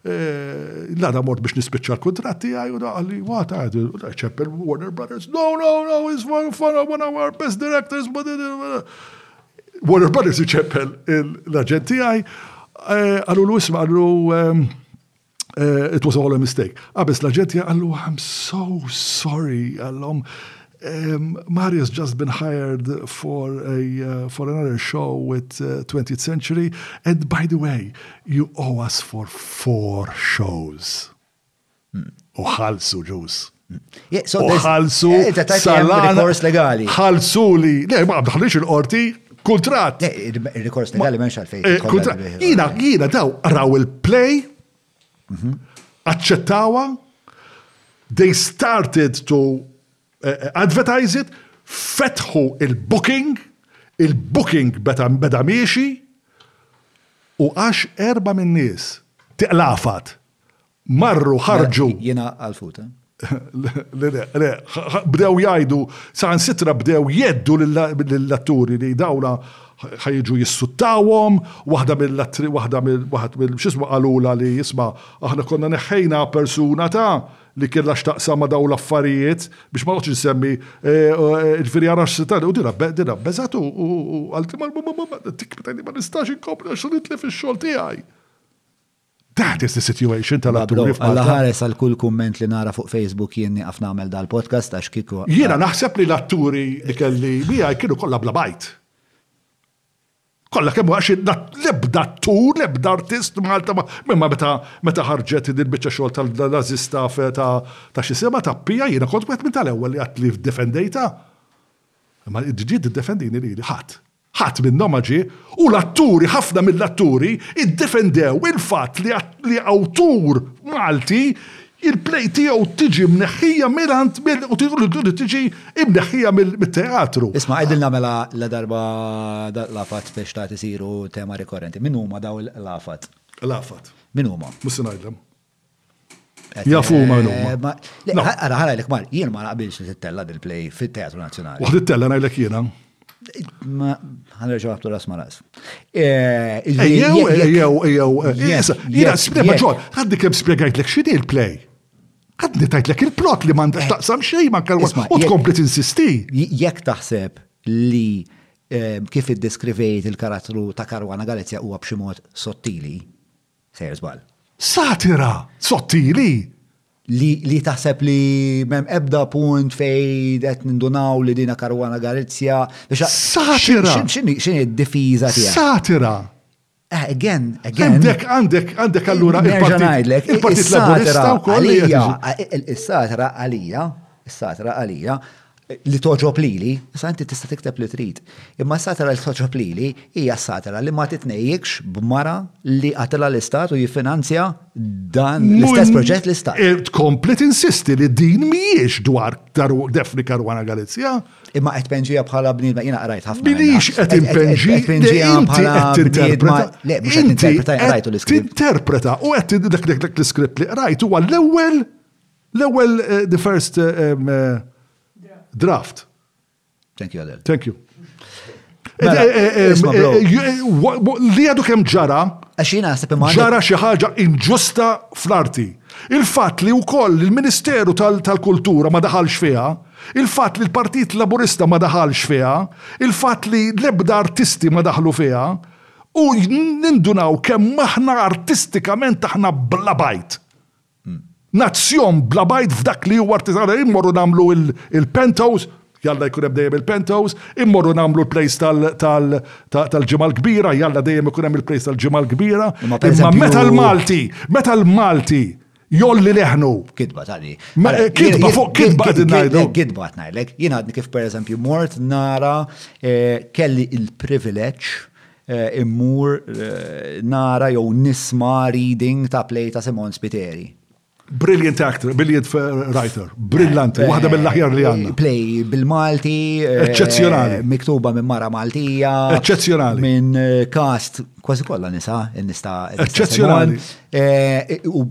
Eh, l-għada mort biex nispiċċa l-kontrat tiegħi u għalli what għadil, u ċepp il-Warner Brothers, no, no, no, it's one fun, one of our best directors, but Warner Brothers iċeppel l-agent tiegħi, eh, għallu l-isma għallu ehm, eh, it was all a mistake. Għabis ah, l-agent tiegħi għallu I'm so sorry għallom Um, Marius just been hired for a uh, for another show with uh, 20th Century, and by the way, you owe us for four shows. Hmm. U ħalsu ġus. Hmm. U ħalsu salana. legali. Ħalsu li, le, ma bħalix il-qorti, kontrat. Il-rikors legali menx għalfej. Eh, jina, jina daw raw il-play Aċċettawha, they started to eh, eh, advertise it, fetħu il-booking, il-booking beda miexi, u għax erba minn nies tiqlafat marru mela, ħarġu. Jena għal-futa. Eh? Le, le, bdew jgħidu, saħansitra bdew jeddu lill-atturi li dawla ħajġu jissuttawhom, waħda mill-attri, waħda mill, x'isma qalula li jisma' aħna konna neħħejna persuna ta' li kellha x'taqsam ma' daw l-affarijiet biex ma noqgħodx insemmi ġifieri ara x'sitar u dira dira beżgħet u qaltli ma nistax inkompli għax nitlef ix-xogħol tiegħi. That is the situation tal-atturi f'Malta. Alla ħares għal kull kumment li nara fuq Facebook jien nieqaf nagħmel dal-podcast għax kieku. Jiena naħseb li l-atturi li kelli miegħi kienu kollha bla bajt. Kollha kemm għax l-ebda attur, l-ebda artist Malta ma meta meta ħarġet din biċċa xogħol tal-nazista ta' ta' xi sema ta' pija jiena kont wieħed minn tal-ewwel li għad li defendejta. Ma ġiet defendini li ħadd. Ħadd minnhom ma ġie, u l-atturi, ħafna mill-atturi, iddefendew il-fatt li li awtur Malti il-play tiegħu tiġi mneħħija mingħand li tiġi mneħħija mit-teatru. Isma' għidilna mela ladarba dal-qlafat biex tagħti isiru tema rikorrenti. Min huma dawn il-qlafat? Qlafat. Min huma? Mhux se ngħidlhom. Jafu ma l Għara, għara l mar, jien ma naqbilx li t-tella dil-play fit-Teatru Nazjonali. Waħd t-tella najlek jiena. Għanreġu għabtu ras ma ras. Eh, jew, jew, jew, jena spiega ġol, għaddi kem spiegajt l-ek xini l-play. Għaddi tajt l-ek il-plot li mandax eh. taqsam xej man kalwa u tkompli t-insisti. Jek taħseb li eh, kif id-deskrivejt il-karattru ta' Karwana Galizja huwa b'xi mod sottili, Sejjer żball. Satira sottili! Li taħseb li m'hemm ebda punt fejn qed nindunaw li din Caruana Galizia. Satira! X'inhi d-difiża tiegħek? Satira! Again, again. Għandek, għandek, għandek allura il-partit. Il-partit laburista u koll. Is-satira għalija, is-satira għalija, li toġob lili, sa inti tista' tikteb li trid. Imma s-satira li toġob lili hija s-satira li ma titnejjikx b'mara li qatilha l-istat u jiffinanzja dan l-istess proġett l-istat. E, tkompli tinsisti li din mhijiex dwar Daphne Caruana Galizia. Imma qed penġija bħala bniedma jiena qrajt ħafna. Minix qed impenġi, inti qed tinterpreta. Le, mhux qed interpreta, qrajtu l-iskript. Tinterpreta u qed dak l-iskript li qrajt huwa l-ewwel L-ewwel the first draft. Thank you, Adel. Thank you. Mela, eh, eh, eh, li għadu kem ġara, ġara xi ħaġa inġusta fl-arti. Il-fatt li wkoll il-Ministeru tal-Kultura ma daħalx fiha, il-fatt li l-Partit Laburista ma daħalx fiha, il-fatt li l-ebda artisti ma daħlu fiha, u nindunaw kemm aħna artistikament aħna bla bajt. Nazzjon bla bajd f'dak li huwa artiżanali. Immorru nagħmlu il-penthouse, jalla jkun hemm dejjem il-penthouse, immorru nagħmlu l-plejs tal-Ġimgħa l-Kbira, jalla dejjem ikun hemm il-plejs tal-Ġimgħa l-Kbira. Imma meta l-Malti, meta l-Malti jgħolli leħnu. Kitba tali. Kitba fuq kitba qegħdin ngħidu. Kitba qed ngħidlek. Jien għadni kif pereżempju mort nara kelli l-privileġġ immur nara jew nisma' reading ta' play ta' Simon Spiteri. Brilliant actor, brilliant writer, brillanti, eh, waħda mill-aħjar li għanna. Play bil-Malti. Eh, Eccezjonali. Miktuba minn mara Maltija. Eccezjonali. Minn eh, cast, kważi kollha nisa, nista. Eccezjonali. U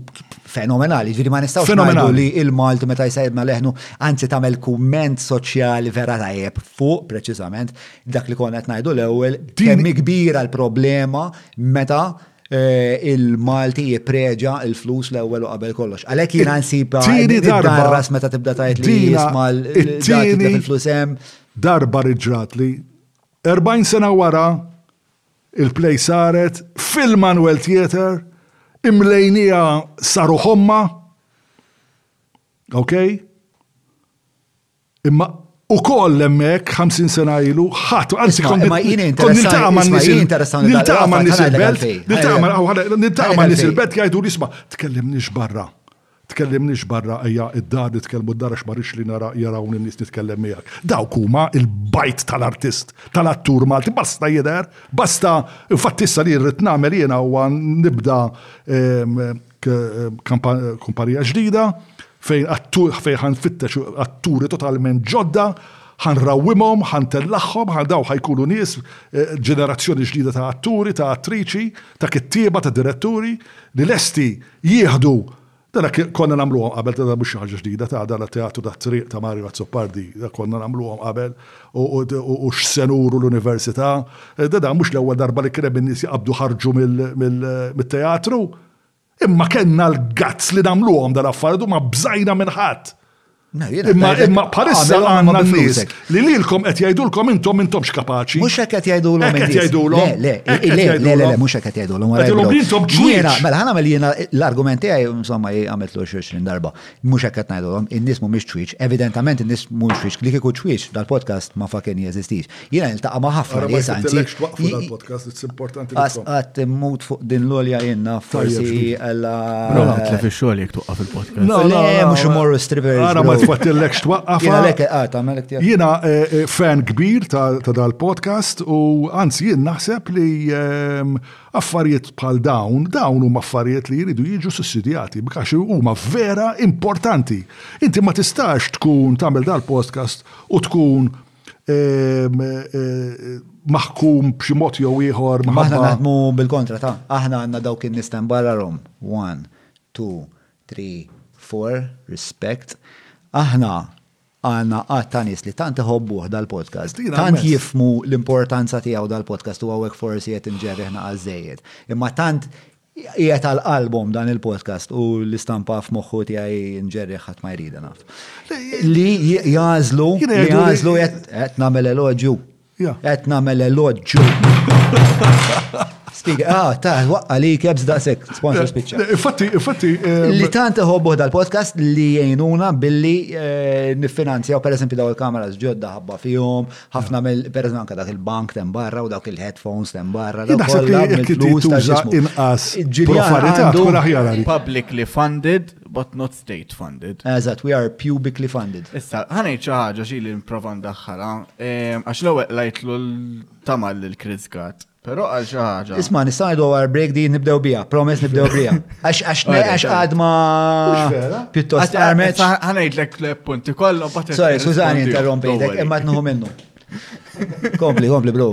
fenomenali, ġiri ma nistawx ngħidu li il-Malti meta jsajbna leħnu, anzi tagħmel kumment soċjali vera tajjeb fuq preċiżament Dak li konna qed ngħidu l-ewwel kemm kbira l-problema meta eh, il-Malti jippreġa il-flus l-ewwel u qabel kollox. Għalhekk jiena nsib Tieni darba- darras meta tibda tgħid li Dina, jisma' l- it-tieni- dak li il-flus hemm. darba li ġrat li 40 sena wara il-play saret fil-Manuel Theatre imlejnija saru ħomma. Ok? Imma u koll emmek 50 sena ilu ħat, għanzi kon niltaqa ma nis niltaqa ma nis il-belt, niltaqa ma nis il-belt jgħidu nisma, tkellim nix barra. Tkellim nix barra eja id-dar nitkellmu d-dar għax marriċ li nara jaraw nis nitkellem miegħek. Dawk huma il-bajt tal-artist, tal-attur Malti, basta jidher, basta infattissa li rrid nagħmel jiena huwa nibda kumpanija ġdida fejn attur fejn ħan fittex atturi totalment ġodda, ħan rawimhom, ħan tellaħħom, ħan daw ħajkunu nies eh, ġenerazzjoni ġdida ta' atturi, ta' attriċi, ta' kittieba, ta' diretturi li lesti jieħdu Dana konna namluhom qabel ta' mhux ħaġa ġdida ta' dana teatru ta' triq ta' Mario Azzopardi, konna namluhom qabel. u x'se nuru l-università. Dada mhux l-ewwel darba li kien hemm in-nies jaqbdu ħarġu mit-teatru. Imma kellna l-gazz li nagħmluhom dal-affarijiet u ma bżajna minn ħadd. Imma bħalissa għandna nies li lilkom qed jgħidulkom intom intomx kapaċi. Mhux hekk qed jgħidulhom. Qed jgħidulhom. Le, le, le, le, mhux hekk qed jgħidulhom. Qed jgħidulhom intom ġwiera. Mela ħana mel jiena l-argument tiegħi insomma għamilt l 20 darba. Mhux hekk qed ngħidulhom, in-nies mhumiex ċwieċ, evidentament in-nies mhumiex ċwieċ, li kieku ċwieċ dal-podcast ma fakenn jeżistix. Jiena niltaqa' ma' ħafna nies anzi. Għax twaqfu dal-podcast, it's importanti. Għas qatt immut fuq din l-olja jenna forsi alla. Mela tlef ix-xogħol jekk twaqqaf il-podcast. No, le, mhux imorru strivers. Ara ma tfattilek x'twaqqaf. Jiena lek qata għamelek tiegħek. Jiena fan kbir ta' dal-podcast u anzi jien naħseb li Affarijiet bħal dawn, dawn huma affarijiet li jridu jiġu sussidjati għax huma vera importanti. Inti ma tistax tkun tagħmel dal-podcast u tkun ehm, eh, maħkum b'xi mod jew ieħor. Ma aħna naħdmu bil-kontra ta' aħna għandna dawk in-nies ta' barra rom. One, two, three, four, respect. Aħna Għandna għadd ta' nies li tant iħobbuh dal-podcast, tant jifhmu l-importanza tiegħu dal-podcast u hawnhekk forsi qed inġerreh naqas żejjed. Imma tant qiegħed għal qalbhom dan il-podcast u l-istampa f'moħħu tiegħi nġerrih ħadd ma jridha naf. Li jagħżlu, jagħżlu qed nagħmel eloġju. Qed nagħmel eloġġu. Speaker, ah, ta' waqqa li kebs da' sek, sponsor eh, spiċċa. Eh, infatti, infatti. Eh, li tant iħobbu dal-podcast li jgħinuna billi nifinanzjaw, per eżempju, daw il-kameras ġodda ħabba fihom, ħafna mill, per eżempju, anka dak il-bank tem barra u dak il-headphones tem barra. Naħseb li jekk ta' inqas. Ġiljan għandu publicly funded But not state funded. Eżatt, we are pubically funded. Issa, ħanejt xi ħaġa xi li nprova ndaħħalha, ehm, għax l-ewwel lajtlu l-tamal lil Chris Gatt. Pero għal xi ħaġa. Isma' nista' ngħidu għar break di nibdew biha, promess nibdew biha. Għax għax għax għad ma pjuttost għarmet. Ħanejdlek punti kollu bata. Sorry, skużani interrompejtek, imma tnuħu minnu. Kompli, kompli, bro.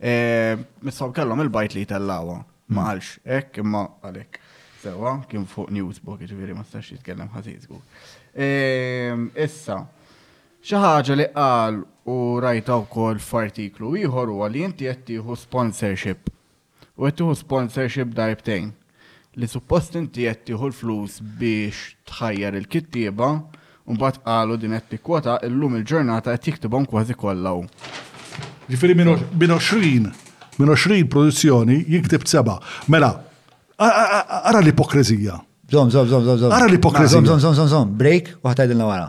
Missaw kellhom il-bajt li jtellawa. Ma għalx, ek, imma għalek. Sewa, kien fuq newsbook, ġviri ma stax jitkellem ħazizgu. Issa, xaħġa li qal u rajta u kol f'artiklu ieħor huwa li inti qed tieħu sponsorship. U qed tieħu sponsorship darbtejn. li suppost inti qed tieħu l-flus biex tħajjar il-kittieba u mbagħad qalu din qed tikkwota illum il-ġurnata qed jiktibhom kważi kollha hu. Ġifieri minn 20 minn 20 produzzjoni jiktib seba'. Mela, ara l-ipokrezija. Zom, zom, zom, zom, zom. Ara l-ipokrezija. Zom, zom, zom, zom, zom. Break u ħatajdilna wara.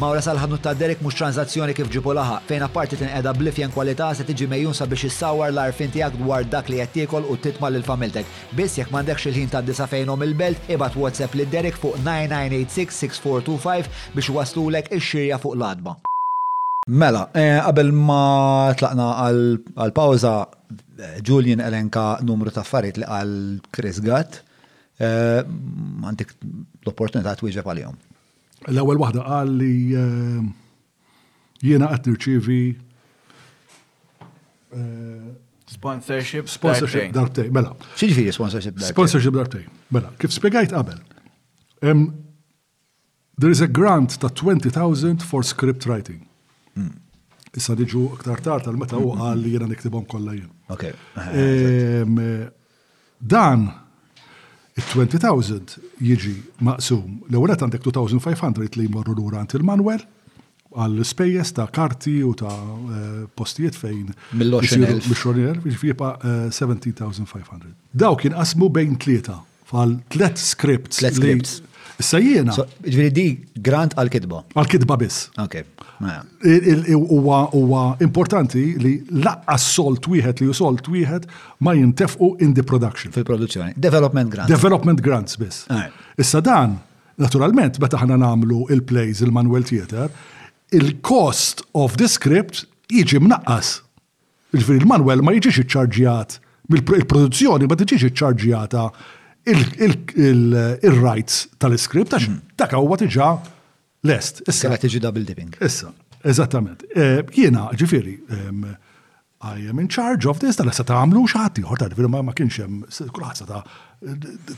Mawra sal-ħanut ta' Derek mhux tranżazzjoni kif ġieb u laħaq, fejn apparti tinqeda bl-ifjen kwalità se tiġi megħjun sabiex issawwar l-għarfien tiegħek dwar dak li qed tiekol u titma' lil familtek. Biss jekk m'għandekx il-ħin tgħaddi sa fejnhom il-belt, ibgħat WhatsApp lil Derek fuq 99866425 biex iwasslulek ix-xirja fuq l-għatba. Mela, qabel ma tlaqna għall-pawża, Julian elenka numru ta' affarijiet li qal Chris Gatt Eh, għandik l-opportunità twieġeb għalihom. L-ewwel waħda qal li eh, jiena qed nirċievi eh, Sponsorship. Sponsorship darbtej, mela. Xieġifieri sponsorship darbtej? Sponsorship darbtej, mela. Kif spiegajt qabel, hemm There is a grant ta' 20,000 for script writing. Hmm. Issa diġu iktar tard għal meta u għal li jena niktibom kollha jien. Okay. Ehm, dan il-20,000 jiġi maqsum l-ewwel għandek 2,500 li jmorru lura għand il-Manuel għal spejjeż ta' karti u ta' postijiet fejn. Mill-20,000. Mill-20,000, jiġifieri jibqa' 17,500. Dawk jinqasmu bejn tlieta bħal tliet scripts. Tliet scripts. Issa jiena. Jiġifieri di grant għall-kitba. Għall-kitba biss. Okej. Huwa importanti li lanqas sold wieħed li hu sold wieħed ma jintefqu in the production. Fil-produzzjoni. Development grants. Development grants biss. Issa dan Naturalment, meta aħna nagħmlu il-plays il-manual theater, il-cost of the script jiġi mnaqqas. Ġifieri l-manual ma jiġix iċċarġjat, il-produzzjoni ma tiġix iċċarġjata il-rights tal-iskript għax hmm. dak huwa diġà lest. Issa tiġi double dipping. Issa, eżattament. Eh, jiena, ġifieri, I am in charge of this, tal-essa ta' għamlu xaħat tiħor, ta' veru ma kienx hemm kulħadd sa ta'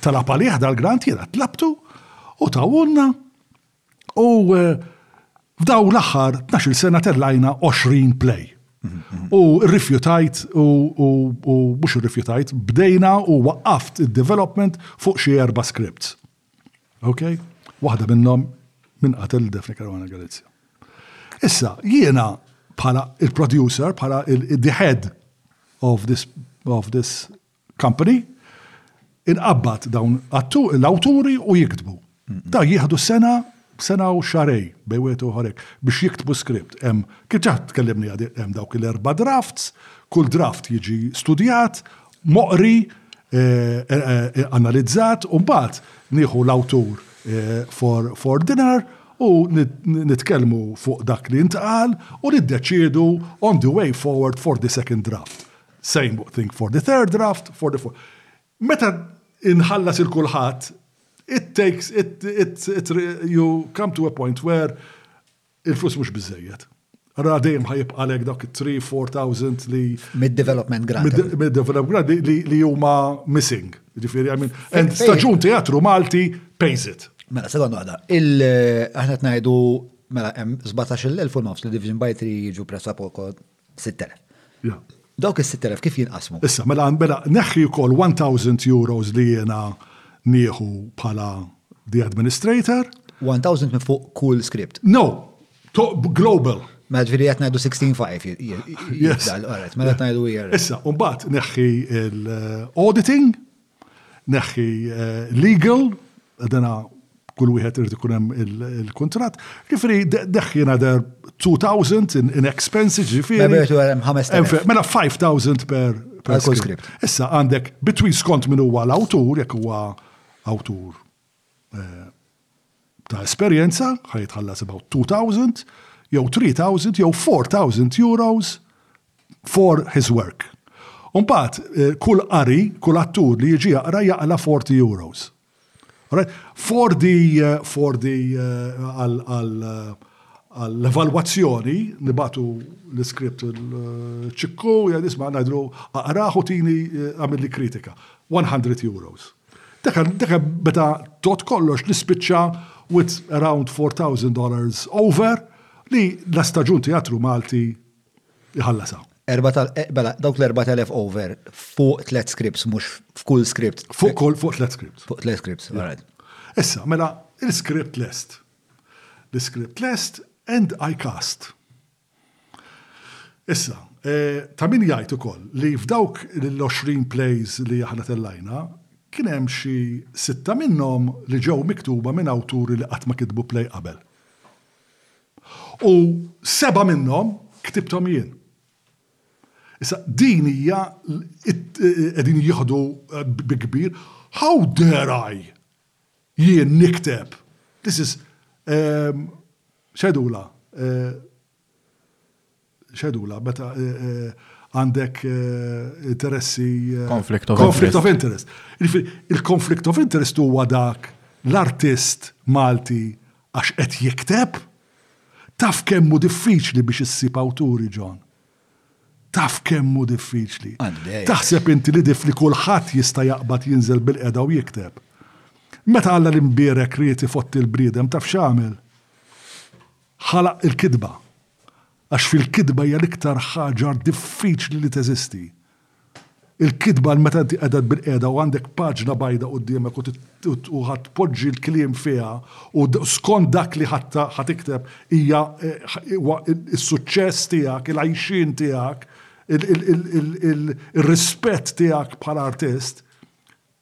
talab għalih dal-grant jiena tlabtu u tawulna u eh, f'daw l-aħħar 12 sena tellajna 20 play. U rrifjutajt u mhux rrifjutajt bdejna u waqqaft id-development fuq xi erba' scripts. Ok? Waħda minnhom minn qatel Defni Caruana Galizja. Issa, jiena bħala il-producer, bħala il-the head of this, of this company, inqabbat dawn għattu l-awturi u jiktbu. Da jieħdu sena, sena u xarej, bej wieħed u ħorek, biex jiktbu skript. Em, kif ġaħt tkellimni għadi, hemm dawk il-erba drafts, kull draft jiġi studjat, moqri, analizzat, u mbagħad nieħu l-awtur for, for dinner u nitkellmu fuq dak li ntqal u niddeċiedu on the way forward for the second draft. Same thing for the third draft, for the fourth. Meta inħallas il-kulħadd, it takes, it, it, it, you come to a point where Il-flus mhux biżżejjed. Ra dejjem ħajibqalek dak 3-4,000 li. Mid-development grant. Mid-development grant li huma missing. Ġifieri, I mean, and staġun teatru Malti pays it. Mela, sekonda għada, aħna tnajdu, mela, 17.000 u nofs li Division by 3 jiġu pressa pokot 6,000. Ja. Dawk is-6,000 kif jinqasmu? Issa, mela, mela, neħħi wkoll 1,000 euros li jiena nieħu bħala the administrator. 1,000 minn fuq kull script. No, global. Mela ġviri qed ngħidu 16.5 jibdal, alright, mela qed ngħidu hija. Issa, mbagħad neħħi l-auditing, Neħħi legal, dana kull wieħed irid ikun hemm il-kuntratt. Ġifieri deħħi another 2000 in expenses ġifieri. Mela 5000 per per script. Issa għandek between skont min huwa l-awtur, jekk huwa awtur ta' esperjenza, ħa jitħallas about 2000, jew 3000, jew 4000 euros for his work. Umbat, eh, kull qari, kull attur li jiġi jaqra jaqla 40 euros. Right? For the, eh, for the, eh, għall-evalwazzjoni, nibatu l-iskript l-ċikku, jgħadisma għanajdru, għaraħu tini għamilli kritika. 100 euros. Daka, daka beda tot kollox nispiċċa with around $4,000 over li la staġun teatru Malti jħallasa. Eh, bela, dawk l-4,000 over fuq tlet scripts, mux f'kull script. Fuq kol, fuq tlet scripts. Fuq tlet scripts, right. Issa, mela, il-script lest. L-script lest and I cast. Issa, ta' min jgħid ukoll li f'dawk l-20 plays li aħna tellajna, kien hemm xi sitta minnhom li ġew miktuba minn awturi li qatt ma kitbu play qabel. U seba' minnhom ktibthom jien. Issa, din hija, qegħdin jieħdu bi kbir, how dare I! Jien nikteb. This is x'għidulha? X'għidulha meta għandek interessi. Conflict of interest. Conflict of interest. Il-conflict of interest huwa dak l-artist Malti għax qed jikteb taf kemmu diffiċli biex issib awturi John. Taf kemm hu diffiċli? Taħseb inti li difli kulħadd jista' jaqbad jinżel bilqiegħda u jikteb? Meta Alla l-Imbierek ried ifotti l-bniedem taf x'għamel? Ħalaq il-kitba. Għax fil-kitba hija l-iktar ħaġa diffiċli li teżisti. Il-kitba meta inti qegħda bilqiegħda u għandek paġna bajda quddiemek u u ħa tpoġġi l-kliem fiha u skont dak li ħa ħa tikteb hija huwa s-suċċess tiegħek, il-għajxien tiegħek, ir-rispett tiegħek bħala artist.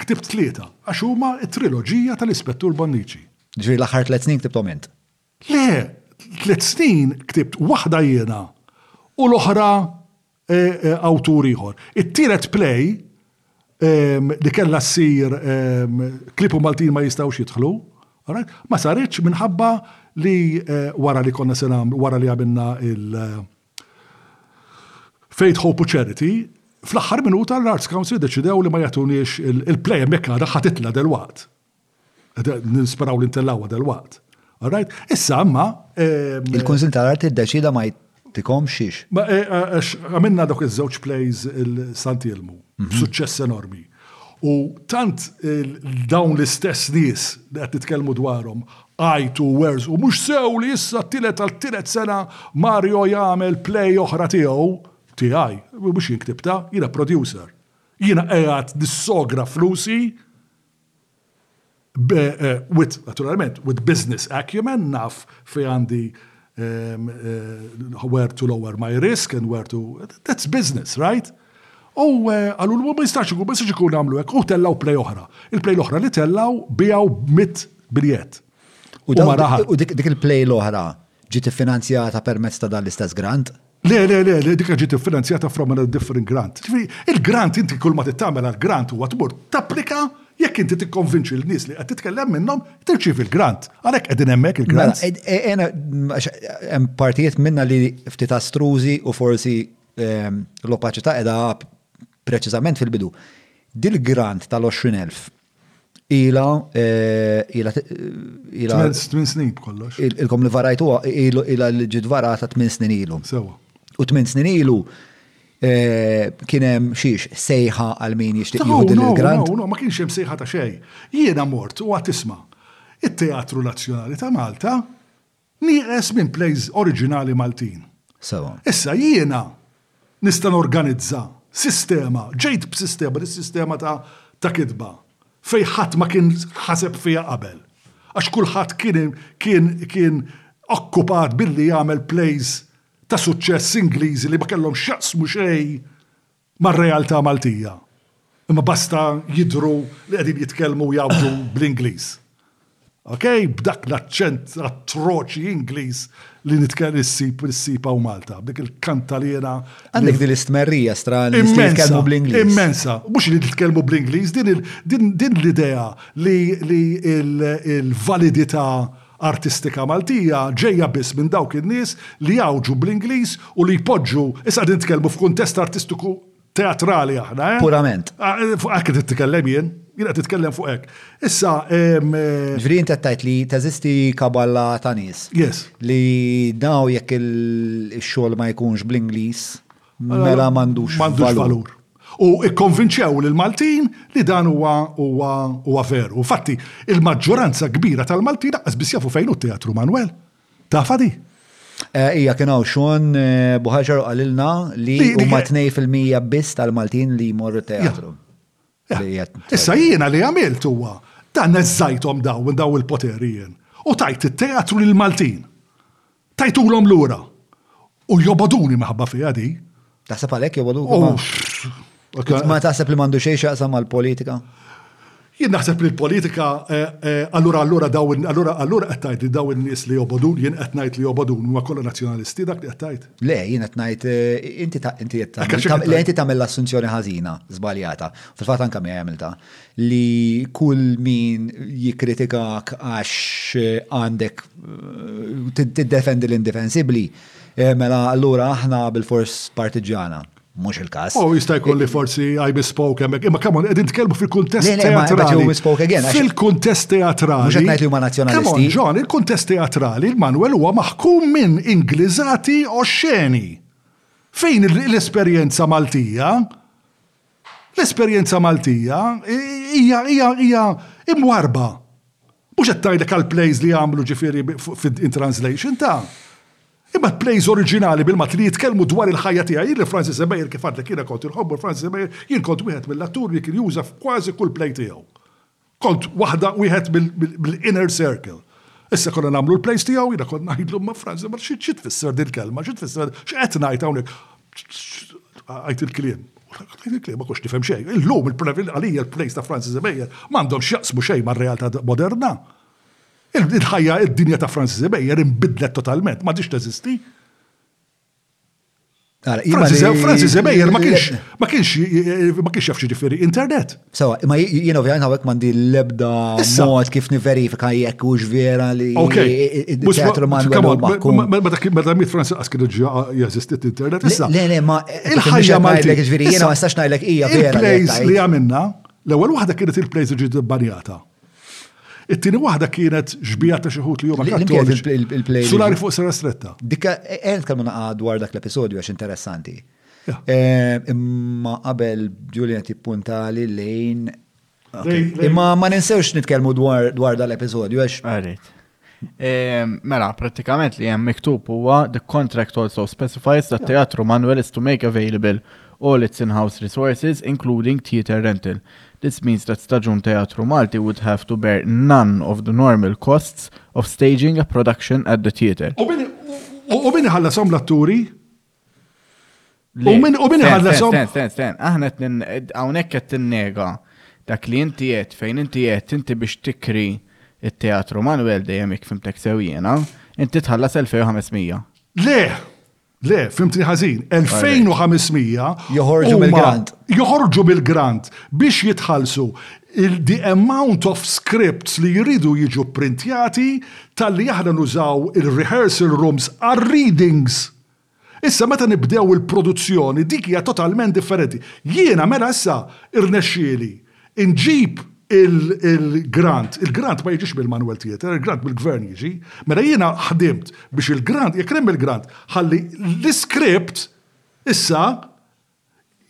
Ktibt tlieta, għax huma t-triloġija tal-Ispettur Bonnici. Ġifieri l-aħħar tliet snin ktibthom int? Le, tliet snin ktibt waħda jiena u l-oħra awtur ieħor. It-tielet play li kellha ssir Klieb u Maltin ma jistgħux jidħlu, alright, ma saritx minħabba li wara li konna se nagħmlu, wara li għamilna il- Faith, Hope u Charity, fl-aħħar minuta l-Arts Council iddeċidew li ma jagħtuniex il-play hemmhekk għadha ħaditna delwaqt. Nisperaw li ntellgħuha delwaqt. All right? Issa imma. Ehm, Il-Kunsil tal-Arti ddeċida ma Tikom xiex? Eh, eh, għamilna dok iż-żewġ plays il-Santilmu, mhm. b'suċċess enormi. U tant dawn l-istess nies li qed nitkellmu dwarhom għajtu u werżqu mhux sew li issa t-tielet għal tielet sena Mario jagħmel play oħra tiegħu, tiegħi, mhux jien ktibtha, jiena producer. Jiena qiegħed nissogra flusi with, naturalment, with business acumen, naf fejn għandi where to lower my risk and where to, that's business, right? U għallu l-mu ma jistax ikun, ma jistax ikun għamlu għek, u tellaw play oħra. Il-play l-oħra li tellaw bijaw mit biljet. U dik il-play l-oħra ġiet finanzjata permezz ta' dan l-istess grant? Le, le, le, le, dikha ġiet iffinanzjata from a different grant. Ġifieri, il-grant inti kull ma trid tagħmel għall-grant huwa tmur tapplika jekk inti tikkonvinċi lin-nies li qed titkellem minnhom tirċievi l-grant. Għalhekk qegħdin hemmhekk il-grants. Mela, hemm partijiet minnha li ftit astrużi u forsi l-opaċità qiegħda preċiżament fil-bidu. Dil-grant tal-20,000 Ila, ila. Tmin snin b'kollox. Ilkom li varajtu, ila li ġit varata tmin snin ilu. Sewa. U tmin snin ilu Eh, kienem xiex sejħa għal min jixtieq jieħu din il-grant. No, no, ma kienx hemm sejħa ta' xejn. Jiena mort u għatisma. It-Teatru Nazzjonali ta' Malta Nieqes minn plays oriġinali Maltin. Sewa. Issa jiena nista' norganizza sistema, ġejt b'sistema, dis-sistema ta' ta' kitba, fejn ħadd ma kien ħaseb fiha qabel. Għax kulħadd kien kien kien okkupat billi jagħmel plays ta' suċċess Ingliżi li ma kellhom x'jaqsmu xejn mar-realtà Maltija, imma basta jidhru li qegħdin jitkellmu u jgħawdu bl-Ingliż. Ok? B'dak l-aċċent atroċi Ingliż li nitkell li ssib li ssib hawn Malta, b'dik il-kantaliena. Għandek din l-istmerrija strani li jitkellmu bl-Ingliż. Immensa, mhux li titkellmu bl-Ingliż, din l-idea li l-validità artistika Maltija ġejja biss minn dawk in-nies li jgħawġu bl-Ingliż u li jpoġġu, issa qegħdin nitkellmu f'kuntest artistiku teatrali aħna, eh? Purament. Fuq hekk qed titkellem jien, jien qed titkellem fuq hekk. Issa Ġifieri int qed tgħid li teżisti kaballa ta' nies. Yes. Li daw jekk ix-xogħol ma jkunx bl-Ingliż. Mela m'għandux valur. M'għandux valur. U ikkonvinċew lill-Maltin li dan huwa huwa huwa veru. Fatti, il-maġġoranza kbira tal-Maltin aqqas biss jafu fejn hu t-Teatru Manwel. Tafa di? Eh, ija kien hawn xon eh, Buħaġar qalilna li huma 2% biss tal-Maltin li jmorru teatru. Issa jiena li għamilt huwa dan eżżajthom daw daw il-poteri jien u tajt it-teatru lil Maltin. Tajthulhom lura. U jobgħoduni minħabba fiha di. Taħseb għalhekk jobgħoduk? Oh, ma taħseb li m'għandu xejn x'jaqsam mal-politika? Jien naħseb li l-politika, eh, eh, allura allura daw allura allura qed tgħid li daw in-nies li jobodun, jien qed ngħid li jobodun huwa kollha nazzjonalisti dak li qed tgħid. Le, jien qed ngħid eh, inti inti qed le inti tagħmel l-assunzjoni ħażina żbaljata. Fil-fatt anke mi għamilta. li kull min jikkritikak għax għandek tiddefendi l-indifensibbli, mela allura aħna bilfors partiġġana. Mhux il-każ. Oh, jista' jkun li forsi I misspoke hemmhekk, imma kemm qegħdin tkellmu fil-kuntest teatrali. misspoke again. Fil-kuntest teatrali. Mhux qed ngħid li huma nazzjonalisti. John, il-kuntest teatrali, il-Manuel huwa maħkum minn Ingliżati oxxeni. Fejn l-esperjenza Maltija L-esperjenza Maltija hija hija hija imwarrba. Mhux qed ngħidlek għall-plays li jagħmlu ġifieri in translation ta'. Imma l-plays oriġinali bil-Malti li jitkellmu dwar il-ħajja tiegħi, jien li Francis Emeyer kif għedtlek jiena kont inħobbu l-Francis Emeyer, jien kont wieħed mill-atturi li kien juża f'kważi kull play tiegħu. Kont waħda, wieħed mill-inner circle. Issa konna nagħmlu l-plays tiegħu, jiena kont ngħidlu ma' Franz, ma xi tfisser din kelma, xi tfisser x'qed ngħid hawnhekk. Għajt il-kliem. Għajt il-kliem ma kux tifhem xejn. Illum il-previl għalija l-plays ta' Francis Ibejer m'għandhom x'jaqsmu xejn mar-realtà moderna. Il-ħajja id-dinja ta' Francis Ibejer inbidlet totalment, ma ġiex teżisti. Francis Zebejer ma kienx ma kienx ma kienx jafx ġifieri internet. Sewa, imma jien ovvjament hawnhekk m'għandi l-ebda mod kif niverifika jekk hux vera li teatru Meta miet Francis qas kienu ġi jeżistiet internet issa. Le le ma il-ħajja ma jgħidlek ġifieri jiena ma nistax ngħidlek hija vera. Il-plays li għamilna, l-ewwel waħda kienet il-plays ġiet banjata. It-tieni waħda kienet xbija ta' xi ħut li huma kattoliċi. Sulari fuq sena stretta. Dikka, e, e, nitkellmu naqa' dwar dak l-episodju għax interessanti. E, imma qabel Julian tippuntali lejn. Imma ma ninsewx nitkellmu dwar dal-episodju għax. E, mela, pratikament li hemm miktub huwa the contract also specifies that teatru Manuel is to make available all its in-house resources including theater rental This means that Stagion Teatru Malti would have to bear none of the normal costs of staging a production at the theatre. U min ħalla għom l-atturi? U min u min ħallasom? Aħna qed hawnhekk qed tinnega dak li inti qed fejn inti qed inti biex tikri it-teatru Manuel dejjem jekk fimtek sew jiena, inti tħallas 2500. Le, le, fimtni ħażin, 2500 joħorġu mill-grant. Joħorġu mill-grant biex jitħallsu il-the amount of scripts li jridu jiġu printjati tal-li aħna nużaw il-rehearsal rooms għal readings Issa meta nibdew il-produzzjoni dik hija totalment differenti. Jiena mela issa rnexxieli nġib il-grant, il-grant ma jiġix mill-Manuel Theatre, il-grant mill-Gvern jiġi, mela jiena ħdimt biex il-grant, jekk hemm il-grant, ħalli l-iskript issa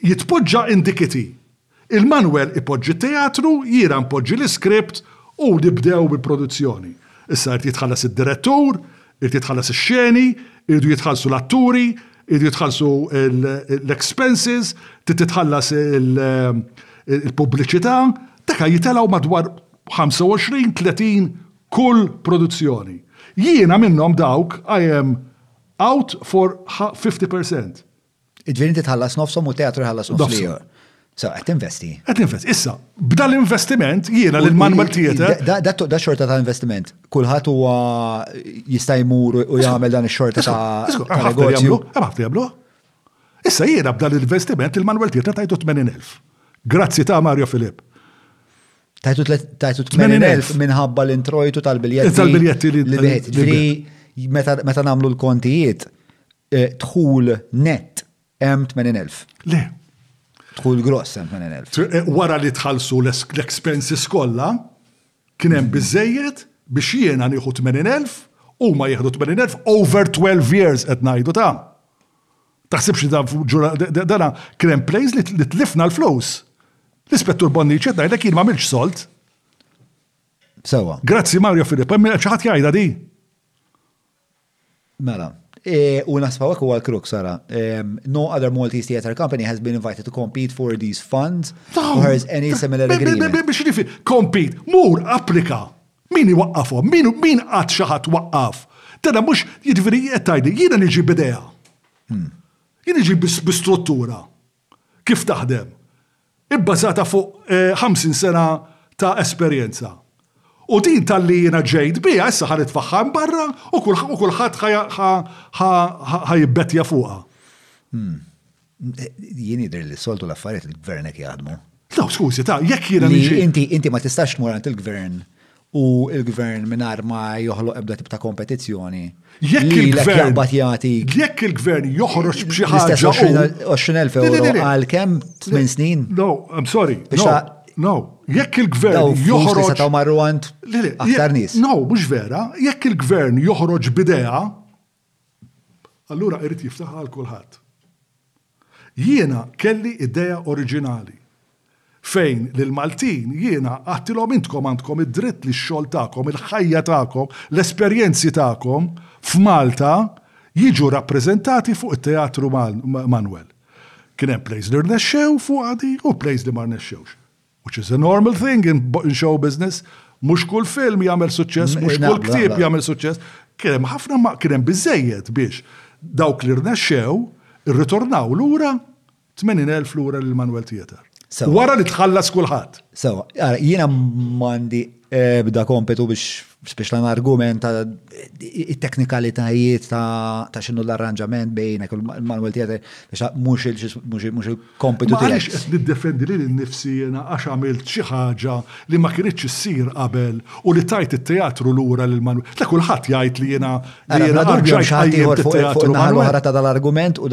Jitpoġġa indikiti. Il-manwel ipoġġi t-teatru, jiena npoġġi l-iskript u nibdew bil-produzzjoni. Issa irid jitħallas id-direttur, irid jitħallas ix-xeni, iridu jitħallsu l-atturi, iridu jitħallsu l-expenses, trid titħallas il-pubbliċità, daka jitelgħu madwar 25, 30 kull produzzjoni. Jiena minnhom dawk I am out for 50 percent. Ġifieri inti tħallas nofshom u teatru jħallas nofs ieħor. So, qed investi. Qed investi. Issa, b'dan l-investiment jiena lil Manuel Theater. Da xorta ta' investiment. Kulħadd huwa jista' jmur u jagħmel dan ix-xorta ta' negozju. Ħafna jagħmlu. Issa jiena b'dan l-investiment il-Manuel Theater tajtu 80,000. Grazzi ta' Mario Filip. Tajtu 80,000 minħabba l-introjtu tal-biljetti. Tal-biljetti li biħet. Ġifri, meta namlu l-kontijiet, eh, tħul net hemm 80,000. Le. Tħul gross hemm 80,000. Eh, wara li tħallsu l-expenses kollha, kien hemm biżejjed biex jiena nieħu 80,000 u ma jieħdu 80,000 over 12 years qed ngħidu ta' Taħsibx li dan fuq ġura, dana kien hemm plays li tlifna l-flus. L-ispettur Bonnici qed ngħidlek jien ma milx solt. Sewa. Grazzi Mario Filippo, hemm xi ħadd jgħidha di. Mela, e, u nasfaw hekk huwa l-kruk sara. E, no other Maltese theater company has been invited to compete for these funds or has any similar agreement. Biex jiġifieri, compete, mur applika. Min iwaqqafhom? Min min qatt xi ħadd waqqaf? Dana mhux, jiġifieri qed tgħidli jiena niġi b'idea. Jien niġi bi bi struttura kif taħdem ibbażata fuq ħamsin sena ta' esperjenza. U din talli jiena ġejt biha issa ħa nitfagħha hemm barra u kulħadd ħa ħa ħa jibbettja fuqha. Jien jidher li soltu l-affarijiet il-gvern hekk jaħdmu. No, skużi, ta' jekk jiena niġi. Inti inti ma tistax tmur għand il-gvern u il-gvern mingħajr ma joħloq ebda tip ta' kompetizzjoni. Jekk il-gvern jaqbad jagħti. Jekk il-gvern joħroġ b'xi ħaġa. 20,000 euro għal kemm 8 snin? No, I'm sorry. No, jekk il-gvern joħroġ. Jista' taw marru għand aktar nies. No, mhux vera, jekk il-gvern joħroġ bidea Allura irid jiftaħha għal kulħadd. Jiena kelli idea oriġinali fejn lill-Maltin jiena għedtilhom intkom għandkom id-dritt li x-xogħol tagħkom, il-ħajja tagħkom, l-esperjenzi tagħkom f'Malta jiġu rappreżentati fuq it-Teatru Manwel. Kien hemm plays li rnexxew fuqha din u plays li ma rnexxewx. Which is a normal thing in show business. Mhux kull film jagħmel suċċess, mhux kull ktieb jagħmel suċċess. Kien hemm ħafna ma kien hemm biżejjed biex dawk li rnexxew irritornaw lura 80,000 lura lil Manuel Theater. Wara li tħallas kulħadd. So, jiena m'għandi Ebda kompetu biex biex lan argument ta' it-teknikalitajiet ta' xinu l-arranġament bejnek il-manual theater biex mhux il-kompetu tiegħek. Għaliex qed niddefendi lili nnifsi jiena għax għamilt xi ħaġa li ma kinitx issir qabel u li tajt it-teatru lura lil Manwel. Le kulħadd jgħid li jiena li jiena rġajt qajjimt it-teatru. Naħa l-oħra ta' dal-argument u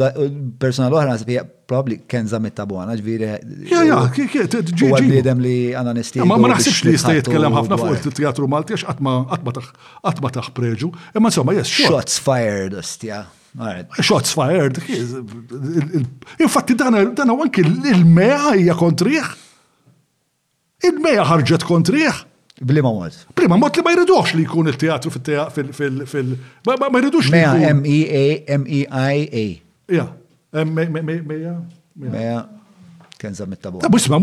persuna l-oħra naħseb Probably kien zamit ta' buħana, ġviri. Ja, ja, kiet, ġi. Huwa bniedem li għana nisti. Ma ma naħsibx li jista' jitkellem ħafna fuq il-teatru Malti għax qatt ma taħ preġu. Imma insomma, yes, shots fired, ostja. Shots fired. Infatti dan huwa anki il-meħajja kontriħ. Id-dmejja ħarġet kontrih. B'liema mod? B'liema mod li ma jridux li jkun it-teatru fil- ma jridux li jkun. Mea, M-E-A, M-E-I-A. Ja, mea. Mea, kenza mit-tabu. Ta' bisma,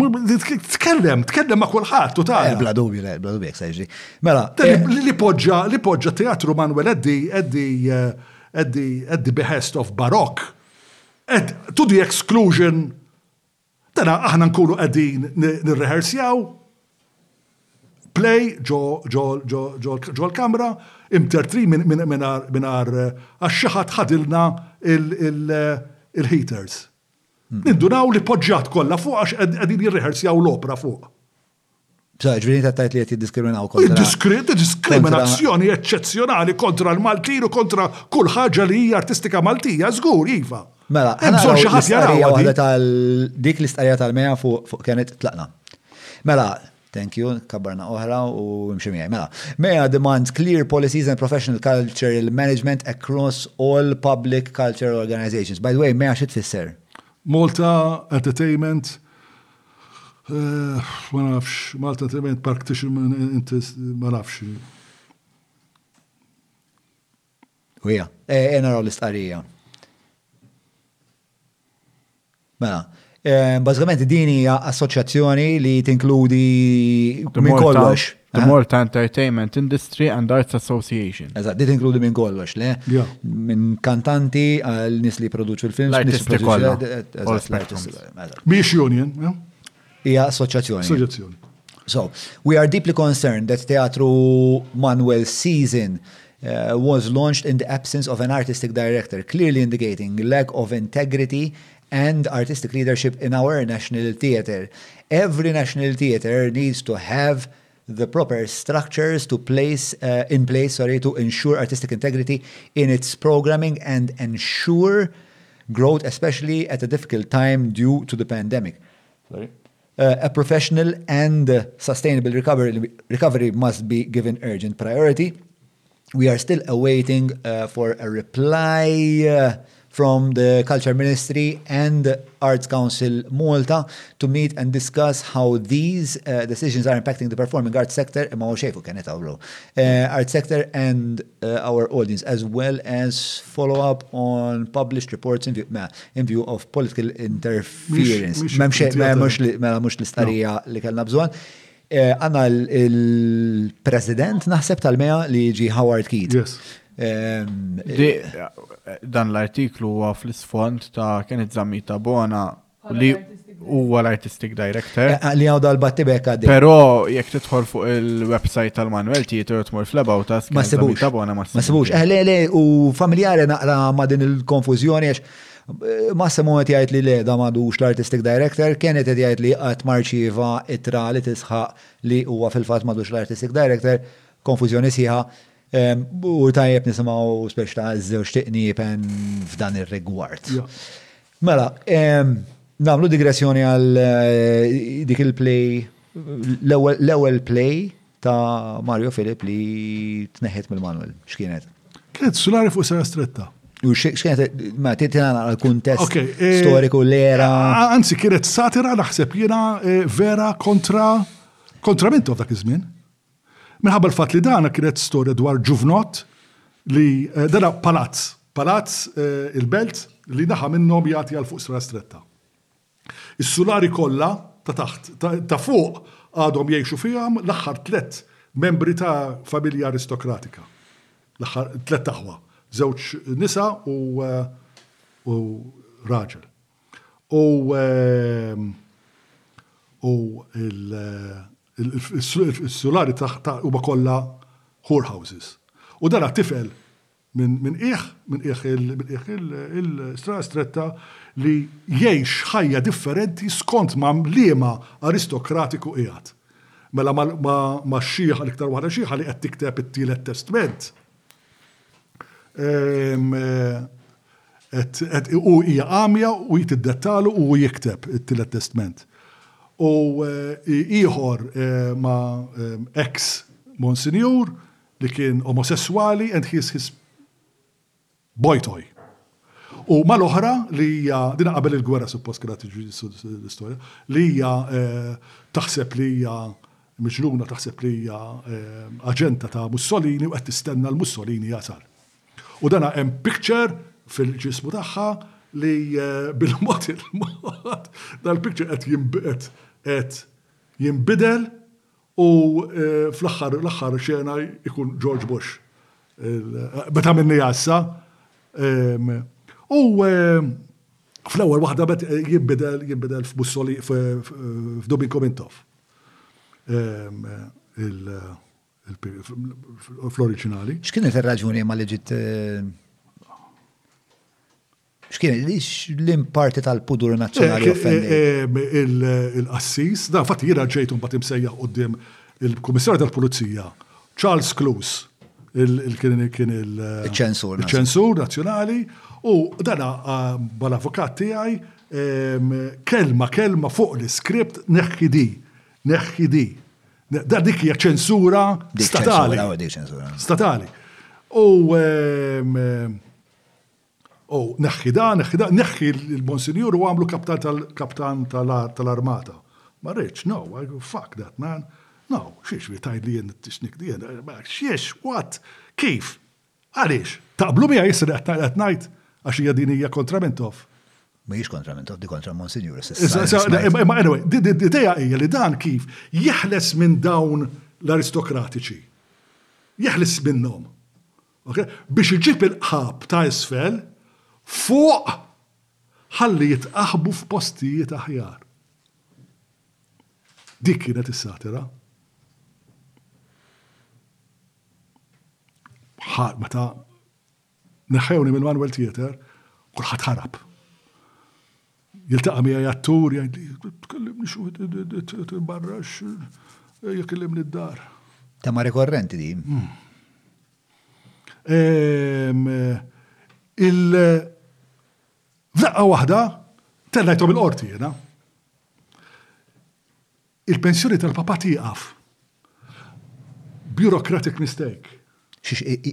tkellem, tkellem ma' kullħat, u ta' eh, bla dubju, eh, bla dubju, eksajġi. Mela. Eh, li poġġa, li poġġa teatru Manuel Eddi, Eddi, Eddi, Eddi behest of barok. Ed, to the exclusion Dana aħna nkunu qegħdin nirrehersjaw play ġo l-kamra, imtertrin mingħajr għax xi ħadd ħadilna il-heaters. Nindunaw li poġġat kollha fuq għax qegħdin jirrehersjaw l-opra fuq. Bsa, ġvini ta' tajt li jett jiddiskriminaw kontra. Diskriminazzjoni eccezzjonali kontra l-Maltin u kontra kull ħaġa li hija artistika Maltija, żgur, iva. Mela, bżonn xi ħadd jara tal dik l-istqarrija tal-meja fuq kienet tlaqna. Mela, thank you, kabbarna oħra u mxi miegħi. Mela, meja demands clear policies and professional cultural management across all public cultural organizations. By the way, meja xi tfisser? Malta Entertainment Ma nafx, Malta Trement Park tixim inti ma nafx. U hija, e, e naraw l-istqarrija. Mela, eh, bażikament din hija assoċjazzjoni li tinkludi minn kollox. The ah. Malta Entertainment Industry and Arts Association. Eżatt, dit inkludi minn kollox, le? Minn kantanti għal nis li produċu l-film. L-artisti kollha. Biex union, Ija assoċjazzjoni. Assoċjazzjoni. So, we are deeply concerned that Teatru Manuel Season uh, was launched in the absence of an artistic director, clearly indicating lack of integrity and artistic leadership in our national theater. Every national theater needs to have the proper structures to place uh, in place sorry to ensure artistic integrity in its programming and ensure growth especially at a difficult time due to the pandemic sorry uh, a professional and uh, sustainable recovery recovery must be given urgent priority we are still awaiting uh, for a reply uh, from the Culture Ministry and Arts Council Malta to meet and discuss how these uh, decisions are impacting the performing arts sector, e uh, art sector and our audience as well as follow up on published reports in view, mela, in view of political interference. Mela mux mela, l-istarija li kellna bżon. Eh, għanna il-president naħseb tal-meja li ġi Howard Keat. Yes. Ehm, eh, dan l-artiklu huwa fl-isfond ta' Kenneth Zammita Bona li huwa l-artistic director. Eh, eh, li għaw dal-batti bekk għaddi. Pero jek titħol fuq il-website tal-Manuel Tieto jitmur fl-ebaw ta' Ma sibux. Ma sibux. Eh, le, le, u familjari naqra ma din il-konfuzjoni għax Massimo għet jgħajt li le da madux l-artistic director, kienet għet jgħajt li għat marċiva itra li tisħaq li huwa fil-fat madux l-artistic director, konfuzjoni siħa. U tajjeb nisimaw speċta għazzew xtiqni pen f'dan il-rigward. Mela, nagħmlu digressjoni għal dik il-play, l-ewwel play ta' Mario Filip li tneħħet mill-Manuel. X'kienet? Kienet sulari fuq sena stretta. U x'kienet, ma titina naqra l-kuntest eh, storiku l-era. Anzi, kienet satira naħseb jiena eh, vera kontra kontra mintu dak iż-żmien. Minħabba l-fatt li dana kienet storja dwar ġuvnott li dana palazz, palazz il-belt li naħa minnhom jagħti għal fuq Strada Stretta. Is-sulari kollha ta' taħt, ta' fuq għadhom jgħixu fihom l-aħħar tliet membri ta' familja aristokratika. L-aħħar tliet aħwa, żewġ nisa u u raġel. U u il- Is-sulari ta' huma kollha whore houses. U dan għat-tifel minn qiegħ, minn qiegħ il-Strada Stretta li jgħix ħajja differenti skont ma' liema aristokratiku qiegħed. Mela ma' xiħa, l-iktar waħda xiħa li qed tikteb it-Tielet Testment. Hu hija għamja u hi tiddettalu u hu jikteb it-Tielet Testment. U ieħor ma' ex Monsinjur li kien omosesswali and he is his boy toy. U mal-oħra li hija, din qabel il-gwerra suppost kienet tiġri l-istorja, li hija eh, taħseb li hija miġnuna taħseb li hija eh, aġenta ta' Mussolini u qed tistenna l-Mussolini jasal. U dana hemm picture fil-ġismu tagħha li eh, bil-mod il-mod dal-picture qed jinbidel qed jinbidel U fl-aħħar, l-aħħar xena jkun George Bush. Meta minni għassa. U fl-ewwel waħda bet jinbidel, jinbidel f'Mussolini, f'Dubinko Mintoff. Fl-oriġinali. X'kienet ir-raġuni ma li ġiet? X'kien l-imparti tal-pudur nazzjonali eh, offendi? Eh, eh, il-qassis, da fatt jiena ġejtu mbagħad imsejjaħ qudiem il-Kummissarju tal-Pulizija, Charles Clues, kien il-ċensur. Il-ċensur nazzjonali, u dana bħal-avukat tiegħi ehm, kelma kelma fuq l-iskript neħħi di, neħħi di. Da dik hija ċensura statali. Statali. U ehm, ehm, O, neħħi dan, neħħi dak, neħħi l-Monsinjur u għamlu kaptan tal-armata. Ma rridx, no, fuck that man. No, xiex li tajt li jien t-tixnik li jien, xiex, what, kif, għaliex, taqblu mija jisri għat najt, għax hija din hija kontra Mintoff. Ma jiex kontra Mintoff, di kontra Monsinjur. Ma anyway, d-ideja hija li dan kif jeħles minn dawn l-aristokratiċi. Jeħles minnhom. Biex iġib il-qħab ta' isfel fuq ħalli jitqaħbu f'postijiet aħjar. Dik kienet is-satira. Meta neħħewni mill-Manuel Theatre, kulħadd ħarab. Jiltaqa' miegħi attur jgħidli, Tkellimniex u timbarrax, ejja kellimni d-dar. Tema rikorrenti din. Ehm, il F'daqqa waħda tellajthom il-qorti jiena. Il-pensjoni tal-Papa tieqaf. Bureaucratic mistake.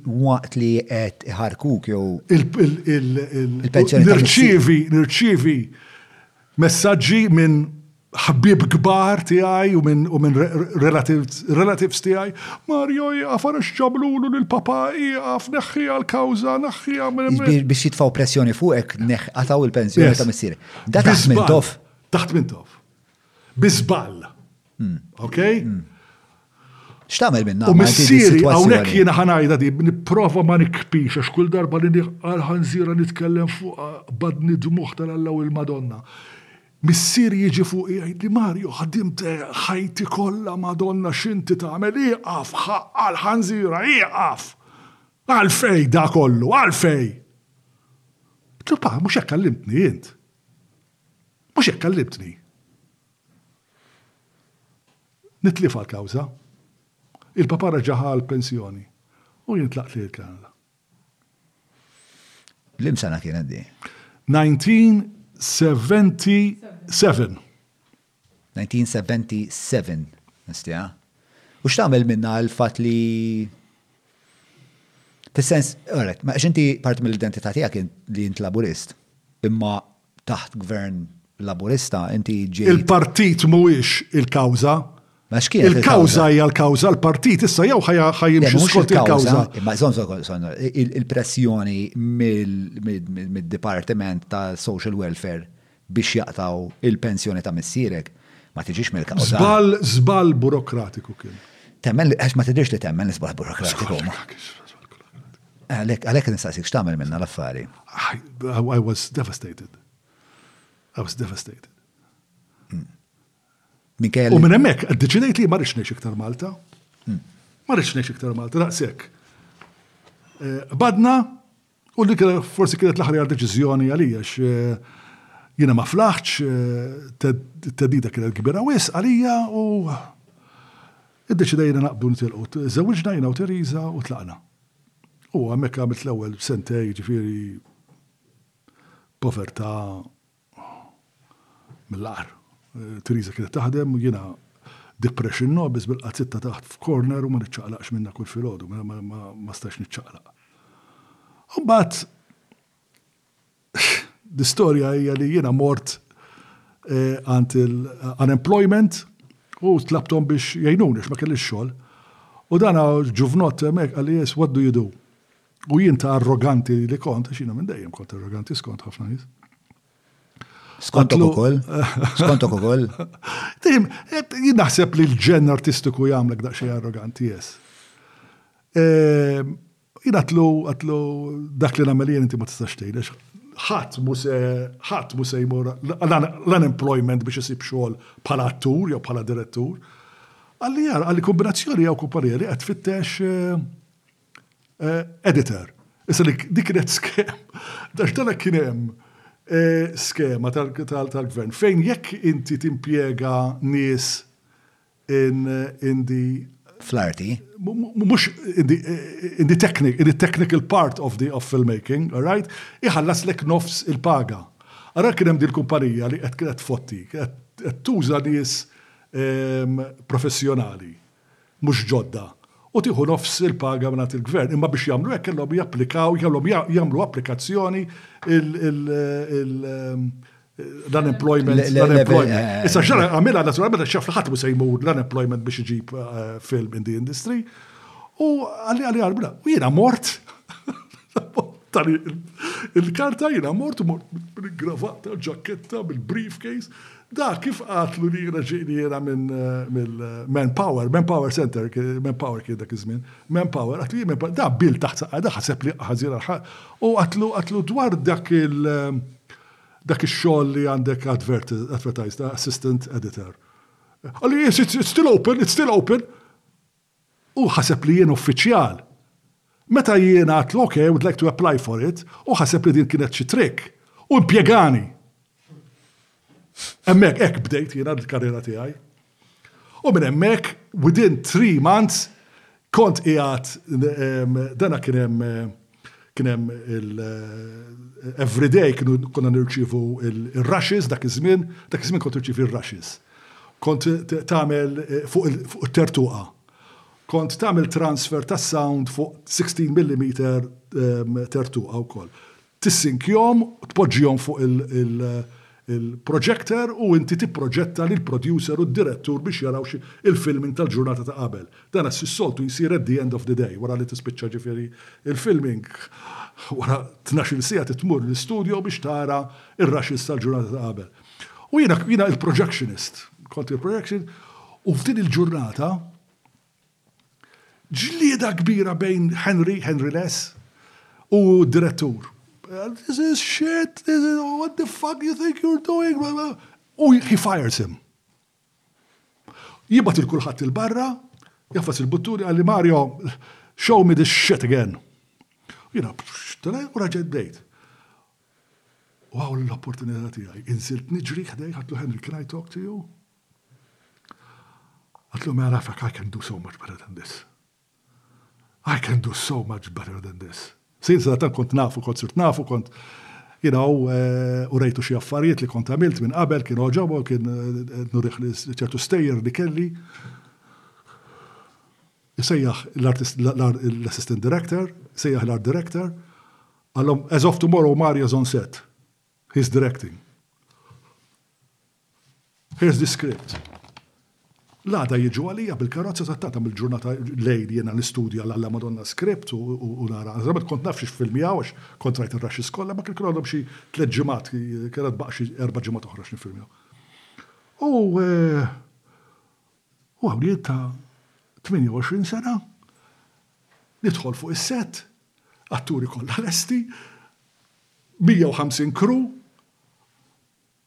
Waqt li qed iħarkuk jew. Il-pensjoni. Nirċievi messaġġi minn ħbieb kbar tiegħi u minn relatives tiegħi. Mario ieqaf ara x'ġabululu lill-Papa, ieqaf, neħħiha l-kawża, neħħiha minn. Biex jitfgħu pressjoni fuqek qatgħu l-pensjoni ta' missier. Dak taħt minn tof. Taħt minn tof. Bi żball. Hmm. Okay? Hmm. X'tagħmel minna? U missieri hawnhekk jiena ħanajda di nipprova ma nikpix għax kull darba li għal ħanżira nitkellem fuq ah, badni dmuħ tal-Allaw il-Madonna. Missieri jiġi fuq jgħid li Mario ħadimt ħajti kollha Madonna x'inti tagħmel iqaf għal ħanżira iqaf. Għalfej da kollu, għalfej. Tlupa, mhux hekk kallimtni int. Mhux hekk kellibtni. Nitliefha l-kawża. Il-papa reġa' ħa l-pensjoni u jien tlaqt lejn il-Kanada. Liema sena kienet di? 1977. 1977, nistija. U x'tagħmel minna l-fatt li Fis-sens, għaret, ma xinti parti mill-identità tiegħek li int laburist, imma taħt Gvern Laburista inti ġejt. Il-partit mhuwiex il-kawża. Ma x'kien? Il-kawża hija l-kawża, l-partit issa jew ħajimxi skont il-kawża. Imma il-pressjoni mid-Dipartiment ta' Social Welfare biex jaqtaw il-pensjoni ta' missierek ma tiġix mill-kawża. Żball, żball burokratiku kien. Temmen li għax ma tidirx li temmen l-iżball burokratiku. Għalhekk, għalhekk nistaqsik x'tagħmel minnha l-affari. I was devastated. I was devastated. Hmm. U minn hemmhekk ddeċidejt li ma rridx ngħix iktar Malta. Hmm. Ma rridx ngħix iktar Malta, daqshekk. Eh, badna u li forsi kienet l-aħħar deċiżjoni għalija eh, Jina ma flaħċ, eh, t-tedida kienet kbira wis għalija u Iddeċidejna naqbdu nitilqu. Żewwiġna jiena u Theresa u tlaqna. U hemmhekk għamilt l-ewwel sentej, jiġifieri povertà mill-agħar. Theresa kienet taħdem u jiena depression nogħbes bil-qazzitta taħt f'corner u ma niċċaqlaqx minnha kull filgħodu, ma stax niċċaqlaq. Imbagħad L-istorja hija li jiena mort għand il-unemployment u tlabtom biex jgħinuni ma kellix xogħol. U dan ġuvnott hemmhekk għalli jes, what do you do? U jien ta' arroganti li kont, xina minn dejjem kont arroganti skont ħafna nies. Skontok ukoll? Skontok ukoll? Tim, jien naħseb li l-ġen artistiku jagħmlek daqsxejn arroganti, jes. E, Jien għatlu, għatlu, dak li nagħmel jien inti ma tistax tgħid għax ħadd mhu se, ħadd mhu se jmur l-unemployment biex isib xogħol bħala attur jew bħala direttur. Qalli jar, qalli kombinazzjoni jew kumpanija li qed tfittex eh, eh, editor. Issa li dik kienet skem, dax dana kien hemm eh, skema tal-gvern fejn jekk inti timpjega nies in, in the fl-arti. Mux in the, in the, technic, in the technical part of the of filmmaking, all right? Iħallas lek nofs il-paga. Ara kien hemm din kumpanija li qed kienet fotti, qed tuża nies ehm, professjonali, mhux ġodda, u tieħu nofs il-paga minn il-gvern. Imma biex jagħmlu hekk kellhom japplikaw, kellhom jagħmlu applikazzjoni il, il, il, ehm, l-unemployment. Eh, Issa xara eh. għamilha naturalment għax xaf ħadd se jmur l-unemployment biex iġib eh, film in the industry. U għalli għalli għarbna, u jiena mort. Il-karta jiena mort, mort bil-gravata, ġaketta, bil-briefcase. Da kif għatlu li jiena ġiqni jiena minn Manpower, Manpower Center, Manpower kien dak iż-żmien, Manpower, għatlu jien da bil taħt saqqa, da ħaseb li ħazir u għatlu għatlu dwar dak il- Dak ix-xogħol li għandek advertised, assistant editor. Għalli, yes, it's, it's still open, it's still open. U ħaseb li jien uffiċjal. Meta jien għatlu, ok, I would like to apply for it, u ħaseb li din kienet xi trick. U impjegani. Emmek, ek bdejt jiena l-karriera tiegħi. U minn hemmhekk, within three months, kont qiegħed, dana kien hemm kien hemm il every day kienu konna nirċievu il-rushes dak iż-żmien, dak iż-żmien kont irċievi r-rushes. Kont tagħmel fuq it-tertuqa. Kont tagħmel transfer tas-sound fuq 16 millimeter tertuqa wkoll. tissinkjhom, tpoġġihom fuq il-projector u inti tipproġetta lill-producer u d-direttur biex jaraw xi il-filming tal-ġurnata ta' qabel. Dan s-soltu jsir at the end of the day, wara li tispiċċa ġifieri il-filming, wara tnax-il siegħa trid tmur l-istudio biex tara r-rushes tal-ġurnata ta' qabel. U jiena jiena il-projectionist, kont il-projectionist u f'din il-ġurnata, Ġlieda kbira bejn Henry, Henry Less, u d-direttur. This is shit, this is, what the fuck you think you're doing? U he fires him. Jibgħat il-kulħadd il-barra, jaffas il-buttuni għalli Mario, show me this shit again. Jina, xtelaj u raġed bdejt. U għaw l-opportunità tijaj, insilt nġri ħdej, għatlu Henry, can I talk to you? Għidlu ma jagħrafek I can do so much better than this. I can do so much better than this. Sid Zlatan kont nafu, kont sirt nafu, kont you know, eh, u rejtu xi affarijiet li kont għamilt minn qabel kien oġobu, kien eh, nurih li ċertu stejjer li kelli. Sejjaħ l-assistant director, sejjaħ l-art director, għallom, as of tomorrow Mario's on set. He's directing. Here's the script. L-għada jiġu għalija bil-karozza tattata mill-ġurnata lejl jiena nistudja l-Alla Madonna script u nara. Naturalment kont naf xi film jgħu għax kont rajt ir-rushes kollha imma kien ikun għadhom xi tliet ġimgħat, kien għad baqa' xi erba' ġimgħat oħra x'nifilmjaw. U u hawn jien ta' 28 sena nidħol fuq is-set, atturi kollha lesti, 150 crew,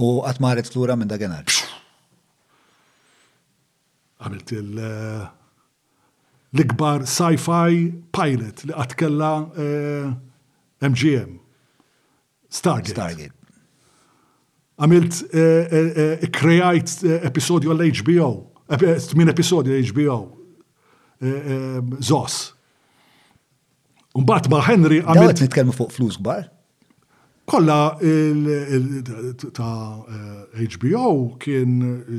U qatt ma ħariġt lura minn dakinhar? Għamilt l-ikbar sci-fi pilot li qatt kellha MGM. Stargate. Stargate. Għamilt, krejajt episodju għall-HBO, tmien episodju għall-HBO, Zos. Mbagħad ma' Henry għamil. Dawt nitkellmu fuq flus kbar? Kolla ta' HBO eh, kien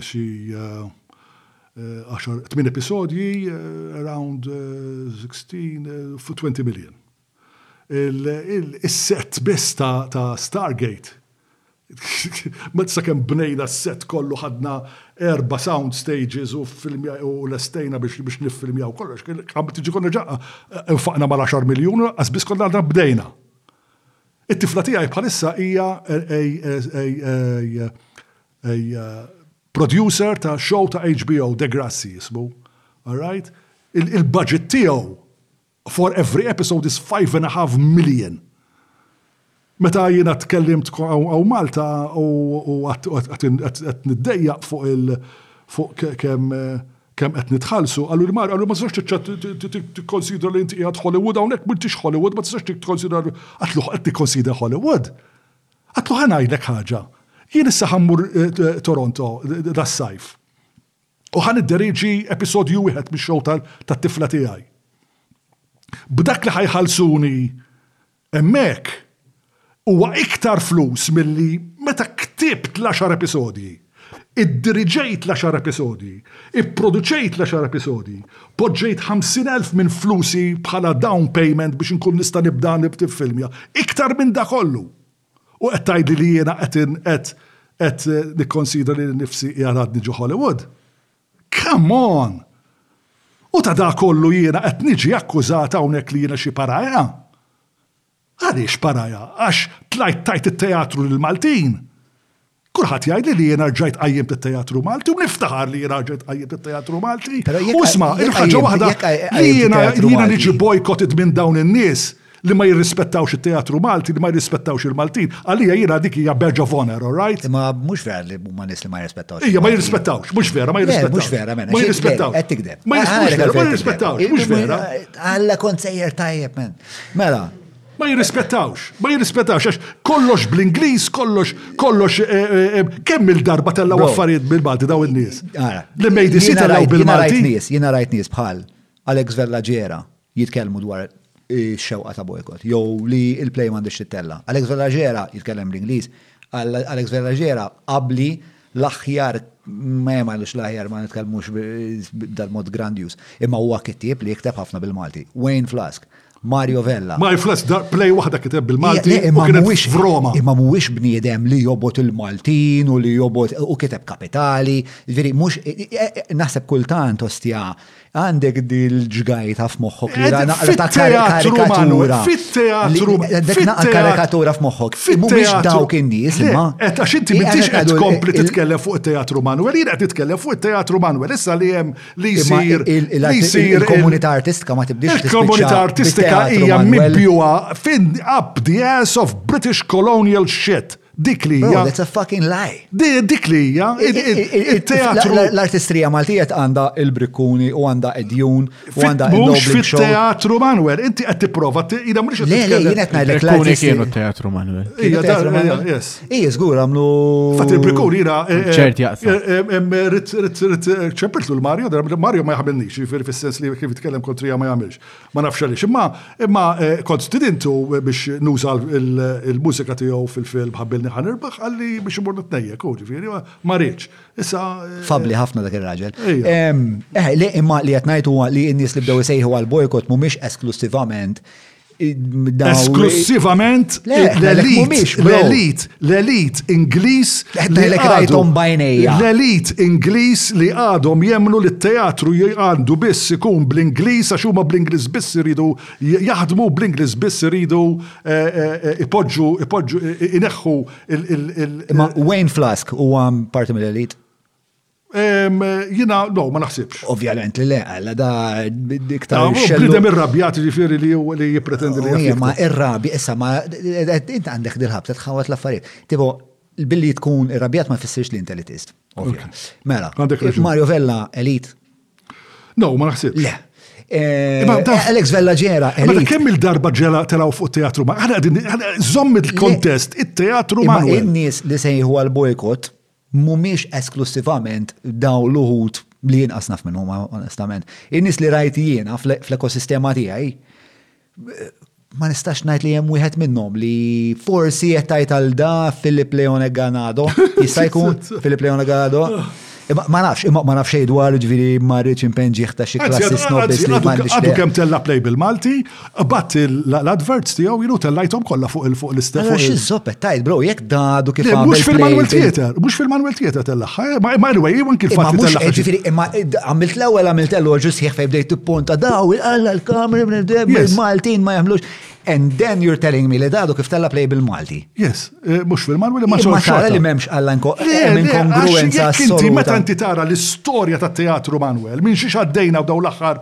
xi 10 eh, episodji eh, around 16 fu 20 million. Is-set biss ta' Stargate Meta sakemm bnejna s-set kollu ħadna erba' sound stages u lestejna biex niffilmjaw kollox, kien qabel tiġi konna ġa nfaqna mal-għaxar miljun u lanqas biss konna għadna bdejna. It-tifla tiegħi bħalissa hija producer ta' show ta' HBO, Degrassi jismu, alright? Il-budget tiegħu For every episode is five and a half million. Meta jiena tkellimt hawn Malta u qed niddejjaq fuq il fuq kemm kemm qed nitħallsu, qalu li mar qalu ma tistax tiċċa tikkonsidra li inti qiegħed Hollywood hawnhekk m'intix Hollywood ma tistax tikkonsidra għatluh qed tikkonsidra Hollywood. Għatluh ħa ngħidlek ħaġa. Jien issa ħa mmur Toronto das-sajf. U ħa nidderieġi episodju wieħed mix-show tat-tifla tiegħi. B'dak li ħa jħallsuni hemmhekk, huwa iktar flus milli meta ktibt l-għaxar episodji, iddiriġejt l-għaxar episodji, ipproduċejt l-għaxar episodji, poġġejt ħamsin elf minn flusi bħala down payment biex inkun nista' nibda nifilmja. Iktar minn dakollu! U qed tgħidli li jiena qed in qed qed nikkonsidra lili nnifsi qiegħed għadni ġo Hollywood? Come on! U ta' dak kollu jiena qed niġi akkużat hawnhekk li jiena xi paraja? Għaliex paraja? Għax tlajt tajt it-teatru lill-Maltin? Kulħadd jgħidli li jiena rġajt qajjimt it-teatru Malti u niftaħar li jiena rġajt qajjimt it-teatru Malti. U isma' il-ħaġa waħda li jiena jiena niġi bojkotit minn dawn in-nies li ma jirrispettawx it-teatru Malti, li ma jirrispettawx il-Maltin, għalija jiena dik hija badge of honor, all right? Imma mhux vera li huma nies li ma jirrispettawx. Ija ma jirrispettawx, mhux vera, ma jirrispettawx. Mhux vera, mena. Ma jirrispettawx. Qed tikdeb. Ma jirrispettawx, mhux vera. Alla kont sejjer tajjeb, men. Mela, Ma jirrispettawx, ma jirrispettawx, għax kollox bl-Inglis, kollox, kollox, eh, eh, eh, kemm il-darba tellaw affarijiet bil-Malti daw il-nies. Li mejdi si tellaw bil-Malti. Jina rajt nies bħal Alex Vella Ġera jitkellmu dwar xewqa ta' bojkot, jew li il-play mandiċ tittella. Alex Vella Ġera jitkellem bl-Inglis, Alex Vella Ġera qabli L-aħjar, meh ma ngħidux l-aħjar ma nitkellmux dal-mod grandjuż, imma huwa kittieb li jikteb ħafna bil-Malti. Wayne Flask, Mario Vella. Mario Flask dar play waħda kiteb bil-Malti u kienet f'Roma. Imma mhuwiex bniedem li jobgħod il-Maltin u li jobgħod u kiteb kapitali. Ġifieri mhux naħseb kultant ostja Għandek dil-ġgajta f'moħħok li ra naqra ta' karikatura. Fit-teatru. Dak naqra karikatura f'moħħok. Mhumiex dawk in-nies imma. Qed għax inti m'intix qed tkompli titkellem fuq it-teatru Manwel, jien qed titkellem fuq it-teatru Manwel issa li hemm li jsir li jsir il-komunità artistika ma tibdix Il-komunità artistika hija mibjuha fin up the ass of British colonial shit. Dik li hija. That's a fucking lie. Dik li hija. Il-teatru. L-artistrija Maltijet għandha il-brikkuni u għandha edjun u għandha il-lobby. Mux teatru Manuel, inti qed tipprova ida mhux qed Le, jien qed ngħidlek l-artistrija. kienu teatru Manuel. Ija, yes. Ija, żgur għamlu. Fat il-brikkuni jira. Eh, eh, ċert jaqsa. Eh, ċempiltu l-Mario, Mario ma jħabelnix, jiġifieri fis-sens li kif jitkellem kontrija ma jagħmilx. Ma nafx għaliex, imma imma eh, kont studintu eh, biex nuża l-mużika tiegħu fil-film ħabbilni ħan irbaħ għalli biex imur nitnejjek, u ġifieri ma rridx. Issa. Eh, Fabli ħafna dak ir-raġel. Eh, li imma li qed ngħid huwa li n-nies li bdew isejħu għal bojkot mhumiex esklusivament Esklusivament l-elit. L-elit. L-elit Ingliż li għadhom bajnejja. L-elit Ingliż li għadhom jemmnu li t-teatru għandu biss ikun bl-Ingliż għax huma bl-Ingliż biss iridu jaħdmu u bl-Ingliż biss iridu ipoġġu ipoġġu ineħħu il- Imma Wayne Flask huwa parti mill-elit? Jina, no, ma naħsibx. Ovvjament li le, għalla da diktar. Bidem irrabjat ġifiri li u li jipretendi li jgħu. Ma irrabi, issa ma, inti għandek dil-ħabta tħawat l-affarijiet. Tipo, billi tkun irrabjat ma fissirx li inti li tist. Mela, Mario Vella, elit. No, ma naħsibx. Le, Eh, Alex Vella ġera. Mela kemm il-darba ġela telaw fuq teatru ma' għana għadin, zomm il-kontest, il-teatru ma' għin. Nis li sejħu għal-bojkot, mhumiex esklussivament dawn l-uħud li jien qasnaf minn huma onestament. In-nies li rajt jiena fl-ekosistema tiegħi ma nistax ngħid li hemm wieħed minnhom li forsi qed tgħid għal da Filip Leone Ganado, jista' jkun Filip Leone Ganado. Ma nafx, imma ma nafx xejn dwar ġifieri ma rridx impenġiħ ta' xi klassi snobbis li ma nafx. Għadu kemm tella play bil-Malti, Bat l-adverts tiegħu jilu tellajthom kollha fuq il-fuq l-istess. Allora xi żoppet tajt bro, jekk dadu kif għamel. Mhux fil-Manuel Theater, mhux fil-Manuel Theater tellħa, eh, ma anyway, jien anki l-fatt li tellħa. Ġifieri, imma eh, għamilt l-ewwel għamilt l-ewwel ġus jieħ fejn bdejt tipponta daw, alla l-kamra bil-Maltin ma jagħmlux. And then you're telling me li dadu kif tella play bil-Malti. Yes, eh, mux fil-Manuel ma xorx. Ma li memx għalla inkongruenza. Jek inti meta inti tara l-istoria ta' teatru Manuel, minn xiex għaddejna u daw l-axar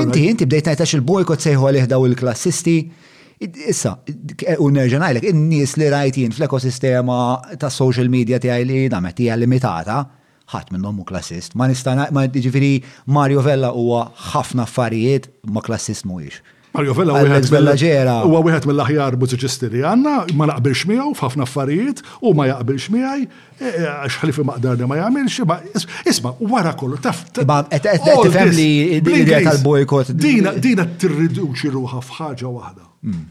Inti, inti bdejt ngħid għax il-bojkot sejħu għalih daw il-klassisti. Issa, u nerġa' ngħidlek, in-nies li rajt jien fl-ekosistema tas-social media tiegħi li damet hija limitata, ħadd minnhom hu klassist. Ma nista' jiġifieri Mario Vella huwa ħafna affarijiet ma klassist mhuwiex. Mario Vella Alex Vella ġera. Huwa wieħed mill-aħjar mużiċisti li għandna, ma naqbilx miegħu f'ħafna affarijiet u ma jaqbilx miegħi, Eh, għax ħalifi maqdar li ma jagħmilx, ma isma' wara kollu taf. Ma qed tifhem li l-idea tal-bojkot. Dina dina tirriduċi ruħha f'ħaġa waħda. Hmm.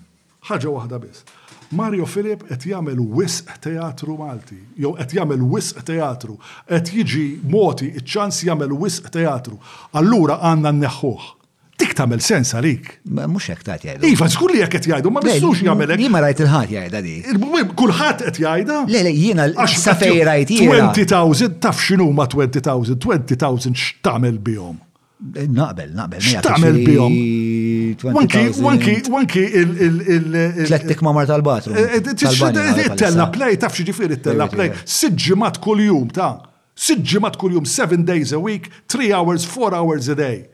Ħaġa waħda biss. Mario Filip qed jagħmel wisq teatru Malti, jew qed jagħmel wisq teatru, qed jiġi moti ċ-ċans jagħmel wisq teatru. Allura għandna nneħħuh. Dik tagħmel sens għalik. Mhux hekk tat jgħidu. Iva, żgur li hekk qed jgħidu, ma mistux jagħmel hekk. Jien ma rajt il-ħadd jgħidha di. Kulħadd qed jgħidha. Le, le, jiena sa fejn rajt jiena. 20,000 taf x'inhu ma 20,000, 20,000 x'tagħmel bihom. Eh, naqbel, naqbel. X'tagħmel bihom? Wanki, wanki, wanki il- Tlettik ma mar tal-batru. Eh, eh, tella play, taf xi ġifieri tella play. Siġġimat kull-jum ta' Sitt ġimgħat kull jum, seven days a week, three hours, four hours a day.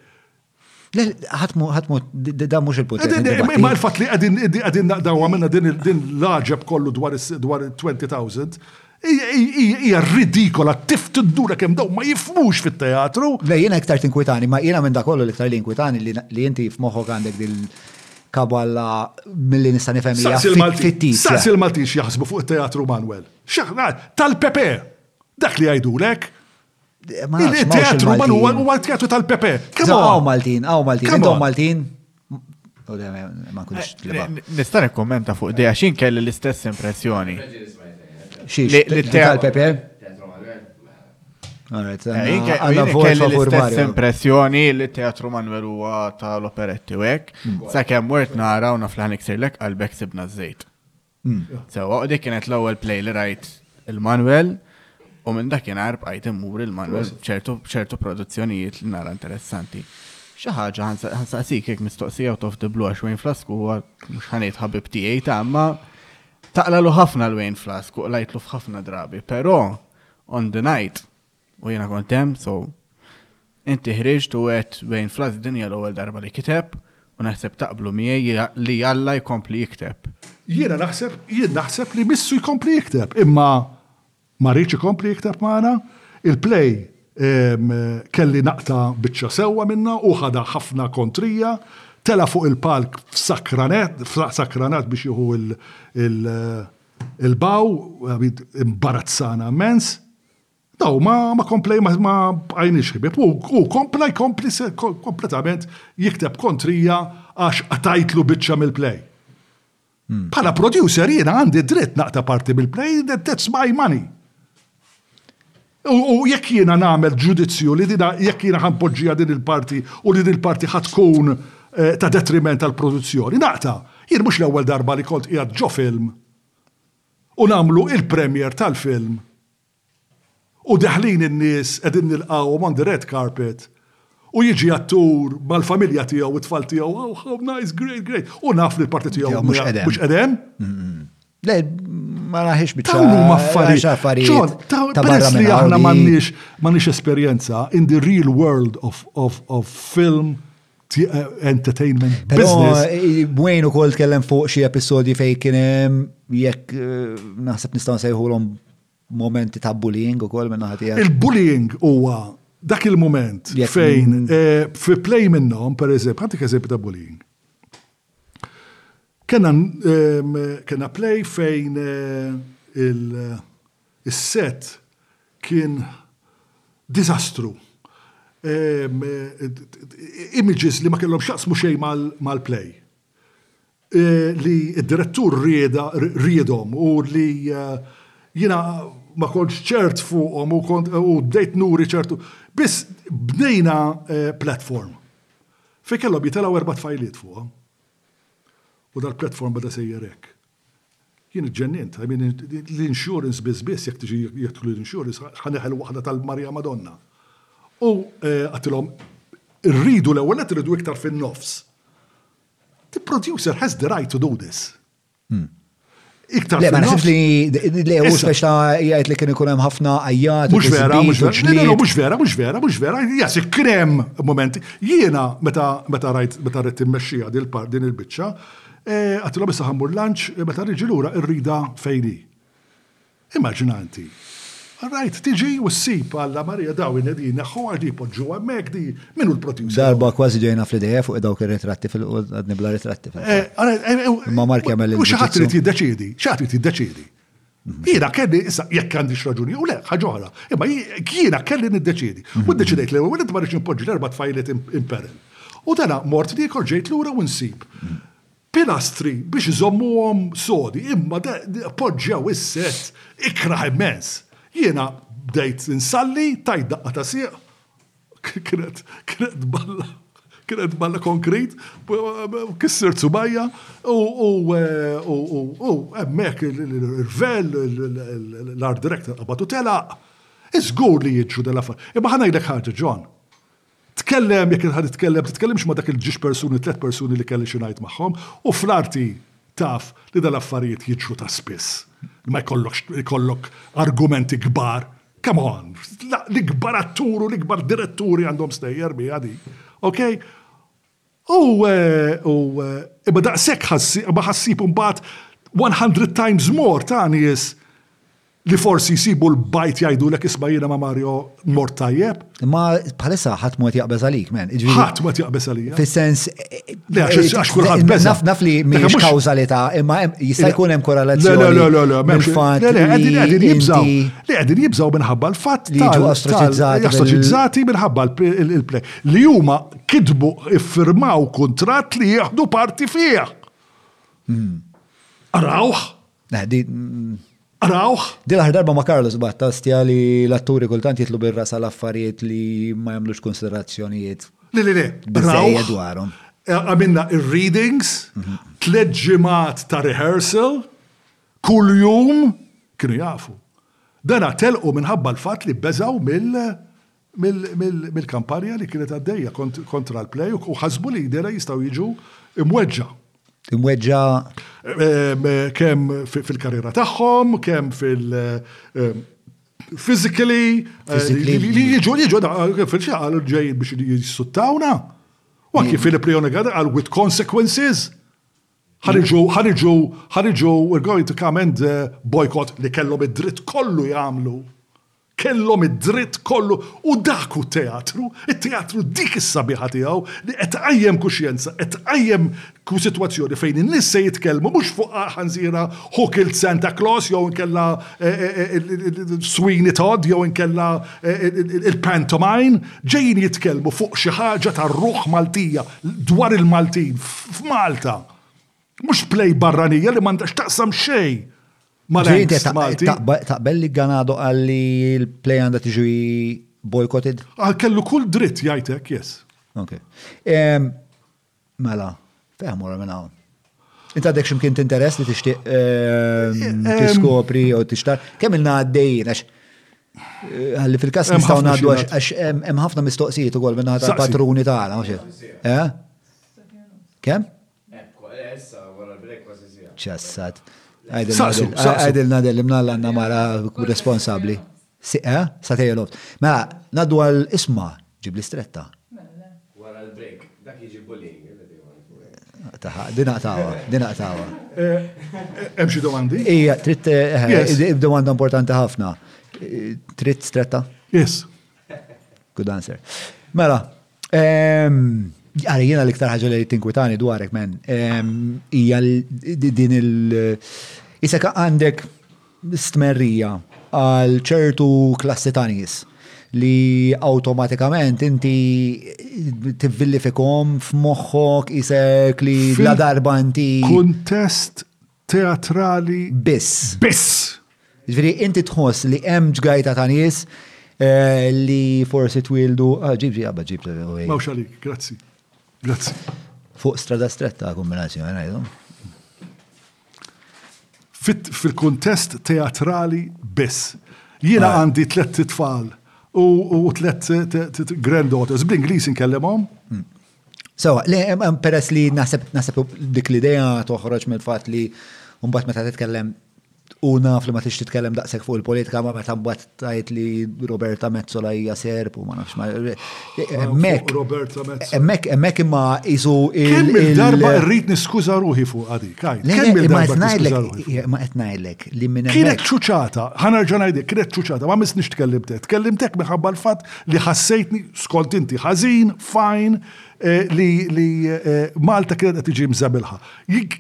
Le, ħadd mu, ħadd mu, d- dan mhux il-punt. qed niddebatti. Imma il-fatt li qegħdin qegħdin naqdaw għamilna din il- din l-għaġeb kollu dwar is- dwar 20,000 hija- hija hija ridikola tif tindura kemm dawn ma jifmux fit-teatru. Le, jiena iktar tinkwitani, ma jiena minn da kollu l-iktar li inkwitani li, li inti f'moħħok għandek dil kaballa mill-li nista' nifhem hija Saqsi l-Maltin. fittizja. Saqsi l-Maltin x'jaħsbu fuq it-teatru Manuel. X'jaħ- Tal-Pepe. Dak li jgħidulek, il-teatru man huwa huwa teatru tal-Pepe. Kemm hawn Maltin, hawn Maltin, intom Maltin. Ma kunx eh, Nista' nikkommenta fuq dejja xin kelli l-istess impressjoni. Xiex, li tal-Pepe? Għanna voice of l-istess impressjoni li teatru Manuel huwa tal-operetti u hekk, mm. sakemm mort nara u naflaħ niksirlek għalbek sibna żejt. Sewa, u dik kienet l-ewwel play li rajt il-Manuel u minn dakinhar bqajt immur il-Manuel b'ċertu produzzjonijiet li nara interessanti. Xi ħaġa ħansaqsik jekk mistoqsija u tof diblu għax Wayne Flask huwa mhux ħanejt ħabib tiegħi ta' ma taqlalu ħafna l-Wayne Flask u qlajtlu f'ħafna drabi, però on the night U jiena kont hemm, so. Inti ħriġt u għedt bejn flask din hija l-ewwel darba li kiteb u naħseb taqblu miegħi li Alla jkompli jikteb. Jiena naħseb, jien naħseb li missu jkompli jikteb, imma ma riedx ikompli jikteb magħna. Il-play kelli naqta' biċċa sewwa minnha, hu ħadha ħafna kontrija, tela' fuq il-palk f'sakranat biex jieħu l-bow, imbarazzana immens. Daw, ma, ma komplej, ma, ma bqajniex ħibib. U, u kompla jkompli se- ko- kompletament jikteb kontrija għax qatajtlu biċċa mill-play. Bħala producer jiena għandi dritt naqta parti mill-play, that- that's my money. U, u jekk jiena nagħmel ġudizzju li dina jekk jiena ħanpoġġija din il-parti u li din il-parti ħad tkun eh, ta' detriment tal-produzzjoni, naqta. Jien mhux l-ewwel darba li kont qiegħed ġo film u nagħmlu il-premier tal-film u deħlin in-nies qegħdin nilqgħuhom on the red carpet u jiġi attur mal-familja tiegħu u t-tfal tiegħu oh how nice great great u naf li l-parti tiegħu mhux qegħdem. Mhux qegħdem? Le, ma naħiex biex. Dawn huma affarijiet. Peress li aħna m'għandniex m'għandniex esperjenza in the real world of, of, of film entertainment business. Eh, Wayne u kol tkellem fuq xie episodi fej kienem jekk eh, naħseb nistaw nsejħulhom momenti ta' bullying u kol minna ħatija. Il-bullying huwa dak il-moment fejn mm. eh, fi play minnom, per eżempju, għantik eżempju ta' bullying. Kena, kena play fejn il- Is-set kien diżastru. Images li ma kellhom x'jaqsmu xejn mal-play. Li d-direttur riedhom u li jiena ma kontx ċert fuqhom u kont u bdejt nuri ċertu. Biss bnejna platform fejn kellhom jitilgħu erba' tfajliet fuqha. U dal-platform beda jsejjer hekk. Jien iġġennint, I mean, l-insurance biss biss jekk tiġi jidħlu l-insurance ħa neħelu waħda tal-Marija Madonna. U għattilhom, irridu l-ewwel nett irridu iktar fin-nofs. The producer has the right to do this. Hmm. Iktar. Le, ma naħsibx li le u spex ta' jgħid li kien ikun hemm ħafna għajjat. Mhux vera, mhux vera. Mhux vera, mhux vera, mhux vera. Jas krem moment. Jiena meta meta rajt meta rrid immexxija din il-biċċa, Eh, għattilhom issa ħammur lunch, eh, meta rriġi lura irrida fejn hi. Immaġina inti. Rajt tiġi u ssib għalla Marija daw inedin neħħu għal di poġġu hemmhekk di minu l-producer. Darba kważi ġejna fl-ideja fuq dawk ir-retratti fil-qodni bla retratti. Eh, eh, eh, Ma mark jagħmel il-. Xi ħadd irid jiddeċiedi, xi ħadd irid jiddeċiedi. Jiena kelli, issa, jekk għandix raġuni, u le, ħagħuħra, imma jiena kelli niddeċidi. U deċidejt li għu, ma rix npoġġi l-erba tfajlet imperil. U dana mort li korġejt l-ura u nsib. Pilastri biex zommu għom sodi, imma poġġew is-set ikraħ immens. Jiena bdejt nsalli, tajt daqqa ta' sieq, Kienet balla, kienet balla konkrit, kissirt subajja u hemmhekk il-rvel, l-art director qabad u telaq. Iżgur li jiġru dan l-affarijiet. Imma ħa ngħidlek ħaġa, John. Tkellem, jekk ħa titkellem, titkellimx ma' dak il-ġiex persuni, tliet persuni li kelli xi ngħid magħhom, u fl-arti taf li dan l-affarijiet jiġru ta' spiss. Ma jkollokx, ikollok argumenti kbar Come on, l-ikbar attur u l-ikbar diretturi għandhom stejjer bi għadi. Ok? U, eh, u, eh, imma daqsek ħassi, imma ħassib mbagħad 100 times more ta' nies li forsi jsibu l-bajt jgħidu l isma jiena ma' Mario mort tajjeb. Imma bħalissa ħadd mu qed jaqbeż għalik, men. Ħadd mu qed jaqbeż għalija. Fis-sens għax kulħadd beża. Naf li mhix kawżalità, imma jista' jkun hemm korrelazzjoni. Le, le, le, le, m'hemmx fatt. Le, le, qegħdin jibżgħu. Le, qegħdin jibżgħu minħabba l-fatt li jiġu astroċizzati minħabba l-plek. Li huma kitbu iffirmaw kuntratt li jieħdu parti fih. Hmm. Arawh. Rawh! Din l-aħħar darba ma' Carlos Batta stja li l-atturi kultant jitlu bir-ras għal affarijiet li ma jagħmlux kunsiderazzjonijiet. Le, le, le. Rawh! dwarhom. Għamilna ir-readings, tliet ġimgħat ta' rehearsal, kuljum, kienu jafu. Dana telqu minħabba l-fatt li beżgħu mill mill-kampanja li kienet għaddejja kontra l-play u ħasbu li dera jistgħu jiġu imweġġa. Imweġġa ehm, kemm fil-karriera tagħhom, kemm fil- ehm, physically, eh, li jiġu jiġu fil-xi għal ġej biex jissuttawna. U anki mm. Philip Leone għadha għal with consequences. Ħarġu, ħarġu, ħarġu, we're going to come and eh, boycott li kellhom id-dritt kollu jagħmlu. Kellhom id-dritt kollu u dak hu teatru, it-teatru dik is-sabiħa tiegħu li qed tqajjem kuxjenza, qed tqajjem sitwazzjoni fejn in-nies se jitkellmu mhux fuq ħanżiera who killed Santa Claus jew inkella Sweeney Todd jew inkella il-pantomime, ġejjin jitkellmu fuq xi ħaġa tar-ruħ Maltija, dwar il-Maltin f'Malta. Mhux play barranija li m'għandha x'taqsam xejn Ġejde taqbel li Ganado qal li l-play għandha tiġi boycotted? Ah, kellu kull dritt jajtek, yes. Ok. Mela, fehem wara minn hawn. Inta għadek ximkien t-interess li tixtieq tiskopri u tixtar. Kemm il għaddejjin għax eh, għalli fil-kas nistaw naddu għax hemm ħafna mistoqsijiet ukoll minn ħadd patruni tagħna. Eh? Kemm? Ċessat. Għajdilna del imnalla għanna mara responsabli. Eh? Sa tejjelot. Mela, naddu għal isma ġib li stretta. Wara l-break, dak jiġi bullying. Taħħa, dina tawa, dina tawa. Hemm xi domandi? Ija, trid domanda importanti ħafna. Trid stretta? Yes. Good answer. Mela, ehm, Għara, jena l-iktar ħagġa li tinkwitani dwarek, men, hija din il- Isek għandek stmerrija għal ċertu klassi ta' nies li automatikament inti tivvillifikom f'moħħok isek li la darba inti. Kuntest teatrali biss. Biss! Ġifieri inti tħoss li hemm ġgajta ta' nies eh, li forsi twildu, ah, ġib ġib, għabba ġib. Mawx għalik, grazzi. Grazzi. Fuq strada stretta kombinazzjoni ngħidu. Fil-kuntest teatrali biss. Jiena għandi tlet tfal u tlet granddaughters. Bl-Ingliż inkellimhom, hmm. Sewa, le, peress li naħseb naħseb dik l-idea toħroġ mill-fatt li mbagħad meta titkellem u naf li ma tix titkellem daqshekk fuq il-politika ma meta mbagħad tajt li Roberta Mezzola hija serb u ma nafx ma. Hemmhekk. Roberta Mezzola. Hemmhekk hemmhekk imma isu il. darba rrid niskuża ruħi fuq għadi, kajt. Kemm il-darba ma qed ngħidlek li minn. Kienet ċuċata, ħanerġa' ngħidlek, kienet ċuċata, ma mis nix tkellimtek. Tkellimtek minħabba l-fatt Li ħassejtni, skont inti, ħażin, fajn, eh, li, li eh, Malta kienet qed tiġi mżabilħa.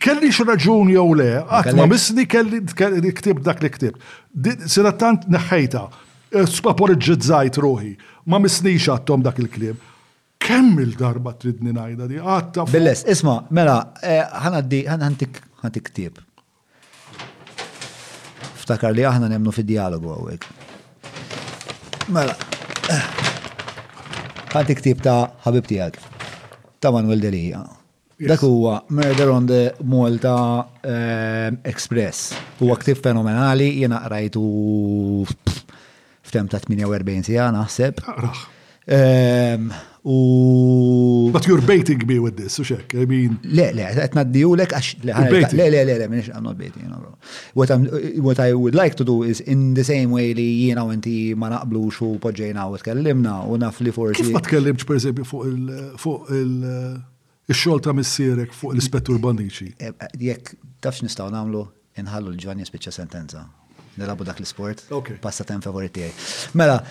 Kelli raġun jew le, qatt ma misni kelli ktib dak li ktib. Sira tant neħħejta, eh, spaporeġġizzajt ruħi, ma misnix għattom dak il-kliem. Kemm il-darba tridni ngħidha di għatta. Billes, isma, mela, ħanaddi ħantik ħantik ktib. Ftakar li aħna nemnu fi dialogu għawek. Mela. Għanti ktib ta' ħabib tijak. Ta' Manuel Delija. Dak huwa Murder on the Malta eh, Express. Huwa ktib fenomenali, jena qrajtu F'tem ta' 48 sija naħseb. Aqraħ. Ehm, u. But you're baiting me with this, u xek, I mean. Le, le, qed naddiju lek għax. Le, le, le, le, minix I'm not baiting, you know, bro. What, I'm, what I would like to do is in the same way li jiena u inti ma naqblu xu poġġejna u tkellimna u naf li forsi. Kif ma tkellimx per eżempju fuq il- fuq il- Ix-xogħol ta' missierek fuq l-Ispettur Bonnici. Jekk taf x'nistgħu nagħmlu, inħallu lil Ġwanni jispiċċa sentenza. Nilagħbu dak l-isport, passatemp favorit tiegħi. Mela,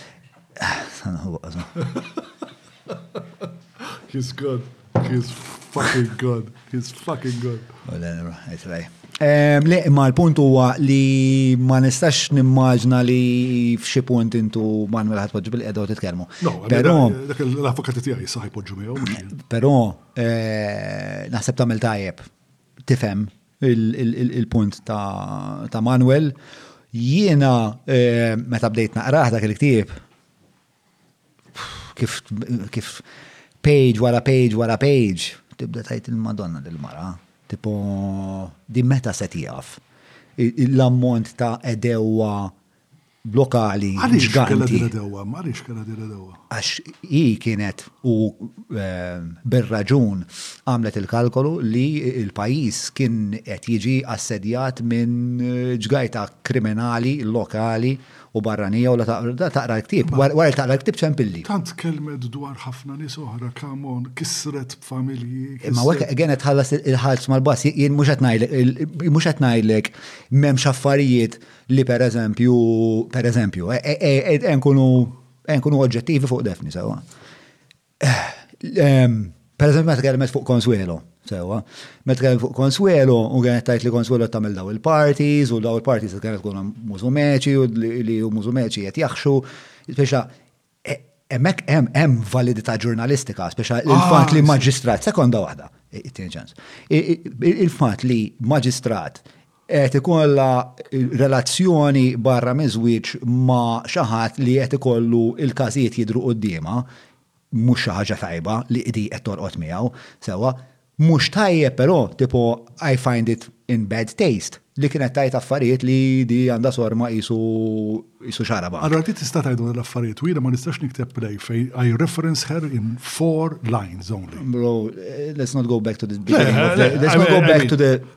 He's God, he's fucking God, he's fucking God. Mela, nirruħ, ngħid rej. Le, imma l-punt huwa li ma nistax nimmaġna li f'xi punt intu Manuel ħadd poġġu bil-qeda u titkellmu. Però dak l-avukati tiegħi saħi poġġu miegħu. Però eh, naħseb tagħmel tajjeb tifhem il-punt ta' Manuel. Jiena eh, meta bdejt naqrah dak il-ktieb, kif, kif page wara page wara page, tibda tajt il-Madonna dil-mara, tipo, di meta se tieqaf. L-ammont ta' edewa lokali. Għaliex kena din edewa, għaliex kena din edewa? Għax i kienet u eh, bil-raġun għamlet il-kalkolu li il-pajis kien qed jiġi assedjat minn eh, ġgajta kriminali lokali u barranija u la taqra l-ktieb. Wara li taqra l-ktieb ċempilli. Tant tkellmet dwar ħafna nies oħra come on, kissret b'familji. Imma hekk again qed tħallas il-ħalz mal-bass, jien mhux qed ngħidlek mhux qed ngħidlek m'hemmx affarijiet li pereżempju pereżempju, e nkunu oġġettivi fuq Daphne sewwa. Per eżempju, meta kelmet fuq Consuelo, sewa, meta kelmet fuq Consuelo, u kienet tajt li Consuelo tagħmel daw il-parties, u daw il-parties kienet tkun mużumeċi, u li u mużumeċi qed jaħxu, speċa hemmhekk hemm hemm validità ġurnalistika, speċa il-fatt li maġistrat, sekonda waħda, it-tieni ċans. Il-fatt li maġistrat qed ikollha relazzjoni barra miż-żwieġ ma' xi ħadd li qed ikollu l-każijiet jidhru quddiemha, mhux xi ħaġa tajba li qdi qed torqod miegħu, sewwa. Mhux tajjeb però, tipo I find it in bad taste, li kienet tgħid affarijiet li di għandha sorma qisu qisu xarab anke. Allura inti tista' tgħid dawn l-affarijiet u jiena ma nistax nikteb play fejn I reference her in four lines only. Bro, let's not go back to the beginning of the, let's not go back to the,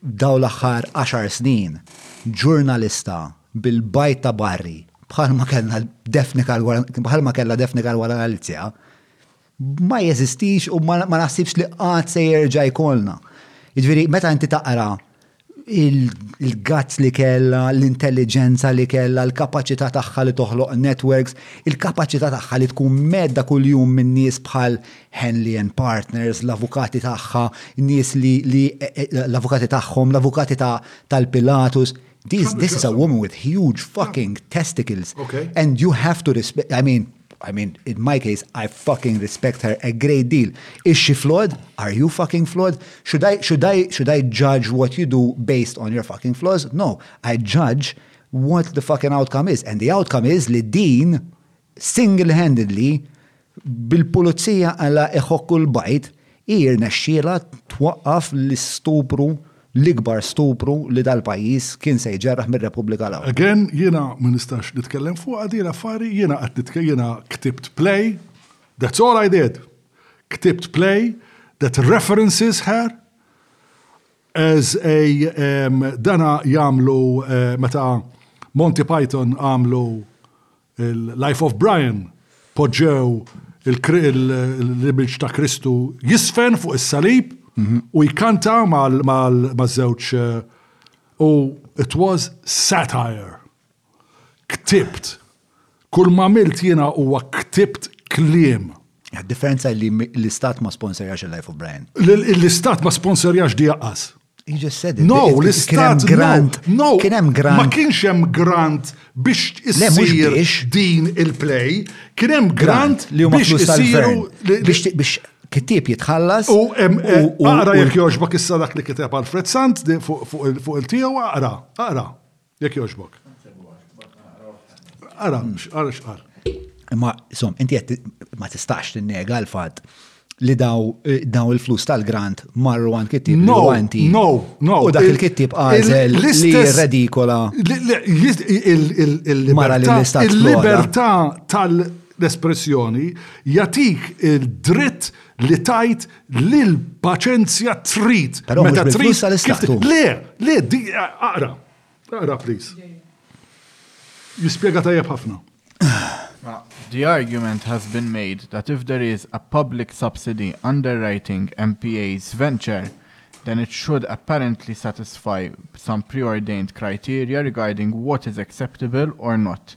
F'dawn l-aħħar għaxar snin, ġurnalista bil-bajd ta' barri bħalma kellna Daphne Caruana, bħalma kellha Daphne Caruana Galizia, ma jeżistix u ma naħsibx li qatt se jerġa' jkollna. Jiġifieri meta inti taqra il-gazz li kellha, l-intelliġenza li kellha, l-kapaċità tagħha li toħloq networks, il-kapaċità tagħha li tkun medda kuljum minn nies bħal Henley and Partners, l-avukati tagħha, nies li e, e, l-avukati tagħhom, l-avukati tal-Pilatus. This, this is a woman with huge fucking testicles. Okay. And you have to respect, I mean, I mean, in my case, I fucking respect her a great deal. Is she flawed? Are you fucking flawed? Should I should I should I judge what you do based on your fucking flaws? No, I judge what the fucking outcome is, and the outcome is Lidin Single-handedly, bil-pulizija għala iħokku l-bajd, hi rnexxielha twaqqaf l-istupru, l-ikbar stupru li dal-pajjiż kien se jġerraħ mir-Repubblika l-ewwel. Again, jiena ma nistax nitkellem fuqha din l-affari, jiena qed nitkellem, jiena ktibt play, that's all I did. Ktibt play that references her as a, dana jagħmlu meta Monty Python għamlu il-Life of Brian poġġew l-image ta' Kristu jisfen fuq is-salib mhm. u jkanta mal-żewġ eh, u it was satire. Ktibt. Kull ma milt jiena huwa ktibt kliem. Differenza li l-istat ma sponsorjax il-Life of Brian. L-istat ma sponsorjax di jaqqas. You just said it. No, l-istat grant. No, kien hemm grant. Ma kienx hemm grant biex issir din il-play, kien hemm grant li huma flus tal-gvern. Biex kittieb jitħallas. U għara eh, jek joġbok issa dak li kiteb Alfred Sant fuq il-tiegħu għara, għara. Jekk jogħġbok. Ara, ara x'qal. Imma, som, inti qed ma tistax tinnega l-fatt li daw eh, daw il-flus tal-grant marru għan kittib no, għanti. No, no. U dak il-kittib għazel li redikola. Il-libertà tal-espressjoni jatik il-dritt li tajt l-paċenzja trit. Pero Meta trit. sa l-istatu. Le, le, di, aqra, aqra, please. Jispiega tajab ħafna. The argument has been made that if there is a public subsidy underwriting MPA's venture, then it should apparently satisfy some preordained criteria regarding what is acceptable or not.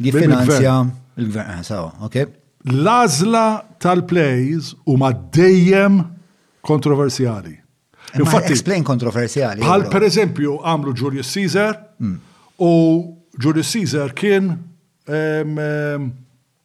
Jiffinanzja il-gvern, eh, sawa, ok. L-azla tal-plays u ma dejjem kontroversjali. Infatti, explain kontroversjali. Għal per eżempju għamlu Julius Caesar mm. u Julius Caesar kien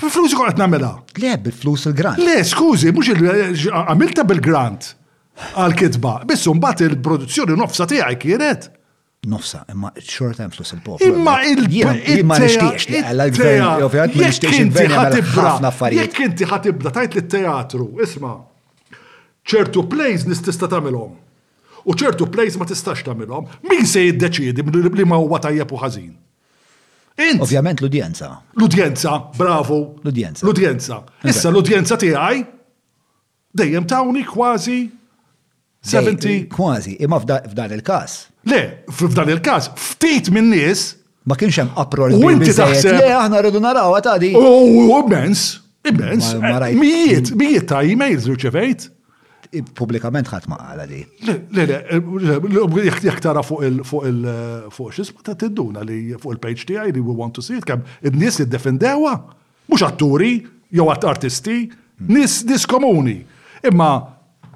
Bil-flus ikun qed nagħmilha. Le, bil-flus il-grant. Le, skużi, mhux għamilta bil-grant għal-kitba. Biss mbagħad il-produzzjoni nofsa tiegħi kienet. Nofsa, imma xorta hemm flus il-pop. Imma il-pop. Ma nixtiex li għal-gvern, ovvjament, ma nixtiex il-gvern ħafna affarijiet. Jekk inti ħatibda tajt li teatru isma' ċertu plays nistista tagħmilhom. U ċertu plays ma tistax tagħmilhom, min se jiddeċiedi li ma huwa tajjeb u ħażin? Int. Ovvjament l-udjenza. L-udjenza, bravu. L-udjenza. L-udjenza. Issa l-udjenza tiegħi dejjem tawni kważi 70. Kważi, imma f'dan il-każ. Le, f'dan il-każ, ftit minn nies. Ma kienx hemm approċ li inti taħseb. Le, aħna rridu narawha ta' di. U immens, immens. Mijiet, mijiet ta' emails riċevejt. Pubblikament ħadd ma qala di. Le, le, jekk tara fuq il fuq il fuq x'isma ta' tidduna li fuq il-page tiegħi li we want to see it kemm in-nies li ddefendewha, mhux atturi jew artisti, nies nies komuni. Imma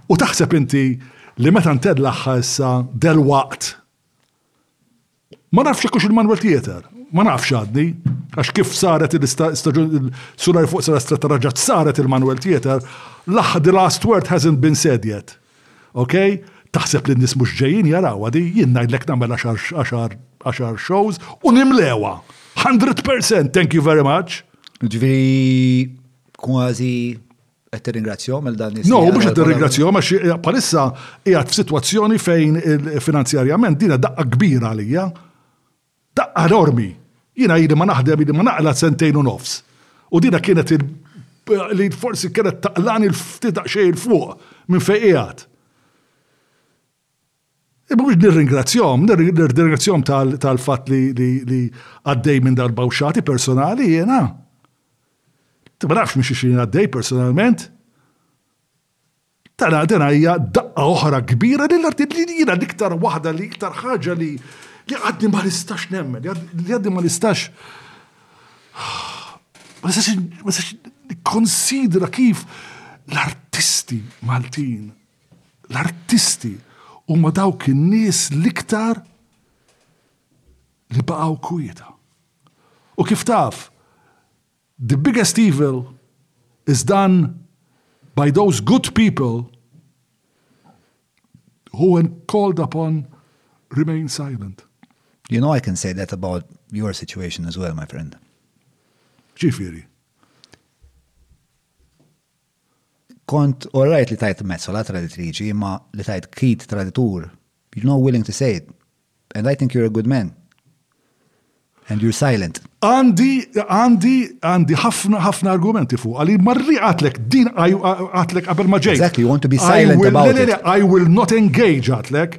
u taħseb inti li meta ntellagħha issa delwaqt Ma nafx jekk hux il-Manwel Theatre, ma nafx għadni, għax kif saret il-sulari fuq Sala Stretta raġgħet saret il-Manwel Theatre, the last word hasn't been said yet. Ok? Taħseb li n-nies mhux ġejjin jarawha di? Jien ngħidlek nagħmel għaxar shows u nimlewha! Hundred percent, thank you very much! Jiġifieri kważi Qed tirringrazzjom għal dan is No, mhux qed tirringrazzjom għax bħalissa qiegħed f'sitwazzjoni fejn finanzjarjament dina daqqa kbira għalija. Daqqa enormi. Jiena jidi ma naħdem, jidi ma naqla sentejn u nofs. U dina kienet li forsi kienet taqlani l-ftit daqsxejn fuq minn fejn qiegħed. Imma biex nirringrazzjahom, nirringrazzjahom tal-fatt li għaddej minn dal-bawxati personali jiena. Ma nafx minn xi għaddej personalment. Tana dena hija daqqa oħra kbira li l-artit li jiena l-iktar waħda li iktar ħaġa li li għadni ma nistax nemmen, li għadni ma nistax. Ma nistax konsidra kif l-artisti Maltin L-artisti huma dawk in-nies l-iktar li baqgħu kwieta. U kif taf, the biggest evil is done by those good people who when called upon remain silent. You know I can say that about your situation as well, my friend. Ġifieri? Kont all right li tgħid mezzola traditriċi imma li tgħid kid traditur you're not willing to say it and I think you're a good man and you're silent. Għandi, għandi, għandi ħafna, ħafna argumenti fuq. Għalli marri għatlek, din għatlek qabel ma ġejt. Exactly, you want to be silent about it. I will not engage għatlek.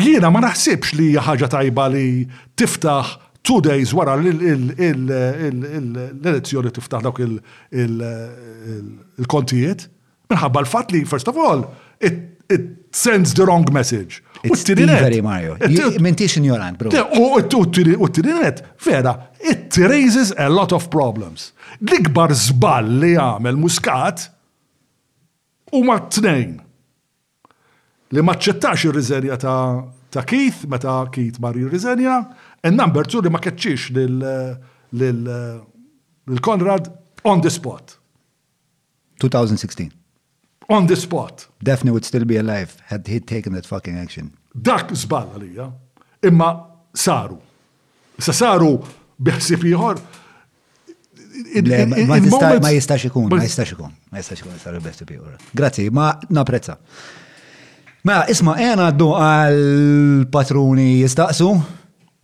Jiena ma naħsibx li hija ħaġa tajba li tiftaħ two days wara l-elezzjoni tiftaħ dawk il-kontijiet minħabba l-fatt li first of all it sends the wrong message. U t-tini Veri Mario, mintix ignorant, bro. U t-tini net, vera, it raises a lot of problems. L-ikbar zbal li għamel muskat u ma t-tnejn. li ma ċċettax ir-riżenja ta' ta' Keith meta Keith mar jirriżenja, and number two li ma keċċiex lil lil lil Konrad on the spot. 2016. On the spot. Daphne would still be alive had he taken that fucking action. Dak żball għalija, imma saru. Issa saru bi ħsieb ieħor, Ma jistax ikun, ma jistax ikun, ma jistax ikun jistar il-best tipi ura. Grazzi, ma naprezza. Ma mela, isma, għena għaddu għal-patruni jistaqsu,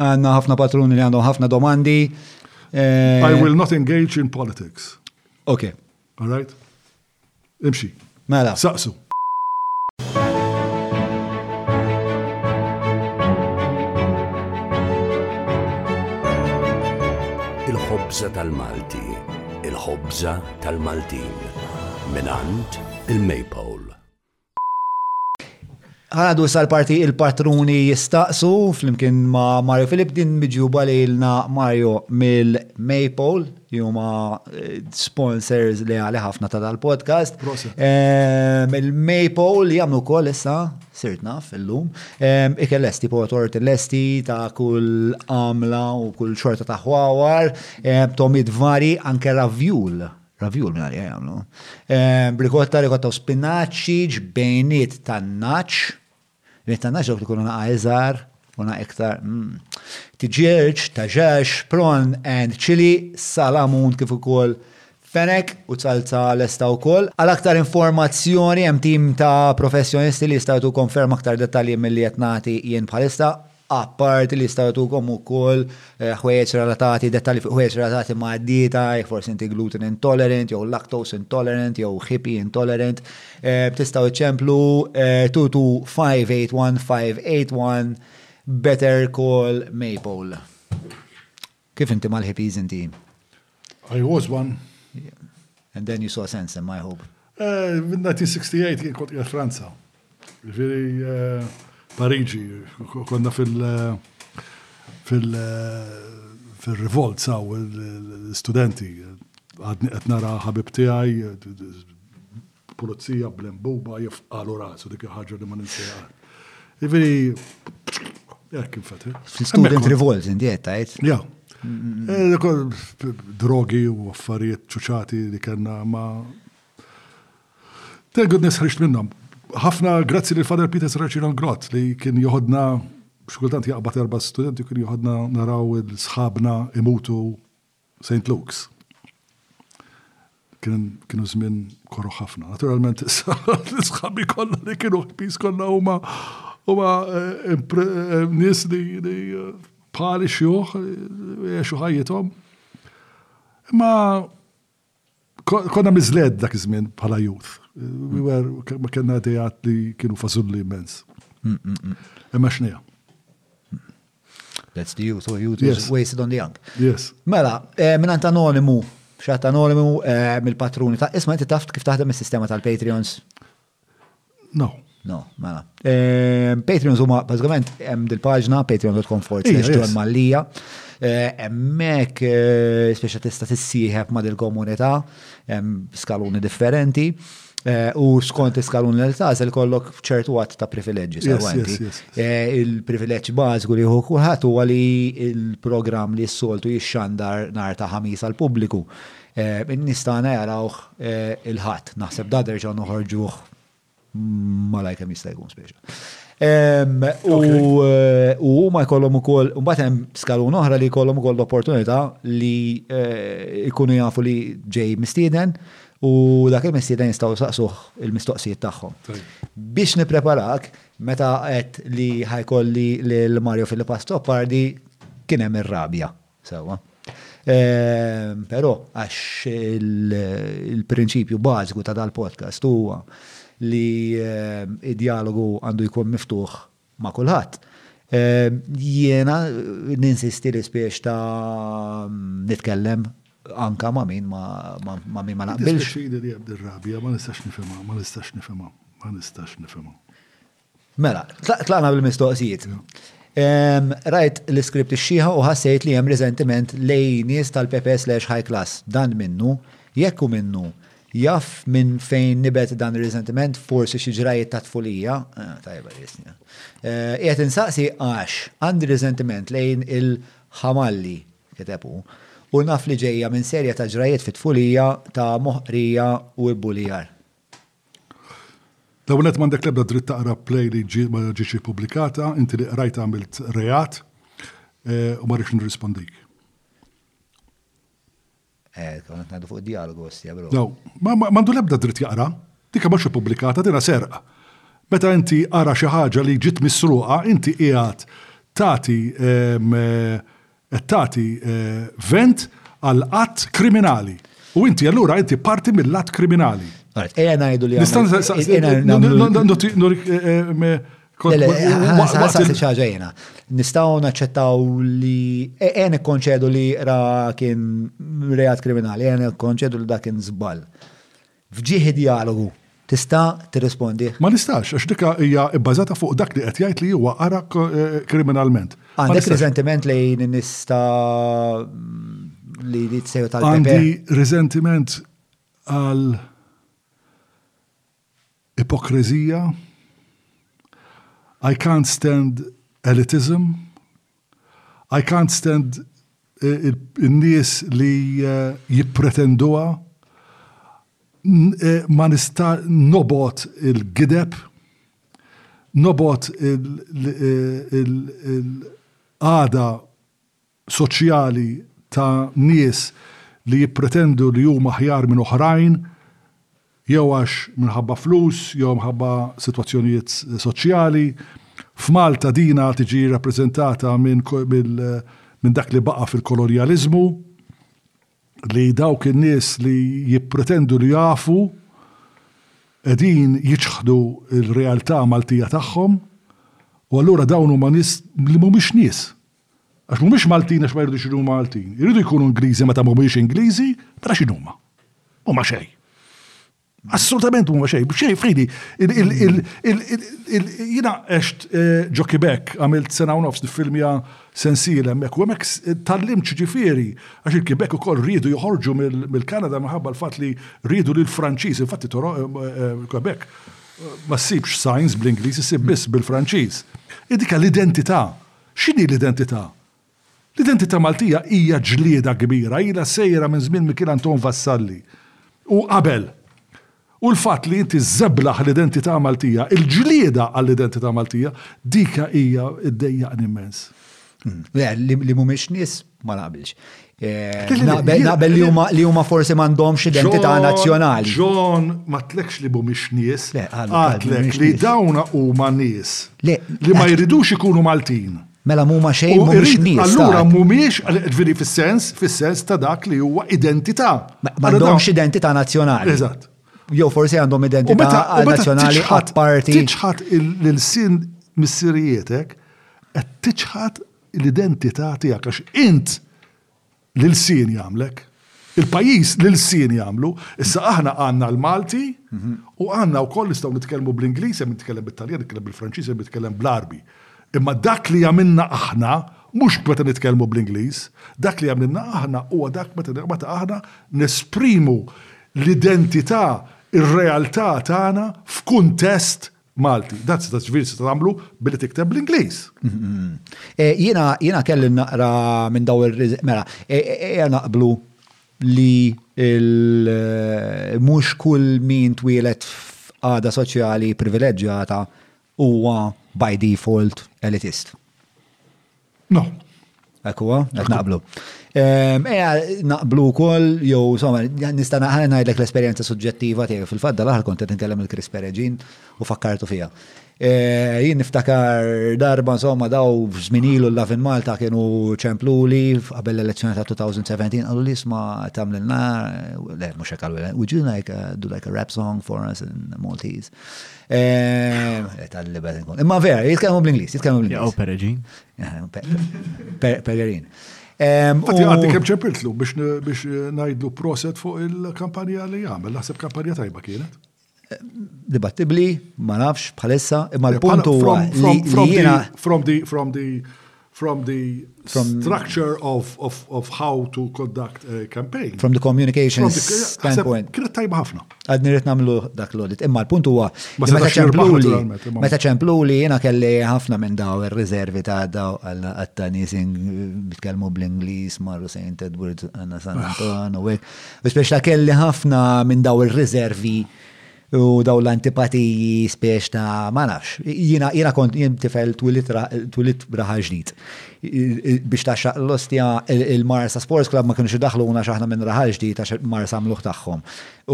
għanna ħafna patruni li għandhom ħafna domandi. Eh, I will not engage in politics. Ok. All right? Imxi. Mela. Saqsu. il-ħobża tal-Malti, il-ħobża tal-Maltin, minant il-Maypole. Għadu sal parti il-patruni jistaqsu fl-imkien ma' Mario Filip din miġjuba li jilna Mario mill-Maple li huma eh, sponsors li għali ħafna ta' dal-podcast. Eh, Mill-Maple li għamlu kol issa sirtna fil-lum. Eh, Ikel esti po tort l-esti ta' kull għamla u kull xorta ta' ħwawar. Tomit vari anke ravjul Ravjul minn għalija jagħmlu. Ehm, brikotta, rikotta u spinaċċi, ġbejniet tan-naċ. Ġbejniet tan-naċ dawk li kunu naqa' iżgħar u naqa' iktar. Mm. Tiġieġ, taġax, prawn and chili, salamun kif ukoll fenek u salza lesta wkoll. Għal aktar informazzjoni hemm tim ta' professjonisti li jistgħu konferma aktar dettalji milli qed nagħti jien bħalissa apparti li jistgħu jagħtukom ukoll ħwejjeġ relatati, dettalji fuq ħwejjeġ relatati mad-dieta, jekk forsi inti gluten intolerant jew lactose intolerant jew ħipi intolerant, tistgħu iċċemplu 22581 581 Better Call Maple. Kif inti mal hippies inti? I was one. And then you saw sense in my hope. Eh, minn 1968 kien kont qiegħed Franza. Ġifieri eh, Pariġi, konna fil- eh, fil- fil-revolt saw l-studenti. Għadni qed nara ħabib tiegħi Pulizija bl-inbuba jifqalu rasu dik ħaġa li ma ninsejha qatt. Iveri, hekk infetħet. Student revolt, inti qed tgħid? Ja. Eh, drogi u affarijiet ċuċati li kellna ma. Thank goodness ħriġt minnhom. Ħafna grazzi lil Father Peter Saraċina Grot li kien joħodna xkultant jaqbad erba' studenti kien joħodna naraw il-sħabna imutu St. Luke's. Kienu żmien korroħ ħafna. Naturalment, l-isħabi kollha li kienu ħbis kollha huma huma eh, eh, nies li eh, bħali xjuħ jiexu ħajjithom. Imma Konna miżled dak iż-żmien bħala youth. We were, ma kellna idejat li kienu fażulli immens. Mm, mm, mm. Imma xnija. That's the youth or youth yes. is wasted on the young. Yes. Mela, eh, minnant anonimu, xat anonimu eh, mill-patruni ta' isma inti taft kif taħdem il-sistema tal-Patreons? No. No, mela. Ehm, Patreons huma bażikament hemm dil-paġna patreon.com forward slash John Mallija. Eh, hemmhekk eh, speċa tista' tissieħeb ma' dil-komunità, hemm skaluni differenti. Eh, u skont iskaluni li tażel kollok ċertu għadd ta' privileġġi sewenti. Il-privileġġ bażiku li hu kulħadd huwa li il-programm li s-soltu jixxandar nar ta' ħamis għal pubbliku In-nies tagħna jarawh il-Ħadd. Naħseb dan nerġgħu noħorġuh malajr kemm jista' jkun speċa. U huma jkollhom ukoll, mbagħad hemm skalun oħra li jkollhom ukoll l-opportunità li jkunu jafu li ġej mistieden u dak il-mistieden jistgħu saqsuh il-mistoqsijiet tagħhom. Biex nippreparak, meta għedt li ħajkolli lil Mario Filipastopardi, kien hemm ir-rabja. Sewwa. Però għax il-prinċipju bażiku ta' dal-podcast huwa li d-djalogu għandu jkun miftuħ ma' kulħadd, jiena ninsisti li spiex ta' nitkellem anke ma' min ma' min ma naqbilx. Jiddispjaċini li hemm dir-rabja, ma nistax nifhimha, ma nistax nifhimha, ma nistax nifhimha. Mela, tlaqna bil-mistoqsijiet. Rajt l-iskript ix-xieħa u ħassejt li hemm riżentiment lej nies tal-Pepe slash High Class. Dan minnu? Jekk hu minnu, jaf minn fejn nibet dan ir-riżentiment, forsi xi ġrajjiet ta' tfulija? Tajba din is-snija. Qiegħed insaqsi għax għandi riżentiment lejn il-Ħamalli, kiteb hu, u naf li ġejja minn serje ta' ġrajjiet fit-tfulija ta' moħqrija u ibbulijar. L-ewwel nett m'għandek l-ebda dritt taqra play li ma ġiex ippubblikata, inti li qrajt għamilt reat eh, u ma rridx nirrispondik. Eh, konna ngħidu fuq dialogu ostja, bro. No, ma m'għandu l-ebda dritt jaqra, dikha mhux ippubblikata, dina serqa. Meta inti ara xi ħaġa li ġiet misruqa, inti qiegħed tagħti eh, Qed tagħti vent għal att kriminali. U inti allura inti parti mill-att kriminali. Ejja ngħidu li. Nistan ċaġajna. Nistaw naċċettaw li għen ikkonċedu li ra kien reat kriminali, għen ikkonċedu li da kien zbal. F'ġieħ id-djalogu, tista' tirrispondih? Ma nistax, għax dik hija bbażata fuq dak li qed jgħid li huwa arak kriminalment. Għandek riżentiment lejn in-nies ta' li jitsejħu tal-PPE? Għandi riżentiment għal ipokriżija, I can't stand elitism, I can't stand in-nies li jippretenduha, ma nista' nobgħod il-gideb, nobgħod il-qagħda soċjali ta' nies li jippretendu li huma aħjar minn oħrajn. jew għax minħabba flus jew imħabba sitwazzjonijiet soċjali. F'Malta din għad tiġi rappreżentata minn min dak li baqa' fil-kolonjaliżmu li dawk in-nies li jippretendu li jafu qegħdin jiċħdu l-realtà Maltija tagħhom u allura dawn huma nies li mhumiex nies. Għax mhumiex Maltin għax ma jridux ikunu Maltin. Iridu jkunu Ingliżi meta mhumiex Ingliżi, mela x'inhuma? Huma xejn. Assolutament huma xejn, xejn fejdi. Jiena għext eh, ġo Quebec, għamilt sena u nofs nifilmja sensiel hemmhekk u hemmhekk eh, tallimt ġifieri għax il-Quebec ukoll riedu joħorġu mill-Kanada minħabba l-fatt li riedu li l-Franċiż, infatti eh, Quebec ma ssibx signs bl-Ingliż, issib biss bil-Franċiż. Idika l-identità X'inhi l-identità? L-identità Maltija hija ġlieda kbira, ilha sejra minn żmien Mikiel Anton Vassalli u qabel. U l-fatt li inti żżeblaħ l-identità Maltija, il-ġlieda għall-identità Maltija, dika hija ddejjaqni immens. Le, li mhumiex nies? Ma naqbilx. Eh, naqbel li huma forsi m'għandhomx identità nazzjonali. John, ma tlekx li mhumiex nies. Għatlek li dawn huma nies. Li ma jridux ikunu Maltin. Mela mhuma xejn mhumiex nies. Allura mhumiex, ġifieri fis-sens, fis-sens ta' dak li huwa identità. Ma għandhomx identità nazzjonali. Eżatt. Jew forsi għandhom identità nazzjonali ħadd parti. Tiċħat l-sin missirietek qed tiċħat l-identità tiegħek għax int l-ilsien jagħmlek. Il-pajjiż l-ilsien jagħmlu, issa aħna għandna l-Malti mhm. u għandna wkoll nistgħu nitkellmu bl-Ingliż, hemm nitkellem bit-Taljan, nitkellem bil-Franċiż, hemm nitkellem bl-Arbi. Imma dak li għamilna aħna, mhux meta nitkellmu bl-Ingliż, dak li għamilna aħna huwa dak meta meta aħna nesprimu l-identità, ir-realtà tagħna f'kuntest Malti. Dak seta' ġifieri seta' tagħmlu billi tikteb bl-Ingliż. Jiena jiena kelli naqra minn daw ir mela, ejja naqblu li mhux kull min twieled f'qagħda soċjali privileġġjata huwa by default elitist. No. Ekk huwa, qed naqblu. Eja, naqblu wkoll jew insomma nista' naħal ngħidlek l-esperjenza suġġettiva tiegħi fil-fatt dal-aħħar kont qed inkellem il-Chris Pereġin u fakkartu fiha. Eh, jien niftakar darba insomma daw żminilu l-Lavin Malta kienu ċempluli qabel l-elezzjoni ta' 2017 għallu li jisma tamlilna, le, mux għallu, would you like, uh, do like a rap song for us in Maltese? Eh, Imma vera, jitkellmu bl-Inglis, jitkellmu bl-Inglis. Jaw pereġin. Eh, pereġin. Għati għaddi kem ċepiltlu biex eh, najdlu proset fuq il-kampanja li għamil, naħseb kampanja tajba kienet. Dibattibli, ma nafx, bħalissa, imma l-punt huwa li jiena. From the, from the From the from structure of, of, of how to conduct a campaign. From the communication standpoint. Kienet tajba ħafna. Għad nirrit namlu dak l-audit. Imma l-punt huwa meta ċemplu li jena kelli ħafna minn daw il-rizervi ta' daw għatta nisin bitkellmu bl-Inglis marru St. Edward għanna San ah. Anton u għek. Biex ta' kelli ħafna minn daw il-rizervi U daw l-antipatiji spiex ta' ma nafx. Jina, jina kont jien tifel twilit braħal ġdid. Biex ta' xaq l-ostja il-Marsa Sports Club ma kienux daħluna xaħna minn raħal ġdid għax Marsa għamluħ tagħhom.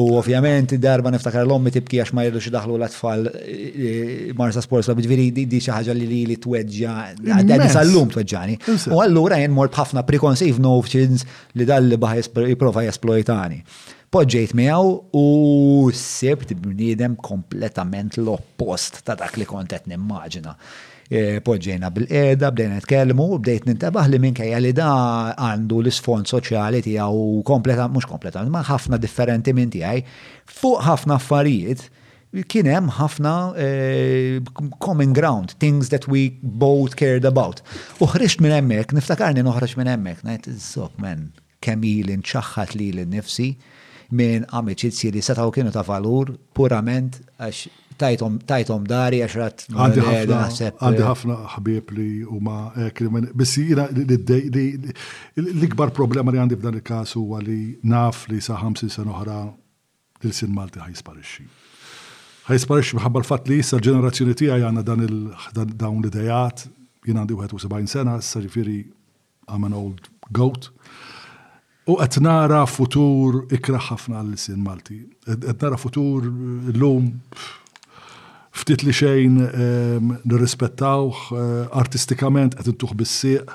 U ovvjament darba niftakar l-ommi tibki għax ma jirdux daħlu l-atfal eh, Marsa Sports Club ġviri di xi ħaġa li li tweġġa għaddi sal-lum tweġġani. U allura jien mort b'ħafna preconceived notions li dal-li baħ jiprofa jesplojtani. Poġġejt miegħu u sibt bniedem kompletament l-oppost ta' dak li kont qed nimmaġina. Poġġejna bilqiegħda, bdejna nitkellmu u bdejt nintebaħ li minkejja li da għandu l-isfond soċjali tiegħu kompletament, mhux kompletament, imma ħafna differenti minn tiegħi, fuq ħafna affarijiet kien hemm ħafna common ground, things that we both cared about. U ħriġt minn hemmhekk, niftakarni noħroġ minn hemmhekk, ngħid, żopp man, Kemm ili nċaħħad lili nnifsi minn amiċizji li setgħu kienu ta' valur purament għax tajthom tajthom dari għax rat Għandi ħafna qiegħda naħseb għandi ħafna ħbieb li huma hekk li ma- biss jiena li- li ddej- li li- l-ikbar problema li għandi f'dan il-każ huwa li naf li sa 50 sena oħra l-ilsien Malti ħa jisparixxi. Ħa jisparixxi minħabba l-fatt li issa l-ġenerazzjoni tiegħi għandna dan il- dan- dawn l-ideat, jien għandi 71 sena issa ġifieri I'm an old goat. U qed nara futur ikraħ ħafna l-sin Malti. Qed nara futur l-lum ftit li xejn ehm, nirrispettawh eh, artistikament qed intuħ bis-sieq.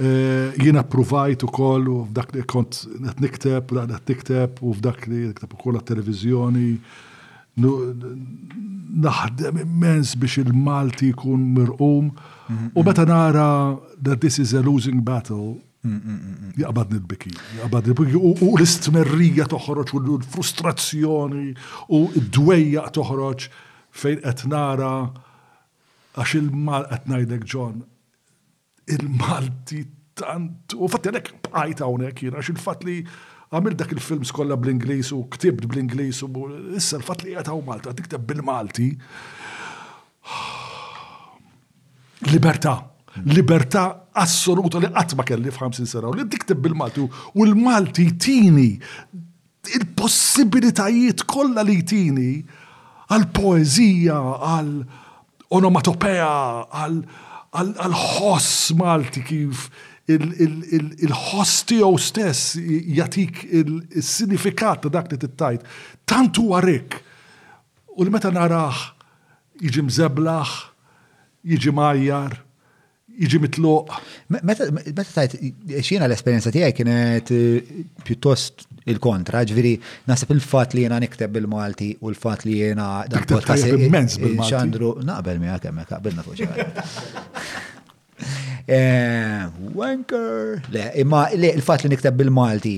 Eh, jiena provajt ukoll u f'dak li kont qed nikteb, qed nikteb u f'dak li nikteb ukoll għat-televiżjoni Naħdem immens biex il-Malti jkun mirqum u meta nara that this is a losing battle jaqbad nil-biki, jaqbad nil-biki u l-istmerrija toħroġ u l-frustrazzjoni u d-dwejja toħroġ fejn qed nara għax il-Malti qed ngħidlek John Il-Malti tant. U fatt għalhekk bqajt hawnhekk jiena għax il-fatt li għamil dak il-films kollha bl-Ingliż u ktibt bl-Ingliż u issa l-fatt li qiegħed hawn Malta tikteb bil-Malti. Libertà. Libertà assoluta li qatt ma kelli f'50 sena u li tikteb bil-Malti u l-Malti tini il-possibilitajiet kollha li jtini għal poeżija, għal onomatopea, għal ħoss Malti kif il-ħoss tiegħu stess jagħtik is-sinifikat ta' dak li trid tgħid. Tant huwa rikk u li meta narah jiġi mżeblaħ, jiġi mgħajjar, jiġi mitluq. Meta tajt, xina l-esperienza tijaj kienet eh, pjuttost il-kontra, ġviri, nasib il-fat li jena nikteb bil-Malti u l-fat li jena dan podcast immens bil-Malti. Xandru, naqbel mi għakem, għabilna fuq eh, Wanker. Le, imma il-fat li nikteb bil-Malti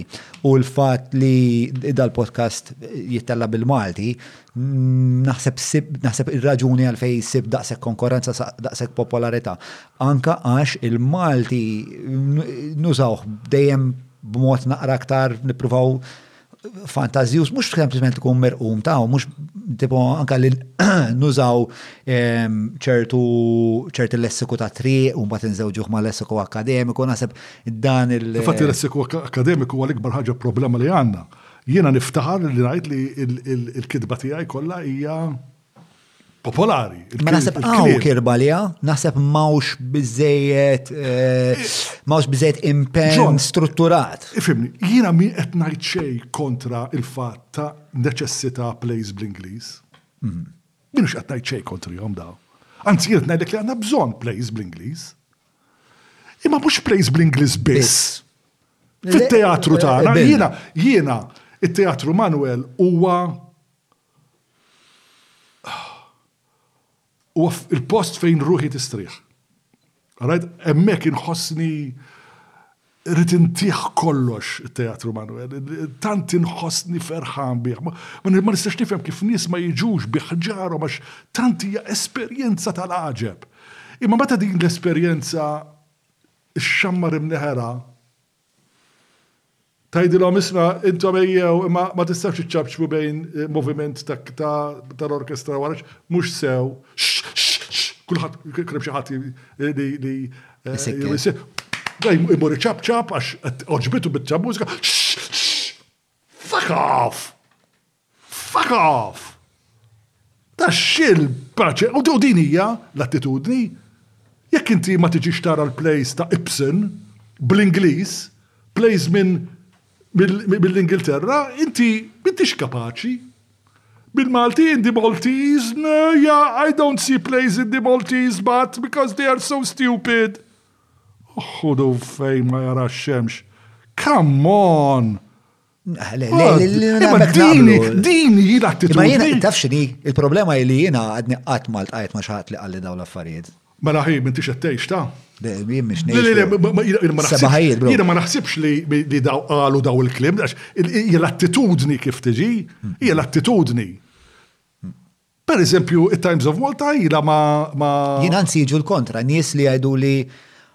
u l-fat li dal-podcast jittella bil-Malti, Naħseb sibt, naħseb ir-raġuni għalfejn sibt daqshekk konkorrenza, daqshekk popolarità. Anka għax il-Malti nużawh dejjem b'mod naqra aktar nippruvaw fantażjuż, mhux sempliċement tkun merqum ta' mhux tipo anka li nużaw ehm, ċertu ċerti lessiku ta' triq u mbagħad inżewġuh ma' lessiku akademiku, naħseb dan il- Infatti lessiku akademiku huwa l-ikbar ħaġa problema li għandna Jiena niftaħar li ngħid li l-kitba tiegħi kollha hija popolari. Ma naħseb hawn kirba li naħseb mawx biżejjed eh, mawx biżejjed impenn strutturat. Ifimni, jiena mi qed ngħid xejn kontra il-fatt ta' neċessità plays bl-Ingliż. Mhm. Minux qed ngħid xejn kontrihom daw. Anzi, jiena ngħidlek li għandna bżonn plays bl-Ingliż. Imma mhux plays bl-Ingliż biss. Fit-teatru tagħna, jiena, jiena, it-teatru Manuel huwa u il-post fejn ruħi tistrieħ. Rajt, emmek inħossni Irrid intieh kollox it-teatru Manwel. Tant inħossni ferħan bih. Ma nistax nifhem kif nies ma jiġux bi ħġarhom għax tant hija esperjenza tal-għaġeb. Imma meta din l-esperjenza xxammar imneħerha, tgħidilhom isma' intom ejjew imma ma tistgħux iċċabċbu bejn moviment tal-orkestra wara għax mhux sew, xxxx, kulħadd, ikun hemm xi ħadd li Daj, imur ċap ċap għax oġbitu bitċa mużika. Fuck off! Fuck off! Ta' xil paċe, u din hija l-attitudni. Jekk inti ma tiġix tara l-plays ta' Ibsen, bl-Ingliż, plays minn mill-Ingilterra, inti m'intix kapaċi. Bil-Malti in the Maltese, no, yeah, I don't see plays in the Maltese, but because they are so stupid. Uħudu fej ma jara xemx. Come on! Dini jina t-tuni. Ma jina tafxini, il-problema li jina għadni għatmal tqajt ma xaħat li għalli daw l-affarijiet. Mela hi m'intix qed tgħix ta'. Le, jien mhix ngħix. Le, le, le, jiena ma naħsibx li daw qalu daw il-kliem, għax hija l-attitudni kif tiġi, hija l-attitudni. Per eżempju, it-Times of Malta ila ma. Jien anzi jiġu l-kontra, nies li jgħidu li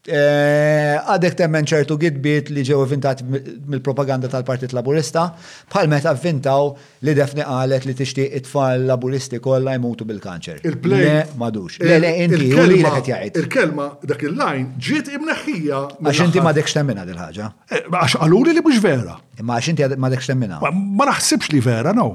Għadek temmen ċertu gidbiet li ġew ivvintati mill-propaganda tal-Partit Laburista, bħal meta vvintaw li Daphne qalet li tixtieq it-tfal Laburisti kollha jmutu bil-kanċer. Le, m'għadux. Le, le, inti, hu lilek qed jgħid. Il-kelma, dak il-line, ġiet imneħħija. Għax inti m'għadekx temminha dil-ħaġa. Għax qaluli li mhux vera. Imma għax inti m'għadekx temminha. Ma naħsibx li vera, no.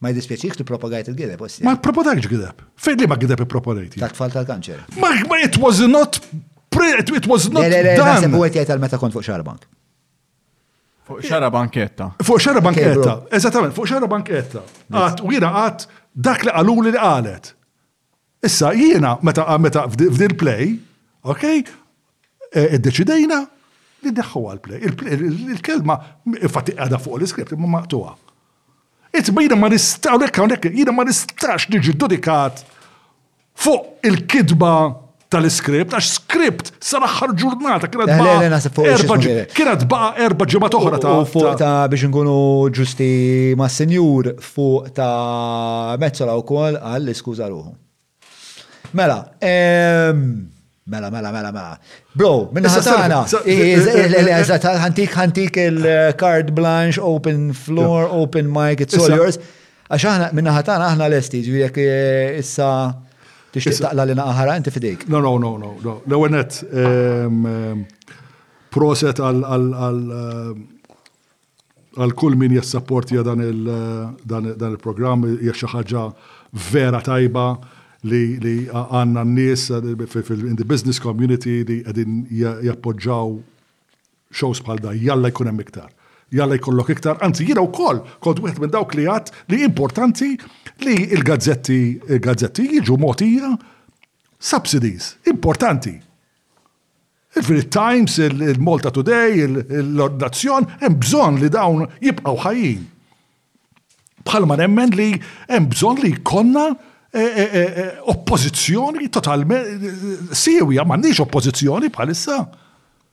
Ma jiddispjaċikx li propagajt il-gideb, ossi? Ma propagajtx gideb. Fejn li ma gideb ipproponejt? Ta' tfal tal-kanċer. Ma it was not it was not dan. Le, għet jgħid meta kont fuq xarabank. Fuq xara banketta. Fuq xara banketta, eżattament, fuq xara banketta. Għat, u jina għat dak li għaluli li għalet. Issa, jiena, meta, meta f'din il-play, ok, eh, iddeċidejna li neħħu għal-play. Il-kelma, infatti għada fuq l-iskript, imma maqtuha. Isma jiena ma nistaw, lekk hawnhekk, jiena ma nistax niġi ġudikat fuq il-kidba tal-iskript, għax skript sal-axħar ġurnata kienet baqa. Kienet baqa erba ġimgħa toħra ta' fuq ta' biex nkunu ġusti ma' senjur fuq ta' mezzola wkoll għall iskuża ruħu. Mela, mela, mela, mela, mela. Bro, minna ħasana, ħantik ħantik il-card blanche, open floor, open mic, it's all yours. Għax aħna, minna ħatana aħna l-esti, ġviri jek eh, issa tixtieq taqla li naqaħara, inti fidejk. No, no, no, no, no. l għenet ehm, ehm, proset ehm, għal kull min jessapportja dan il-programm, eh, jek ħaġa vera tajba li għanna n-nis eh, in the business community li għedin jappoġġaw Shows bħal dan, jalla jkun hemm iktar. Jalla jkollok iktar, anzi jiena wkoll kont wieħed minn dawk li għadt li importanti li l-gazzetti, il-gazzetti jiġu mogħtija subsidies, importanti. Ġifieri Times, il-Malta Today, il-Nazzjon, hemm bżonn li dawn jibqgħu ħajjin. Bħalma nemmen li hemm bżonn li jkollna e, e, e, oppożizzjoni totalment siewja, m'għandniex oppożizzjoni bħalissa.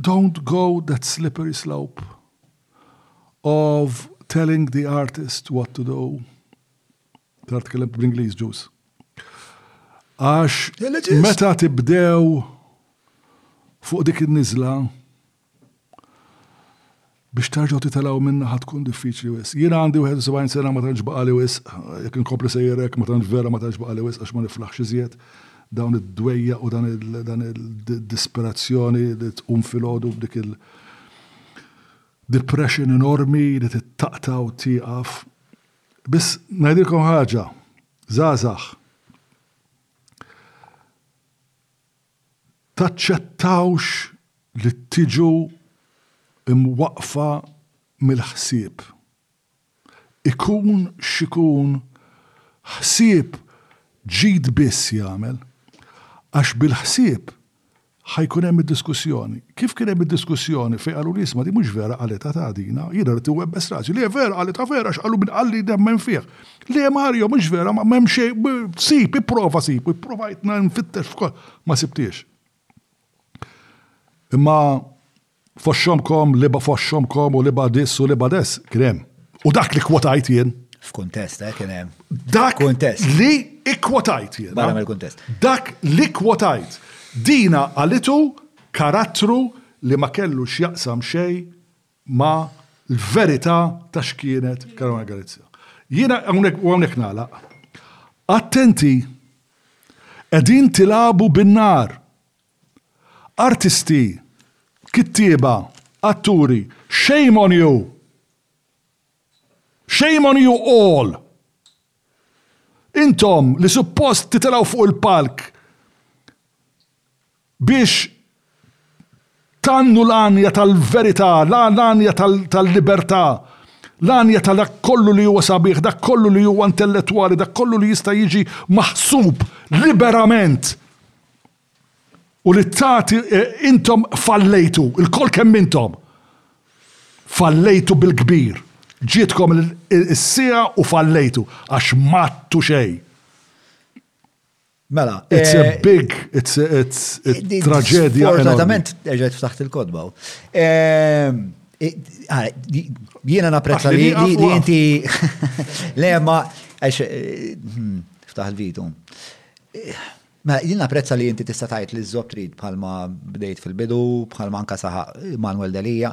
Don't go that slippery slope of telling the artist what to do. Tara tkellimt bl-Ingliż, Ġus. Għax meta tibdew fuq dik in-niżla, Biex terġgħu titilgħu minnha ħa tkun diffiċli wisq. Jiena għandi 71 sena ma tantx baqali wisq, jekk inkompli sejjer hekk ma tantx vera ma tantx baqali wisq għax ma niflaħx iżjed. Dawn id-dwejjaq u dan dan id-disperazzjoni li tqum filgħodu b'dik il depression enormi li tittaqta' u tieqaf. Biss ngħidilkom ħaġa, żgħażagħ, Taċċettawx li tiġu mwaqqfa mill-ħsieb. Ikun x'ikun ħsieb ġid biss jagħmel, għax bil-ħsieb ħa jkun hemm id-diskussjoni. Kif kien hemm id-diskussjoni fejn qaluli isma' din mhux vera qaletha ta' dina, jiena rrid inwebbes rasi. Le vera qaletha vera għax qalu min qal li jnemmen fih. Le Mario, mhux vera, ma m'hemm xejn, b- sib, ipprova sib, ipprovajt na- nfittex f'kol, ma sibtiex. Imma foxxomkom, liba foxxomkom u liba dis u liba des, kien hemm. U dak li kwotajt jien, F'kuntest, eh, kien hemm. dak Kuntest. li ikkwotajt jien. Barra mill-kuntest. Dak li kwotajt. Dina għalitu karattru li ma kellu x'jaqsam xejn ma' l-verità ta' x'kienet Carovana Galizia. Jiena hawnhekk u hawnhekk nagħlaq. Attenti! Qegħdin tilagħbu bin-nar! Artisti, kittieba, atturi, shame on you! Shame on you all! Intom li suppost titilgħu fuq il-palk Biex tgħannu l-għanja tal-verità, l-għanja tal-libertà, l-għanja ta' dak kollu li huwa sabiħ, dak kollu li huwa intellettwali, dak kollu li jista' jiġi maħsub liberament u li tagħti intom fallejtu, ilkoll kemm intom. Fallejtu bil-kbir. Ġietkom is-siegħa u fallejtu għax m'għadtu xejn. Mela. It's a eh, big, it's a, it's a eh, traġedja. Fortunatament, eġet ftaħt il-kodba. Eh, ah, jiena naprezza li inti. Le, ma, għax, hmm, ftaħ il-vitu. Ma mela, jina prezza li inti tista' tajt li żob trid bħalma bdejt fil-bidu, bħalma anka saħaq Manuel Delija.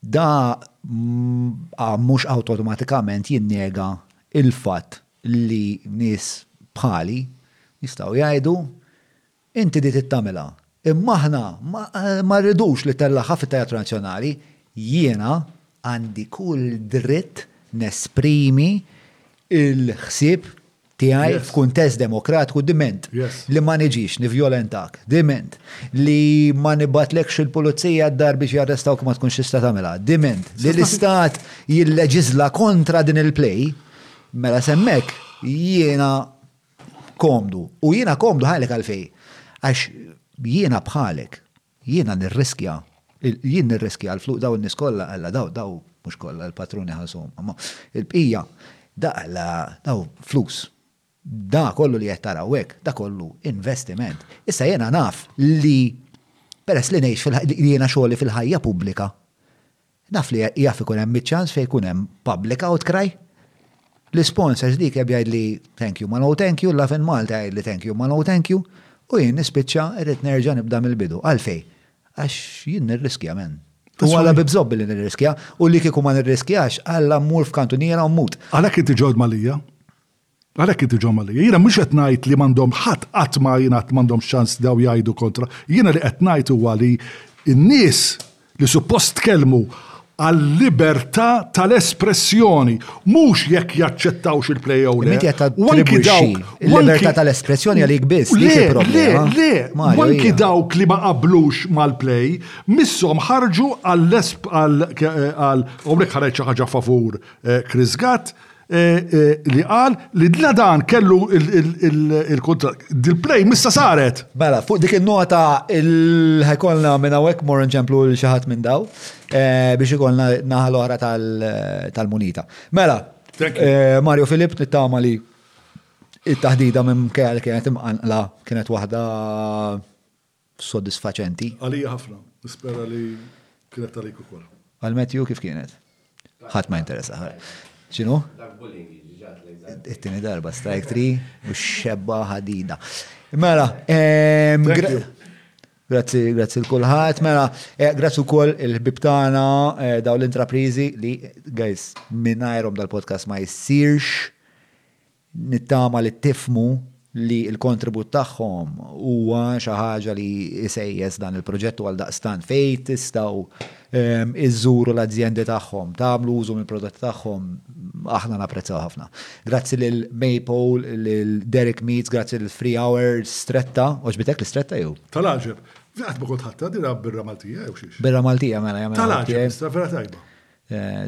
Da mhux awtomatikament jinnega l-fatt li nies bħali jistgħu jgħidu, Inti di trid tagħmilha, imma aħna ma rridux li tellagħha fit-Teatru Nazzjonali. Jiena għandi kull dritt nesprimi l-ħsieb tiegħi f'kuntest demokratiku diment li ma niġix nivjolentak, diment li ma nibatlekx il-pulizija d-dar biex jarrestawk ma tkunx tista' tagħmilha, diment li l-istat jilleġiżla kontra din il-play, mela semmek jiena komdu. U jiena komdu ħalek għalfejn. Għax jiena bħalek Jiena nirriskja, jien nirriskja l-flus, dawn in-nies kollha, alla dawn, dawn, mhux kollha, il-patruni ħalsuhom, imma il-bqija, da, alla, dawn flus. Da kollu li qed tara hawnhekk, da kollu investiment. Issa jiena naf li peress li ngħix fil-, li jiena xogħli fil-ħajja pubblika, Naf li jaf ikun hemm iċ-ċans fejn jkun hemm public outcry. L-isponsors li jkeb jgħidli thank you ma no thank you, Love in Malta jgħidli thank you ma no thank you, u jien nispiċċa irrid nerġa' nibda mill-bidu. Għalfejn? Għax jien nirriskja man. U għala bi bżonn billi nirriskja, u li kieku ma nirriskjax, għala mmur f'kantuniera u mmut. Għalhekk inti ġod malija. Għalhekk inti John Mallia, jiena mhux qed ngħid li m'għandhom ħadd qatt ma jingħad m'għandhomx ċans daw jgħidu kontra. Jiena li qed ngħid huwa li n-nies li suppost tkellmu għal-libertà tal-espressjoni, mhux jekk jaċċettawx il-play jew le. U anki dawk il-libertà tal-espressjoni għalik biss, li problema. Le, le, u anki dawk li ma qablux mal-play, missom ħarġu għall-esp għal hawnhekk ħareġ ħaġa favur eh, Chris Gatt, li qal li bla dan kellu il-kuntratt. Dil-play missa saret. Mela, fuq dik in-nota ħajkolna minn hawnhekk mor nċemplu l xi ħadd minn daw biex ikollna naħa l-oħra tal-munita. Mela, Mario Filip nittama li it-taħdita minn kejja li kienet imqanqla kienet waħda sodisfaċenti. Għalija ħafna. Nispera li kienet għalik ukoll. Għal Matthew kif kienet? Ħadd ma jinteressah. X'inhu? Dak bullying jiġi ġat lejn żgħar. It-tieni darba strike three u xebba ħadida. Mela, ehm, Grazzi, grazzi l-kulħat. Mela, eh, grazzi wkoll il-ħbib tagħna eh, daw l-intraprizi li, guys, minnajrom dal-podcast ma jsirx Nittama li tifhmu li l-kontribut tagħhom huwa xi ħaġa li jsejjes dan il-proġett u għaldaqstant fejn tistgħu żżuru l-azjendi tagħhom, tagħmlu użu mill-prodotti tagħhom, aħna napprezzaw ħafna. Grazzi lil Maypole, lil Deric Meats, grazzi lil Three Hours, Stretta, għoġbitek l-Stretta jew? Tal-għaġeb. Qatt ma kont ħadtha din birra Maltija jew xiex? Birra Maltija mela jagħmilha. Tal-għaġeb, vera tajba.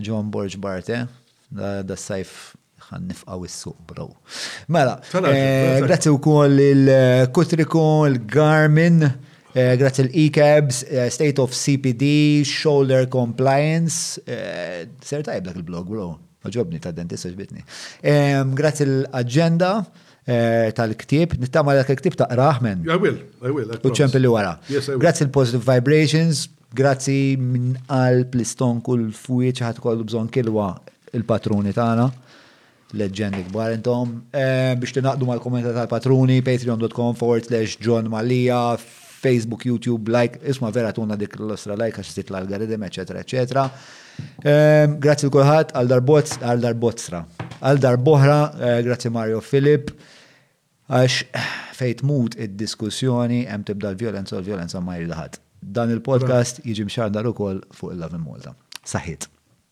John Borg Barte, da s-sajf Ħan nifqaw is-suq, bro. Mela, eh, grazzi wkoll il-Kutriko, il-Garmin, eh, grazzi l-ECABS, eh, State of CPD, Shoulder Compliance, ser tajb dak il-blog, bro. Oġobni ta' dentista ġbitni. Grazzi l-Agenda, Eh, tal-ktib. Nittama dak il-ktib taqraħ men. I will, I will. U ċempel li wara. Grazzi l-Positive Vibrations, grazzi minn qalb l-iston kull fwieċ ħat kollu bżon kilwa il-patruni tagħna. Leġġendi kbar intom. Eh, biex tinaqdu mal-komunità tal-patruni, patreon.com forward slash John Malija, Facebook, YouTube, like, isma vera tuna dik l-ostra like għax zit l-algoritm, eccetera, eccetera. Ehm, grazzi l-kulħat għal darbozz, għal darbozzra. Għal darboħra, eh, grazzi Mario Filip, għax fejt mut id-diskussjoni hemm tibda l-violenza u l-violenza ma jirdaħat. Dan il-podcast jiġi mxandar ukoll fuq il-Love in Malta. Saħit.